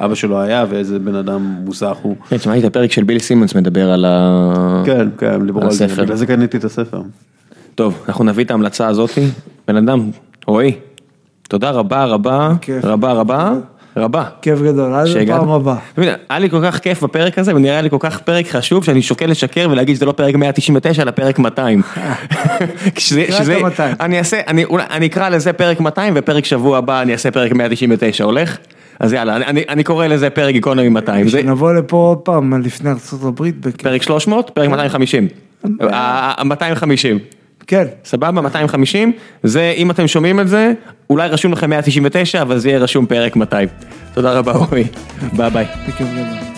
S2: אבא שלו היה ואיזה בן אדם מוזר הוא.
S1: כן, שמעתי את הפרק של ביל סימונס מדבר על ה...
S2: כן, כן, דיברו על זה,
S1: הספר.
S2: בגלל זה קניתי את הספר.
S1: טוב, אנחנו נביא את ההמלצה הזאתי. בן אדם, רועי, תודה רבה רבה. רבה רבה, רבה.
S3: כיף גדול, עד. הפעם הבאה.
S1: היה לי כל כך כיף בפרק הזה ונראה לי כל כך פרק חשוב שאני שוקל לשקר ולהגיד שזה לא פרק 199 אלא פרק 200. (laughs) כשזה-
S3: תקרא את
S1: שזה-
S3: ה-200.
S1: אני אעשה, אני אולי- אני אקרא לזה פרק 200 ופרק שבוע הבא אני אעשה פרק 199 הולך? אז יאללה, אני- אני- אני קורא לזה פרק גיקונומי 200. זה
S3: נבוא לפה עוד פעם לפני ארצות הברית.
S1: פרק 300, פרק 250. ה- ה- 250.
S3: כן.
S1: סבבה, 250, זה אם אתם שומעים את זה, אולי רשום לכם 199, אבל זה יהיה רשום פרק 200. תודה רבה רועי, ביי ביי.